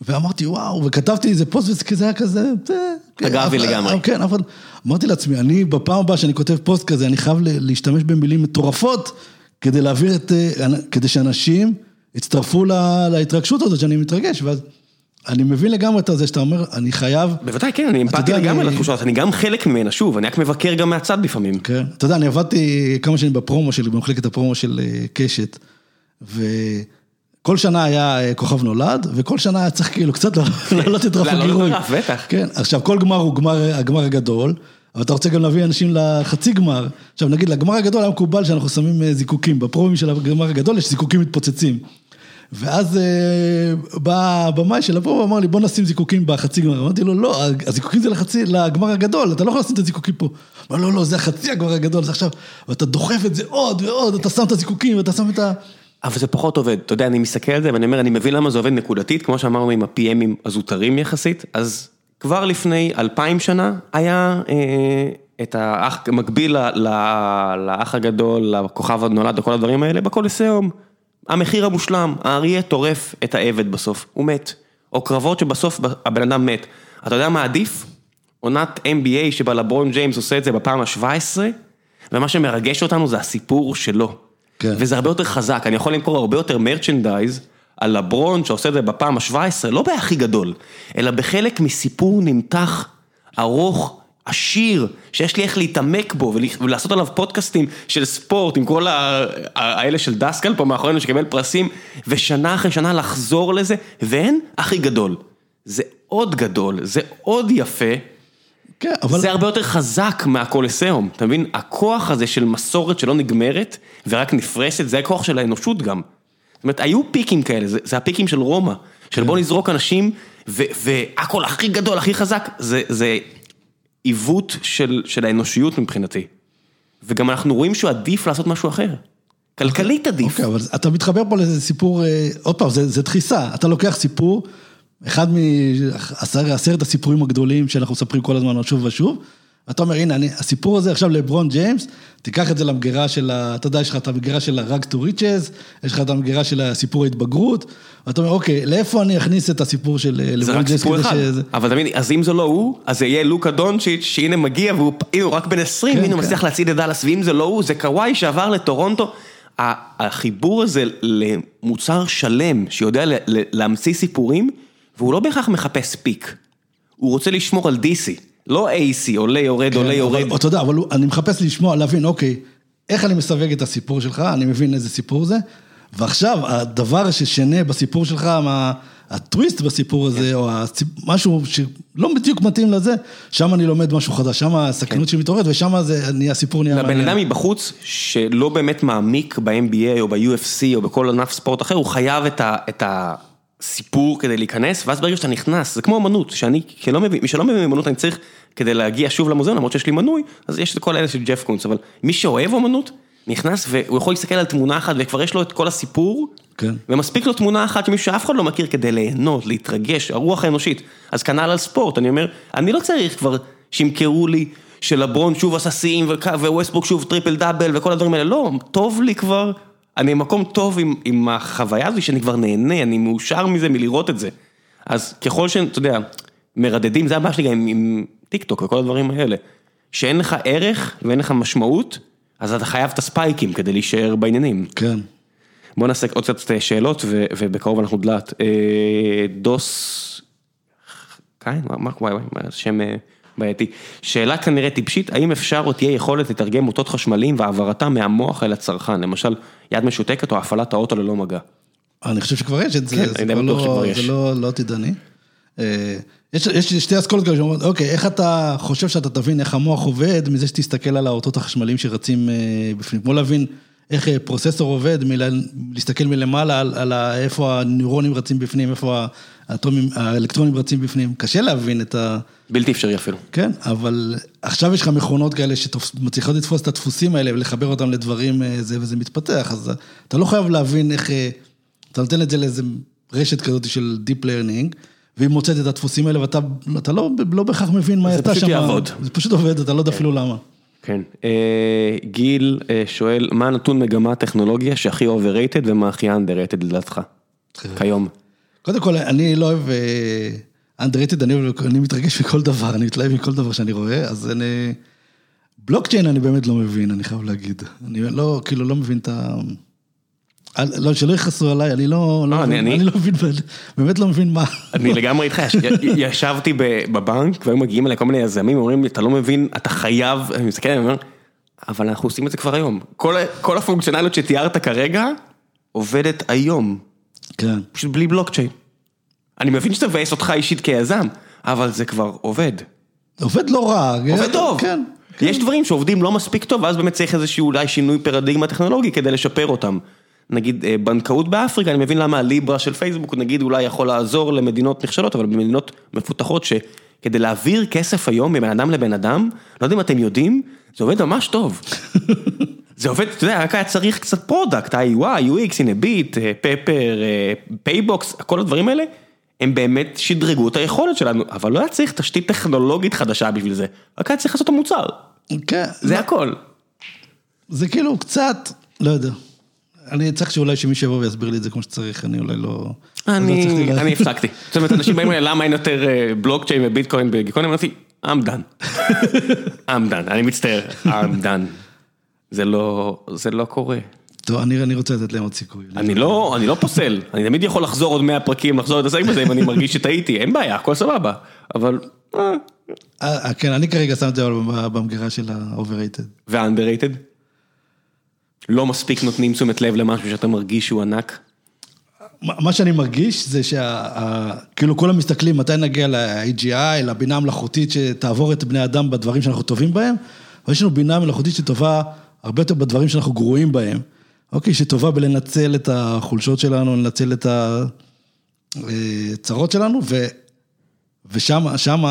ואמרתי, וואו, וכתבתי איזה פוסט, וזה היה כזה... אה, כן,
אגבי לגמרי.
כן, אבל אמרתי לעצמי, אני בפעם הבאה שאני כותב פוסט כזה, אני חייב להשתמש במילים מטורפות, כדי להעביר את... אה, כדי שאנשים הצטרפו לה, להתרגשות הזאת שאני מתרגש, ואז אני מבין לגמרי את זה שאתה אומר, אני חייב...
בוודאי, כן, אני אמפתי לגמרי לתחושה הזאת, אני גם חלק ממנה, שוב, אני רק מבקר גם מהצד לפעמים.
כן. אתה יודע, אני עבדתי כמה שנים בפרומו שלי, במחלקת הפרומו של אה, קשת, וכל שנה היה אה, כוכב נולד, וכל שנה היה צריך כאילו קצת להעלות את רף
להעלות את
הגירוי.
הרף, בטח.
כן, עכשיו כל גמר הוא גמר, הגמר הגדול, אבל אתה רוצה גם להביא אנשים לחצי גמר. עכשיו נגיד, לגמר הגדול היה מקובל שאנחנו שמים אה, זיקוקים, בפרומים של הגמר הגדול יש זיקוקים מתפוצצים. ואז אה, בא הבמאי של הפרומו ואמר לי, בוא נשים זיקוקים בחצי גמר. אמרתי לו, לא, הזיקוקים זה לחצי, לגמר הגדול, אתה לא יכול לשים את הזיקוקים פה. אמר, לא, לא, זה החצי הגמר הגדול, זה עכשיו, ואתה דוחף את זה עוד ועוד, אתה שם את הזיקוקים, ואתה שם את ה...
אבל זה פחות עובד, אתה יודע, אני מסתכל על זה ואני אומר, אני מבין למה זה עובד נקודתית, כמו שאמרנו עם ה-PMים הזוטרים יחסית, אז כבר לפני אלפיים שנה היה אה, את האח, מקביל לאח הגדול, לכוכב הנולד וכל הדברים האלה, בקולוסיאום. המחיר המושלם, האריה טורף את העבד בסוף, הוא מת. או קרבות שבסוף הבן אדם מת. אתה יודע מה עדיף? עונת NBA שבה לברון ג'יימס עושה את זה בפעם ה-17, ומה שמרגש אותנו זה הסיפור שלו.
כן.
וזה הרבה יותר חזק, אני יכול למכור הרבה יותר מרצ'נדייז על לברון שעושה את זה בפעם ה-17, לא בהכי גדול, אלא בחלק מסיפור נמתח, ארוך, עשיר, שיש לי איך להתעמק בו ול- ולעשות עליו פודקאסטים של ספורט עם כל האלה של דסקל פה מאחורינו שקיבל פרסים, ושנה אחרי שנה לחזור לזה, ואין הכי גדול. זה עוד גדול, זה עוד יפה.
כן, אבל...
זה הרבה יותר חזק מהקולוסיאום, אתה מבין? הכוח הזה של מסורת שלא נגמרת ורק נפרסת, זה הכוח של האנושות גם. זאת אומרת, היו פיקים כאלה, זה, זה הפיקים של רומא, של בוא נזרוק אנשים, והכל הכי גדול, הכי חזק, זה, זה עיוות של, של האנושיות מבחינתי. וגם אנחנו רואים שהוא עדיף לעשות משהו אחר. כלכלית עדיף.
אוקיי, אבל אתה מתחבר פה לאיזה סיפור, אה, עוד פעם, זה, זה דחיסה. אתה לוקח סיפור, אחד מעשרת הסיפורים הגדולים שאנחנו מספרים כל הזמן שוב ושוב, ואתה אומר, הנה, אני, הסיפור הזה עכשיו לברון ג'יימס, תיקח את זה למגירה של ה... אתה יודע, יש לך את המגירה של ה-Rug to Riches, יש לך את המגירה של הסיפור ההתבגרות, ואתה אומר, אוקיי, לאיפה אני אכניס את הסיפור של אה,
זה
לברון
רק
ג'יימס
סיפור
כדי
אחד,
שזה...
אבל תמיד, אז אם זה לא הוא, אז זה יהיה לוקה דונצ'יץ' שהנה מגיע והוא הוא רק בן 20,
כן,
הנה הוא
כן.
מצליח להצעיד את דאלאס, ואם זה לא הוא, זה קוואי שעבר לטורונטו. החיבור הזה למוצר שלם שיודע להמציא סיפורים, והוא לא בהכרח מחפש פיק, הוא רוצה לשמור על DC, לא AC, עולה יורד, עולה יורד.
כן, אבל, אתה יודע, אבל אני מחפש לשמוע, להבין, אוקיי, איך אני מסווג את הסיפור שלך, אני מבין איזה סיפור זה, ועכשיו, הדבר ששנה בסיפור שלך, מה, הטוויסט בסיפור הזה, או הסיפ... משהו שלא בדיוק מתאים לזה, שם אני לומד משהו חדש, שם הסכנות שלי מתעוררת, ושם נהיה, הסיפור נהיה
לבן אדם מבחוץ שלא באמת מעמיק ב-NBA או ב-UFC או בכל ענף ספורט אחר, הוא חייב את, ה, את הסיפור כדי להיכנס, ואז ברגע שאתה נכנס, זה כמו אמנות, שאני כלא מבין, מי שלא מבין אמנות אני צריך כדי להגיע שוב למוזיאון, למרות שיש לי מנוי, אז יש את כל אלה של ג'ף קונס, אבל מי שאוהב אמנות, נכנס והוא יכול להסתכל על תמונה אחת וכבר יש לו את כל הסיפור,
כן.
ומספיק לו תמונה אחת שמישהו שאף אחד לא מכיר כדי ליהנות, להתרגש, הרוח האנושית. אז כנ"ל על ספורט, אני אומר, אני לא צריך כבר שימכרו לי שלברון שוב עשה שיאים וווסטבוק שוב triple double וכל הדברים האלה, לא, טוב לי כבר, אני במקום טוב עם, עם החוויה הזו שאני כבר נהנה, אני מאושר מזה מלראות את זה. אז ככל שאתה יודע, מרדדים, זה הבעיה שלי גם עם, עם טיק טוק וכל הדברים האלה. שאין לך ערך ואין לך משמעות, אז אתה חייב את הספייקים כדי להישאר בעניינים.
כן.
בוא נעשה עוד קצת שאלות ו- ובקרוב אנחנו דלת. אה, דוס... קין? מה, וואי, וואי, שם אה, בעייתי. שאלה כנראה טיפשית, האם אפשר או תהיה יכולת לתרגם אותות חשמליים והעברתם מהמוח אל הצרכן, למשל יד משותקת או הפעלת האוטו ללא מגע.
אני חושב שכבר יש את זה,
כן,
זה לא-. זה לא, לא עתידני. אה, יש, יש שתי אסכולות כאלה שאומרות, אוקיי, איך אתה חושב שאתה תבין איך המוח עובד מזה שתסתכל על האותות החשמליים שרצים אה, בפנים, כמו להבין איך אה, פרוססור עובד, מלהסתכל מלמעלה על, על איפה הנוירונים רצים בפנים, איפה האטומים, האלקטרונים רצים בפנים, קשה להבין את ה...
בלתי אפשרי אפילו.
כן, אבל עכשיו יש לך מכונות כאלה שמצליחות לתפוס את הדפוסים האלה ולחבר אותם לדברים אה, זה, וזה מתפתח, אז אתה לא חייב להבין איך, אה, אתה נותן את זה לאיזה רשת כזאת של Deep Learning, והיא מוצאת את הדפוסים האלה ואתה אתה לא, לא בהכרח מבין מה
זה
הייתה שם.
פשוט יעבוד.
זה פשוט עובד, אתה לא יודע אפילו למה.
כן. אה, גיל שואל, מה נתון מגמה הטכנולוגיה שהכי overrated ומה הכי underrated לדעתך? כיום.
קודם כל, אני לא אוהב אה, underrated, אני, אני מתרגש מכל דבר, אני מתלהב מכל דבר שאני רואה, אז אני... בלוקצ'יין אני באמת לא מבין, אני חייב להגיד. אני לא, כאילו, לא מבין את ה... לא, שלא יכעסו עליי, אני לא, לא,
לא, אני-
אני
אני-
לא מבין, באמת לא מבין מה.
אני לגמרי איתך, יש- ישבתי בבנק והיו מגיעים אליי כל מיני יזמים, אומרים לי, אתה לא מבין, אתה חייב, אני מסתכל, אני אומר, אבל אנחנו עושים את זה כבר היום. כל כל הפונקציונליות שתיארת כרגע, עובדת היום,
כן.
פשוט בלי בלוקצ'יין. אני מבין שזה מבאס אותך אישית כיזם, אבל זה כבר עובד.
עובד לא רע.
עובד טוב.
כן.
יש דברים שעובדים לא מספיק טוב, ואז באמת צריך איזשהו אולי שינוי פרדיגמה טכנולוגי כדי לשפר אותם. נגיד אה, בנקאות באפריקה, אני מבין למה הליברה של פייסבוק נגיד אולי יכול לעזור למדינות נכשלות, אבל במדינות מפותחות שכדי להעביר כסף היום מבן אדם לבן אדם, לא יודע אם אתם יודעים, זה עובד ממש טוב. זה עובד, אתה יודע, רק היה צריך קצת product, ה-UI, UX, הנה ביט, פפר, פייבוקס, כל הדברים האלה, הם באמת שדרגו את היכולת שלנו, אבל לא היה צריך תשתית טכנולוגית חדשה בשביל זה, רק היה צריך לעשות את המוצר,
כן.
זה הכל.
זה כאילו קצת, לא יודע. אני צריך שאולי שמישהו יבוא ויסביר לי את זה כמו שצריך, אני אולי לא... לא
אני
לה-
אני הפסקתי. זאת אומרת, אנשים באים אליי, למה אין יותר אה, בלוקצ'יין וביטקוין בגיקונומי? אמרתי, I'm done. I'm done, אני מצטער, I'm done. זה לא, זה לא קורה.
טוב, אני אני רוצה לתת להם עוד סיכוי.
אני לא, אני לא פוסל, אני תמיד יכול לחזור עוד 100 פרקים, לחזור להתעסק בזה אם אני מרגיש שטעיתי, אין בעיה, הכל סבבה. אבל, אה,
אה, כן, אני כרגע שם את זה במגירה של ה-overrated.
ו-underrated? לא מספיק נותנים תשומת לב למשהו שאתה מרגיש שהוא ענק?
מה מה שאני מרגיש זה שכאילו כולם מסתכלים מתי נגיע ל-AGI, לבינה המלאכותית שתעבור את בני אדם בדברים שאנחנו טובים בהם, אבל יש לנו בינה מלאכותית שטובה הרבה יותר בדברים שאנחנו גרועים בהם, אוקיי, שטובה בלנצל את החולשות שלנו, לנצל את הצרות שלנו, ו, ושם, שם,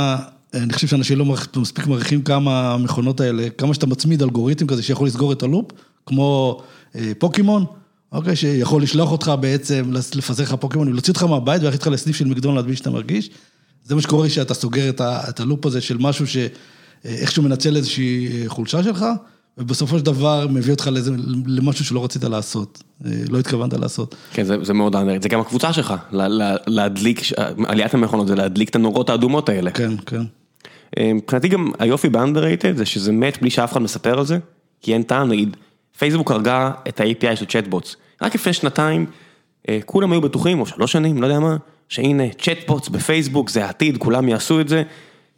אני חושב שאנשים לא מספיק מעריכים כמה המכונות האלה, כמה שאתה מצמיד אלגוריתם כזה שיכול לסגור את הלופ, כמו אה, פוקימון, אוקיי, שיכול לשלוח אותך בעצם, לפזר לך פוקימון, להוציא אותך מהבית ולהכניס אותך לסניף של מקדונלד בלי שאתה מרגיש. זה מה שקורה שאתה סוגר את, ה, את הלופ הזה של משהו שאיכשהו מנצל איזושהי אה, חולשה שלך, ובסופו של דבר מביא אותך לאיזה, למשהו שלא רצית לעשות, אה, לא התכוונת לעשות.
כן, זה, זה מאוד underrated, זה גם הקבוצה שלך, לה, לה, להדליק, עליית המכונות זה להדליק את הנורות האדומות האלה.
כן, כן.
אה, מבחינתי גם היופי ב-underrated זה שזה מת בלי שאף אחד מספר על זה, כי אין טעם, נגיד, פייסבוק הרגה את ה-API של צ'טבוטס. רק לפני שנתיים, אה, כולם היו בטוחים, או שלוש שנים, לא יודע מה, שהנה, צ'טבוטס בפייסבוק זה העתיד, כולם יעשו את זה.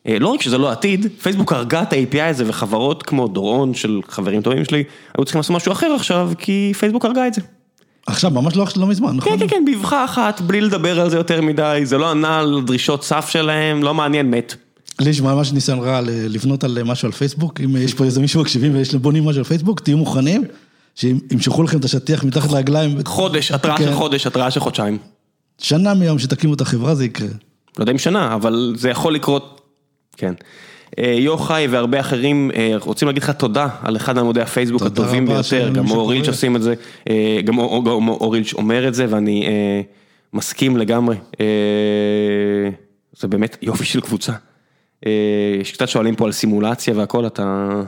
אה, לא רק שזה לא עתיד, פייסבוק הרגה את ה-API הזה, וחברות כמו דורון של חברים טובים שלי, היו צריכים לעשות משהו אחר עכשיו, כי פייסבוק הרגה את זה.
עכשיו, ממש לא, לא מזמן, נכון?
כן, כן, כן, באבחה אחת, בלי לדבר על זה יותר מדי, זה לא ענה על דרישות סף שלהם, לא מעניין, מת.
לי יש ממש ניסיון רע לבנות על משהו על פייסבוק, אם יש פה איזה מישהו מקשיבים ויש להם בונים משהו על פייסבוק, תהיו מוכנים, שימשכו לכם את השטיח מתחת לרגליים.
חודש, התראה של
כן.
חודש, התראה של חודשיים.
שנה מיום שתקימו את החברה זה יקרה.
לא יודע אם שנה, אבל זה יכול לקרות, כן. אה, יוחאי והרבה אחרים אה, רוצים להגיד לך תודה על אחד מעמודי הפייסבוק הטובים ביותר, גם אורילץ'. עושים את זה, אה, גם אור- גם אורילץ' אומר את זה ואני מסכים לגמרי. זה באמת יופי של קבוצה. יש קצת שואלים פה על סימולציה והכל, אתה...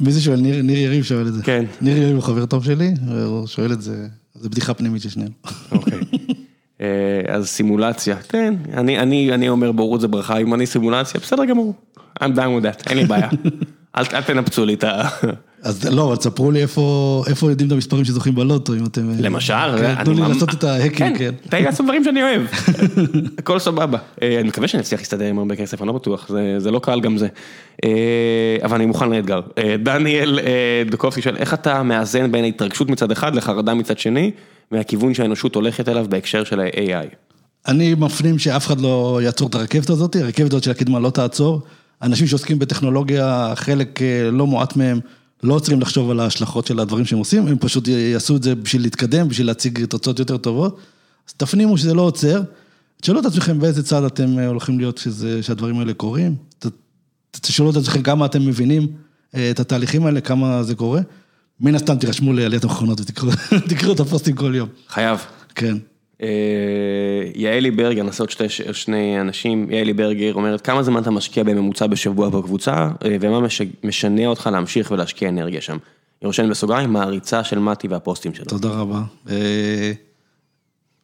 מי זה שואל? ניר, ניר יריב שואל את זה.
כן.
ניר יריב הוא חבר טוב שלי, הוא שואל את זה, זה בדיחה פנימית של שנינו.
אוקיי. אה, אז סימולציה, כן, אני, אני, אני אומר בורות זה ברכה, אם אני סימולציה, בסדר גמור, I'm done with that, אין לי בעיה. אל, אל תנפצו לי את ה...
אז לא, אבל תספרו לי איפה, איפה יודעים את המספרים שזוכים בלוטו, אם אתם...
למשל,
כן, תנו לי לעשות את ההקים, כן.
תן לי לעשות דברים שאני אוהב, הכל סבבה. אה, אני מקווה שאני אצליח להסתדר עם הרבה כסף, אני לא בטוח, זה- זה לא קל גם זה. אה, אבל אני מוכן לאתגר. אה, דניאל אה, דוקובסקי שואל, איך אתה מאזן בין ההתרגשות מצד אחד לחרדה מצד שני, מהכיוון שהאנושות הולכת אליו בהקשר של ה-AI?
אני מפנים שאף אחד לא יעצור את הרכבת הזאת, הרכבת הזאת של הקדמה לא תעצור. אנשים שעוסקים בטכנולוגיה, חלק אה, לא מועט מהם, לא עוצרים לחשוב על ההשלכות של הדברים שהם עושים, הם פשוט יעשו את זה בשביל להתקדם, בשביל להציג תוצאות יותר טובות. אז תפנימו שזה לא עוצר, תשאלו את עצמכם באיזה צד אתם אה, הולכים להיות שזה, שהדברים האלה קורים. תשאלו את עצמכם כמה אתם מבינים אה, את התהליכים האלה, כמה זה קורה. מן הסתם תירשמו לעליית המכונות ותקראו תקראו את הפוסטים כל יום.
חייב.
כן.
אה, יעלי ברגר, נעשה עוד שתי, שני אנשים, יעלי ברגר אומרת כמה זמן אתה משקיע בממוצע בשבוע בקבוצה אה, ומה מש, משנה אותך להמשיך ולהשקיע אנרגיה שם. היא רושמת בסוגריים, מעריצה של מתי והפוסטים שלו.
תודה רבה. אה,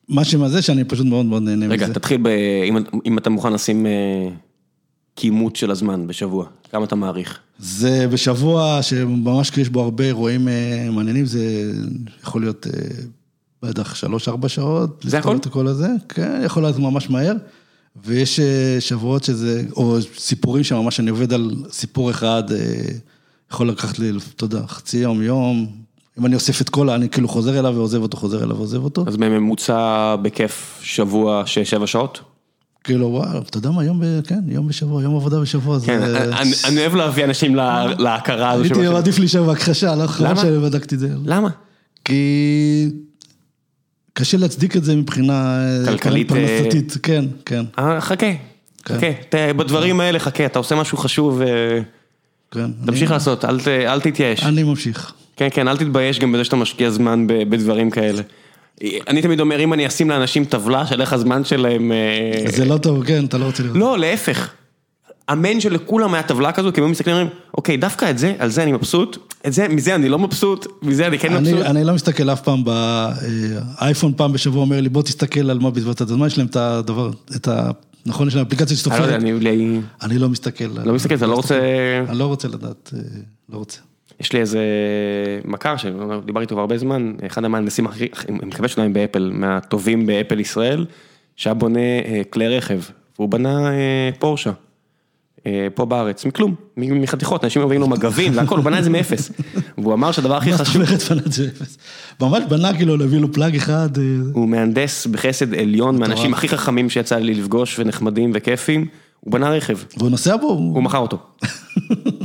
מה שמזה שאני פשוט מאוד מאוד נהנה מזה.
רגע, תתחיל ב... אם, אם אתה מוכן לשים כימות של הזמן בשבוע? כמה אתה מעריך?
זה בשבוע שממש יש בו הרבה אירועים אה, מעניינים, זה יכול להיות אה, בטח שלוש-ארבע שעות.
זה הכל?
את הכל הזה, כן, יכול להיות ממש מהר. ויש אה, שבועות שזה, או סיפורים שממש אני עובד על סיפור אחד, יכול לקחת לי, אתה יודע, חצי יום, יום. אם אני אוסף את כל, אני כאילו חוזר אליו ועוזב אותו, חוזר אליו ועוזב אותו.
אז בממוצע בכיף שבוע שש-שבע שעות?
כאילו, וואו, אתה יודע מה, יום, ב, כן, יום בשבוע, יום עבודה בשבוע.
כן,
זה...
אני, אני אוהב להביא אנשים לה, להכרה הזו.
הייתי מעדיף להישאר בהכחשה, לא חבל
למה?
שאני בדקתי את זה.
למה?
כי קשה להצדיק את זה מבחינה
כלכלית,
פרנסתית, כן, כן,
אה, חכה,
כן.
חכה, בדברים האלה חכה, אתה עושה משהו חשוב, אה,
כן.
תמשיך
אני-
לעשות, אל ת- אל תתייאש.
אני ממשיך.
כן, כן, אל תתבייש גם בזה שאתה משקיע זמן בדברים כאלה. אני תמיד אומר, אם אני אשים לאנשים טבלה של איך הזמן שלהם... אה,
זה לא טוב, כן, אתה לא רוצה לראות.
לא, להפך. אמן שלכולם היה טבלה כזו, כי הם מסתכלים ואומרים, אוקיי, דווקא את זה, על זה אני מבסוט, את זה, מזה אני לא מבסוט, מזה אני כן מבסוט.
אני, לא מסתכל אף פעם באייפון פעם בשבוע אומר לי בוא תסתכל על מה בזבזת את הזמן, יש להם את הדבר, את ה... נכון, יש להם אפליקציה
לא
שסופרת,
אני...
אני לא מסתכל.
לא מסתכל, אתה לא רוצה...
אני לא רוצה לדעת, אה, לא רוצה.
יש לי איזה מכר שדיברתי איתו הרבה זמן, אחד המהנדסים הכי, אני מקווה שהוא עדיין באפל, מהטובים באפל ישראל, שהיה בונה אה, כלי רכב, והוא בנה אה, פורשה, אה, פה בארץ, מכלום, מחתיכות, אנשים מביאים לו מגבים והכל, הוא בנה את זה מאפס. והוא אמר שהדבר הכי
מה זאת
חשוב,
אומרת בנה את זה אפס? ממש בנה כאילו להביא לו פלאג אחד.
הוא מהנדס בחסד עליון, מהאנשים הכי חכמים שיצא לי לפגוש ונחמדים וכיפים, הוא בנה רכב.
והוא נוסע בו, הוא-
הוא מכר אותו.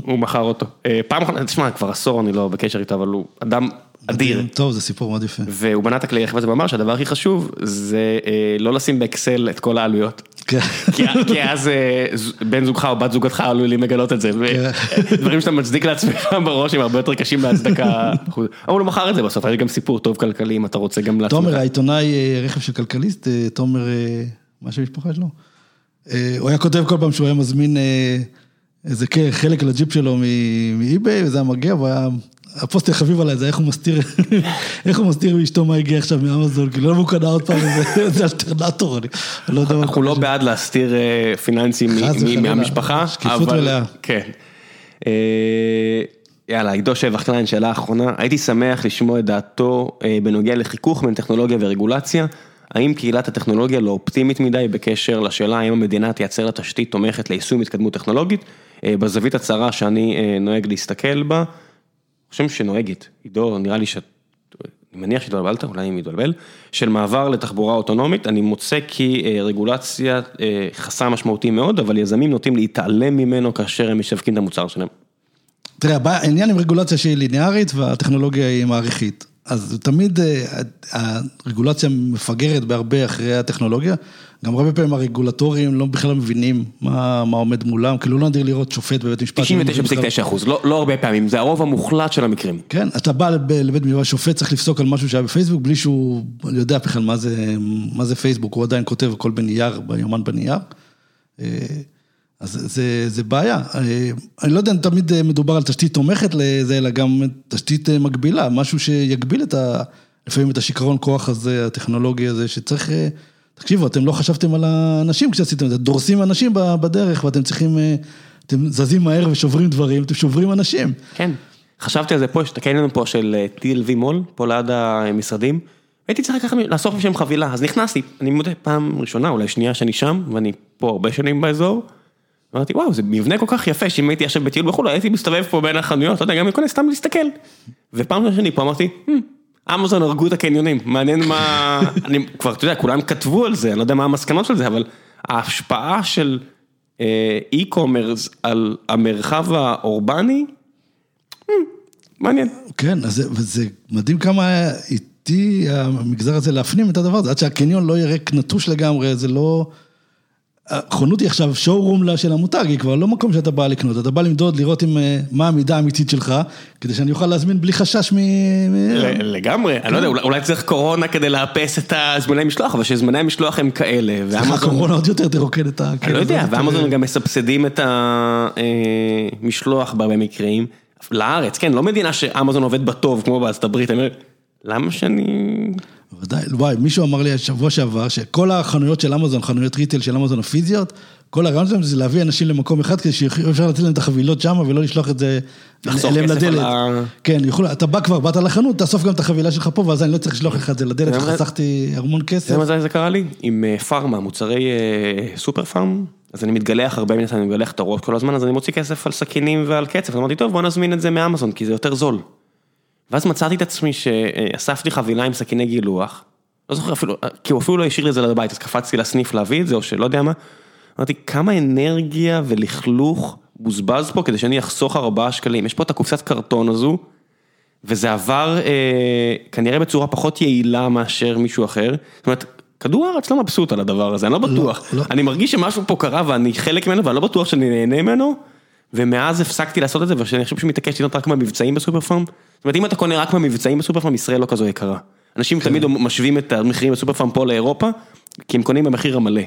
הוא מכר אותו. אה, פעם אחת, תשמע, כבר עשור אני לא בקשר איתו, אבל הוא אדם אדיר.
טוב, זה סיפור מאוד יפה.
והוא בנה את הכלי רכב הזה ואמר שהדבר הכי חשוב זה אה, לא לשים באקסל את כל העלויות.
כן.
כי, אז אה, בן זוגך או בת זוגתך עלולים לגלות את זה. דברים שאתה מצדיק לעצמך בראש הם הרבה יותר קשים להצדקה. אבל הוא מכר את זה בסוף, יש גם סיפור טוב כלכלי אם אתה רוצה גם לעצמך.
תומר, העיתונאי רכב של כלכליסט, תומר, מה שם המשפחה שלו? אה, הוא היה כותב כל פעם שהוא היה מזמין אה, איזה חלק לג'יפ שלו מ eBay, וזה היה מגיע, והוא היה... הפוסט החביב עליי זה איך הוא מסתיר, איך הוא מסתיר מאשתו מה הגיע עכשיו מאמזון, כאילו למה הוא קנה עוד פעם איזה- אלטרנטור, אני לא יודע מה
אנחנו לא. בעד להסתיר אה, פיננסים. מהמשפחה,
שקיפות מלאה.
כן. יאללה, עידו שבח קליין, שאלה אחרונה, הייתי שמח לשמוע את דעתו בנוגע לחיכוך בין טכנולוגיה ורגולציה. האם קהילת הטכנולוגיה לא אופטימית מדי בקשר לשאלה האם המדינה תייצר לה תשתית תומכת ליישום התקדמות טכנולוגית? אה, בזווית הצרה שאני אה, נוהג להסתכל בה, אני חושב שנוהגת, עידו, נראה לי שאת, אני מניח שהתבלבלת, אולי אני מתבלבל, של מעבר לתחבורה אוטונומית, אני מוצא כי אה, רגולציה חסם משמעותי מאוד, אבל יזמים נוטים להתעלם ממנו כאשר הם משווקים את המוצר שלהם.
תראה, העניין עם רגולציה שהיא ליניארית והטכנולוגיה היא מעריכית. אז תמיד אה, הרגולציה מפגרת בהרבה אחרי הטכנולוגיה. גם הרבה פעמים הרגולטורים לא בכלל מבינים מה, מה עומד מולם, כאילו לא נדיר לראות שופט בבית משפט. שלא מבין בכלל-
99.9 אחוז, לא, לא הרבה פעמים, זה הרוב המוחלט של המקרים.
כן, אתה בא לב- לבית משפט, שופט צריך לפסוק על משהו שהיה בפייסבוק בלי שהוא יודע בכלל מה זה, מה זה פייסבוק, הוא עדיין כותב הכל בנייר, ביומן בנייר. אז זה, זה בעיה. אה, אני לא יודע אם תמיד אה, מדובר על תשתית תומכת לזה, אלא גם תשתית אה, מגבילה, משהו שיגביל את ה... לפעמים את השיכרון כוח הזה, הטכנולוגי הזה, שצריך... תקשיבו, אתם לא חשבתם על האנשים כשעשיתם את זה, דורסים אנשים בדרך ואתם צריכים... אתם זזים מהר ושוברים דברים, אתם שוברים אנשים.
כן. חשבתי על זה פה, יש את הקניון פה של TLV מול, פה ליד המשרדים. הייתי צריך לקחת, לאסוף משם חבילה, אז נכנסתי, אני מודה, פעם ראשונה, אולי שנייה שאני שם, ואני פה הרבה שנים באזור. אמרתי, וואו, זה מבנה כל כך יפה, שאם הייתי עכשיו בטיול בחו"ל, הייתי מסתובב פה בין החנויות, לא יודע, גם מכל סתם להסתכל. ופעם ראשונה פה אמרתי, "Hmm, אמזון הרגו את הקניונים, מעניין מה... אני כבר, אתה יודע, כולם כתבו על זה, אני לא יודע מה המסקנות של זה, אבל ההשפעה של אה, e-commerce על המרחב האורבני, hmm, מעניין.
כן, אז זה, מדהים כמה איטי המגזר הזה להפנים את הדבר הזה, עד שהקניון לא יהיה ריק נטוש לגמרי, זה לא... החונות היא עכשיו שואו-רום של המותג, היא כבר לא מקום שאתה בא לקנות, אתה בא למדוד, לראות עם, אה, מה המידה האמיתית שלך, כדי שאני אוכל להזמין בלי חשש מ...
ל- לגמרי, אני לא יודע, אולי- צריך קורונה כדי לאפס את הזמני המשלוח, אבל שזמני המשלוח הם כאלה,
סליחה, הקורונה עוד יותר תרוקן את ה...
אני לא יודע,
זה-
ואמזון גם מסבסדים את המשלוח בהרבה מקרים, לארץ, כן, לא מדינה שאמזון עובד בטוב כמו בארצות הברית, אני אומר, למה שאני...
ודאי, וואי, מישהו אמר לי השבוע שעבר, שכל החנויות של אמזון, חנויות ריטל של אמזון הפיזיות, כל הרעיון שלהם זה להביא אנשים למקום אחד, כדי שאפשר לתת להם את החבילות שם ולא לשלוח את זה אליהם לדלת.
ה-
כן, יוכלו, אתה בא כבר, באת לחנות, תאסוף גם את החבילה שלך פה, ואז אני לא צריך לשלוח לך את זה לדלת, חסכתי המון כסף.
אתה יודע מתי זה קרה לי? עם אה, פארמה, מוצרי אה, סופר פארם. אז אני מתגלח הרבה מן הסתם, אני מגלח את הראש כל הזמן, אז אני מוציא כסף על סכינים ועל קצף. אמרתי, טוב, בוא נזמין את זה מאמזון, כי זה יותר זול. ואז מצאתי את עצמי שאספתי חבילה עם סכיני גילוח. לא זוכר אפילו, כי הוא אפילו לא השאיר לי את זה לבית, אז קפצתי לסניף להביא את זה, או שלא יודע מה. אמרתי, כמה אנרגיה ולכלוך בוזבז פה כדי שאני אחסוך ארבעה שקלים. יש פה את הקופסת קרטון הזו, וזה עבר אה, כנראה בצורה פחות יעילה מאשר מישהו אחר. זאת אומרת, כדור הארץ לא מבסוט על הדבר הזה, אני לא בטוח.
לא.
אני מרגיש שמשהו פה קרה ואני חלק ממנו ואני לא בטוח שאני נהנה ממנו. ומאז הפסקתי לעשות את זה, ואני חושב שמתעקש לקנות רק במבצעים בסופר פארם. זאת אומרת, אם אתה קונה רק במבצעים בסופר פארם, ישראל לא כזו יקרה. אנשים
כן.
תמיד משווים את המחירים בסופר פארם פה לאירופה, כי הם קונים במחיר המלא.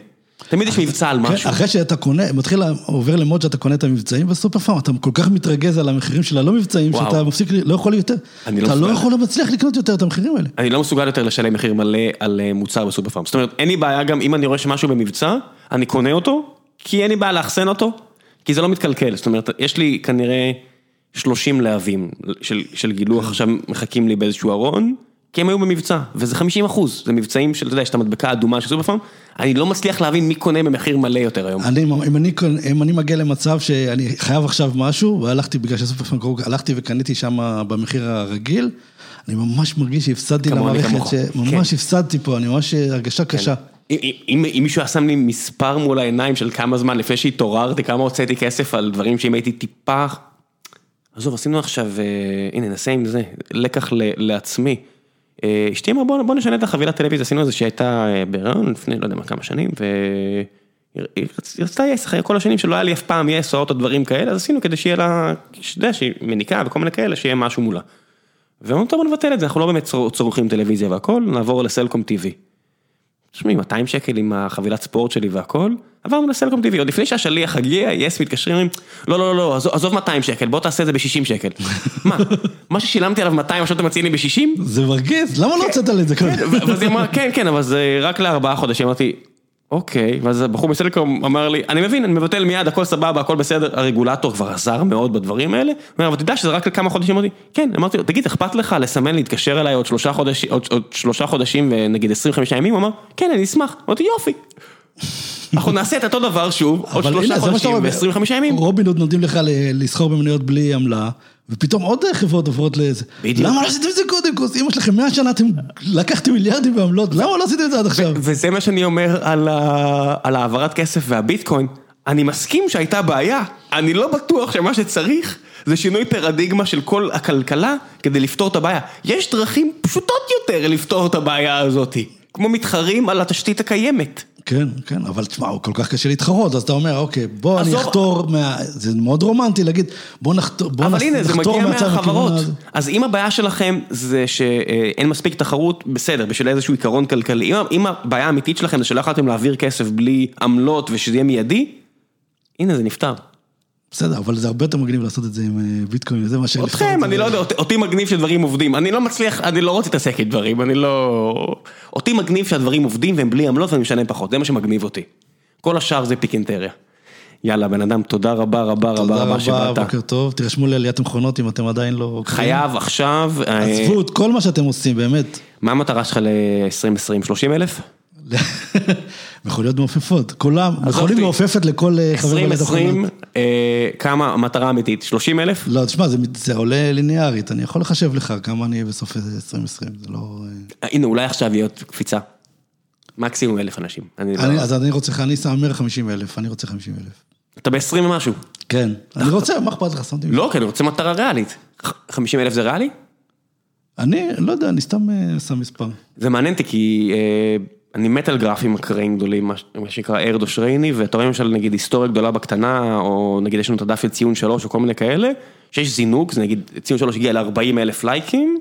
תמיד יש מבצע על
כן,
משהו.
אחרי שאתה קונה, מתחיל, עובר למוד שאתה קונה את המבצעים בסופר פארם, אתה כל כך מתרגז על המחירים של הלא מבצעים,
וואו.
שאתה מפסיק, לא יכול יותר.
לא
אתה לא
מסוגל.
יכול להצליח לקנות יותר את המחירים האלה.
אני לא מסוגל יותר לשלם מחיר מלא על אה, מוצר בסופר פארם. זאת אומרת, אין לי בעיה גם אם אני רואה שמשהו במבצע, אני קונה אותו, כי אין לי בעיה לאחסן אותו, כי זה לא מתקלקל. זאת אומרת, יש לי כנראה 30 להבים של, של גילוח עכשיו מחכים לי באיזשהו ארון, כי הם היו במבצע, וזה 50 אחוז, זה מבצעים של, אתה יודע, יש את המדבקה האדומה של סופר פארם, אני לא מצליח להבין מי קונה במחיר מלא יותר היום.
אני, אם אני, אם אני מגיע למצב שאני חייב עכשיו משהו, והלכתי בגלל שסופר פארם קרוב, הלכתי וקניתי שם במחיר הרגיל, אני ממש מרגיש שהפסדתי למערכת. שממש
כן.
הפסדתי פה, אני ממש הרגשה קשה.
אם, אם, אם מישהו היה שם לי מספר מול העיניים של כמה זמן לפני שהתעוררתי, כמה הוצאתי כסף על דברים שאם הייתי טיפה... עזוב, עשינו עכשיו, אה, הנה נסה עם זה, לקח לעצמי. אה, אשתי אמרה בוא, נשנה את החבילת טלוויזיה, עשינו איזה שהייתה אה, בהיריון לפני לא יודע מה כמה שנים, והיא רצ- רצתה יס אחרי כל השנים שלא היה לי אף פעם יס או עוד דברים כאלה, אז עשינו כדי שיהיה לה, שאתה יודע, שהיא מניקה וכל מיני כאלה, שיהיה משהו מולה. ואמרנו טוב נבטל את זה, אנחנו לא באמת צור- צורכים טלוויזיה והכל, נעבור לסלקום TV. תשמעי, 200 שקל עם החבילת ספורט שלי והכל, עברנו לסלקום TV, עוד לפני שהשליח הגיע, יס מתקשרים, אומרים, לא, לא, לא, לא, עזוב- עזוב 200 שקל, בוא תעשה את זה ב-60 שקל. מה, מה ששילמתי עליו 200, עכשיו אתה מציע לי ב-60?
זה מרגיז, למה לא הוצאת לי את זה קודם?
ואז היא אמרה, כן, כן, אבל זה רק לארבעה חודשים, אמרתי, אוקיי, ואז הבחור בסלקום אמר לי, אני מבין, אני מבטל מיד, הכל סבבה, הכל בסדר, הרגולטור כבר עזר מאוד בדברים האלה, הוא אומר, אבל תדע שזה רק לכמה חודשים, אמרתי, כן, אמרתי לו, תגיד, אכפת לך לסמן, להתקשר אליי עוד שלושה חודשים, עוד, עוד שלושה חודשים ונגיד 25 ימים, הוא אמר, כן, אני אשמח, אמרתי, יופי. אנחנו נעשה את אותו דבר שוב, עוד שלושה חודשים
רואה,
ו-25 ימים.
רובין הוד נותנים לך לסחור במניות בלי עמלה, ופתאום עוד חברות עוברות לזה.
בדיוק.
למה לא עשיתם את זה קודם? כוס אמא שלכם 100 שנה אתם לקחתם מיליארדים בעמלות, למה לא עשיתם את זה עד עכשיו?
וזה מה שאני אומר על, ה... על העברת כסף והביטקוין. אני מסכים שהייתה בעיה, אני לא בטוח שמה שצריך זה שינוי פרדיגמה של כל הכלכלה כדי לפתור את הבעיה. יש דרכים פשוטות יותר לפתור את הבעיה הזאת, כמו מתחרים על התשתית הקיימת.
כן, כן, אבל תשמע, הוא כל כך קשה להתחרות, אז אתה אומר, אוקיי, בוא אני. אחתור מה... זה מאוד רומנטי להגיד, בוא נחתור, בוא
אבל הנה, זה מגיע
מהצד
מהחברות. אז אם הבעיה שלכם זה שאין מספיק תחרות, בסדר, בשביל איזשהו עיקרון כלכלי. אם הבעיה האמיתית שלכם זה שלא יכולתם להעביר כסף בלי עמלות ושזה יהיה מיידי, הנה זה נפתר.
בסדר, אבל זה הרבה יותר מגניב לעשות את זה עם אה, ביטקוין וזה מאשר לפתור את
אתכם,
זה.
אני לא יודע, אותי- מגניב שדברים עובדים, אני לא מצליח, אני לא רוצה להתעסק עם דברים, אני לא... אותי מגניב שהדברים עובדים והם בלי עמלות ואני משלם פחות, זה מה שמגניב אותי. כל השאר זה פיקינטריה. יאללה, בן אדם, תודה רבה רבה רבה
תודה
רבה
רבה,
שבאת.
בוקר טוב, תירשמו לעליית מכונות אם אתם עדיין לא...
חייב עכשיו, אה,
עזבו את כל מה שאתם עושים, באמת.
מה המטרה שלך ל-2020? 30 אלף?
מכוניות מעופפות, כולם, מכונית
אותי.
מעופפת לכל חבר בעליית
2020,
מכונות.
אה, כמה המטרה האמיתית? 30 אלף?
לא, תשמע, זה, זה עולה ליניארית, אני יכול לחשב לך כמה אני אהיה בסוף 2020, זה לא... אה,
הנה, אולי עכשיו יהיה עוד קפיצה. מקסימום אלף אנשים. אני לא-
אני, אז אני רוצה, אני שם 150 אלף, אני רוצה 50 אלף.
אתה ב-20 ומשהו.
כן, אני רוצה, מה אכפת לך.
לא, כי אני רוצה מטרה ריאלית. 50 אלף זה ריאלי?
אני לא יודע, אני סתם אה, שם מספר.
זה מעניין אותי כי אה, אני מת על גרפים אקראיים גדולים, מה שנקרא ארדו שרייני, ואתה רואה למשל נגיד היסטוריה גדולה בקטנה, או נגיד יש לנו את הדף של ציון שלוש או כל מיני כאלה, שיש זינוק, זה נגיד ציון שלוש הגיע ל-40 אלף לייקים,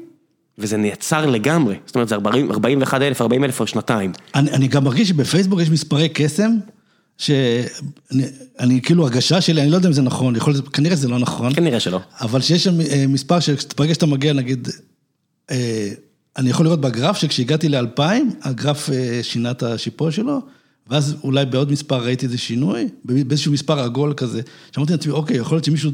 וזה נעצר לגמרי, זאת אומרת זה 40, 41 אלף, 40 אלף על שנתיים.
אני, אני גם מרגיש שבפייסבוק יש מספרי קסם, שאני אני, כאילו הרגשה שלי, אני לא יודע אם זה נכון, יכול כנראה שזה לא נכון,
כנראה שלא.
אבל שיש שם אה, מספר שברגע שאתה מגיע, נגיד, אה, אני יכול לראות בגרף שכשהגעתי ל-2000, הגרף אה, שינה את השיפוע שלו, ואז אולי בעוד מספר ראיתי איזה שינוי, באיזשהו מספר עגול כזה, שאמרתי לעצמי, אוקיי, יכול להיות שמישהו,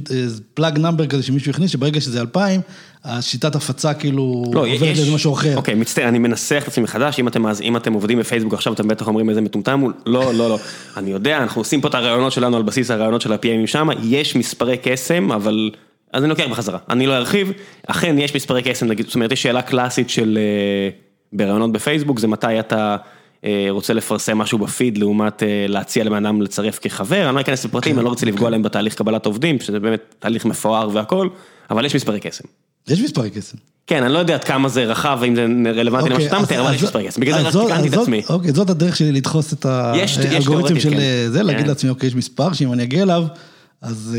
פלאג נאמבר כזה שמישהו הכניס, שברגע שזה 2,000, השיטת הפצה כאילו
לא,
עוברת
יש-
לאיזה משהו אחר.
אוקיי, מצטער, אני מנסח את עצמי מחדש, אם אתם, אז- אם אתם עובדים בפייסבוק עכשיו, אתם בטח אומרים איזה מטומטם הוא, לא, לא, לא. אני יודע, אנחנו עושים פה את הרעיונות שלנו על בסיס הרעיונות של ה-PMים שם, יש מספרי קסם, אבל... אז אני לוקח בחזרה, אני לא ארחיב, אכן יש מספרי קסם, זאת אומרת, יש שאלה קלאסית של... אה, ברעיונות בפייסבוק, זה מתי אתה אה, רוצה לפרסם משהו בפיד, לעומת אה, להציע לבן אדם לצרף כחבר, אני לא אכנס לפרטים, אני לא רוצה לפגוע להם בתהליך קבלת עובדים, שזה באמת תהליך מפואר והכל, אבל יש מספרי קסם.
יש מספרי קסם.
כן, אני לא יודע עד כמה זה רחב, האם זה רלוונטי למה
אוקיי,
שאתה מתאר, אבל יש מספרי קסם, בגלל זה רק תיקנתי את עצמי.
אוקיי, זאת הדרך שלי לדחוס את האלגוריתם של
כן.
זה, להגיד
כן.
לעצמי, אוקיי, יש מספר שאם אני אגיע אליו, אז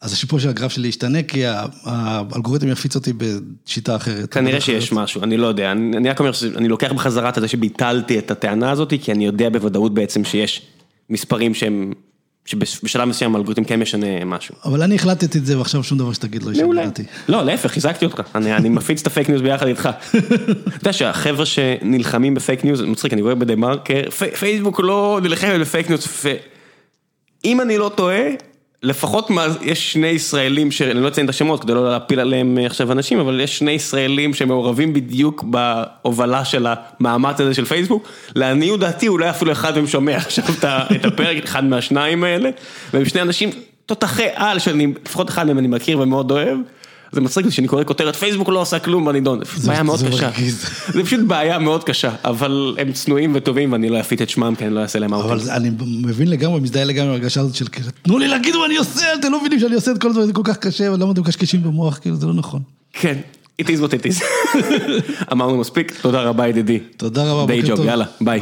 אז השיפור של הגרף שלי ישתנה, כי האלגוריתם יפיץ אותי בשיטה אחרת.
כנראה שיש. משהו, אני לא יודע, אני רק אומר שאני לוקח בחזרה את זה שביטלתי את הטענה הזאת, כי אני יודע בוודאות בעצם שיש מספרים שהם, שבשלב מסוים האלגוריתם כן משנה משהו.
אבל אני החלטתי את זה, ועכשיו שום דבר שתגיד לא ישנה. דעתי.
לא, להפך, חיזקתי אותך, אני מפיץ את הפייק ניוז ביחד איתך. אתה יודע שהחבר'ה שנלחמים בפייק ניוז, מצחיק, אני רואה בדה מרקר, פי- פייסבוק לא נלחמת בפייק ניוז, ואם אני לא טועה, לפחות יש שני ישראלים, אני לא אציין את השמות כדי לא להפיל עליהם אה, עכשיו אנשים, אבל יש שני ישראלים שמעורבים בדיוק בהובלה של המאמץ הזה של פייסבוק. לעניות דעתי אולי אפילו אחד מהם שומע עכשיו את הפרק, אחד מהשניים האלה, והם שני אנשים תותחי על, שאני, לפחות אחד מהם אני מכיר ומאוד אוהב. זה מצחיק שאני קורא כותרת, פייסבוק לא עושה כלום בנידון,
זה-
בעיה מאוד קשה. זה פשוט בעיה מאוד קשה, אבל הם צנועים וטובים ואני לא אפיץ את שמם כי אני לא אעשה להם
אבל
אאוטינג.
זה- אני מבין לגמרי, מזדהה לגמרי הרגשה הזאת של כאילו, תנו לי להגיד מה אני עושה, אתם לא מבינים שאני עושה את כל זה, זה כל כך קשה, ולמה אתם מקשקשים במוח, כאילו, זה לא נכון.
כן, it is what it is. אמרנו מספיק, תודה רבה ידידי.
תודה רבה,
די
בוקר
ג'וב,
טוב.
יאללה, ביי.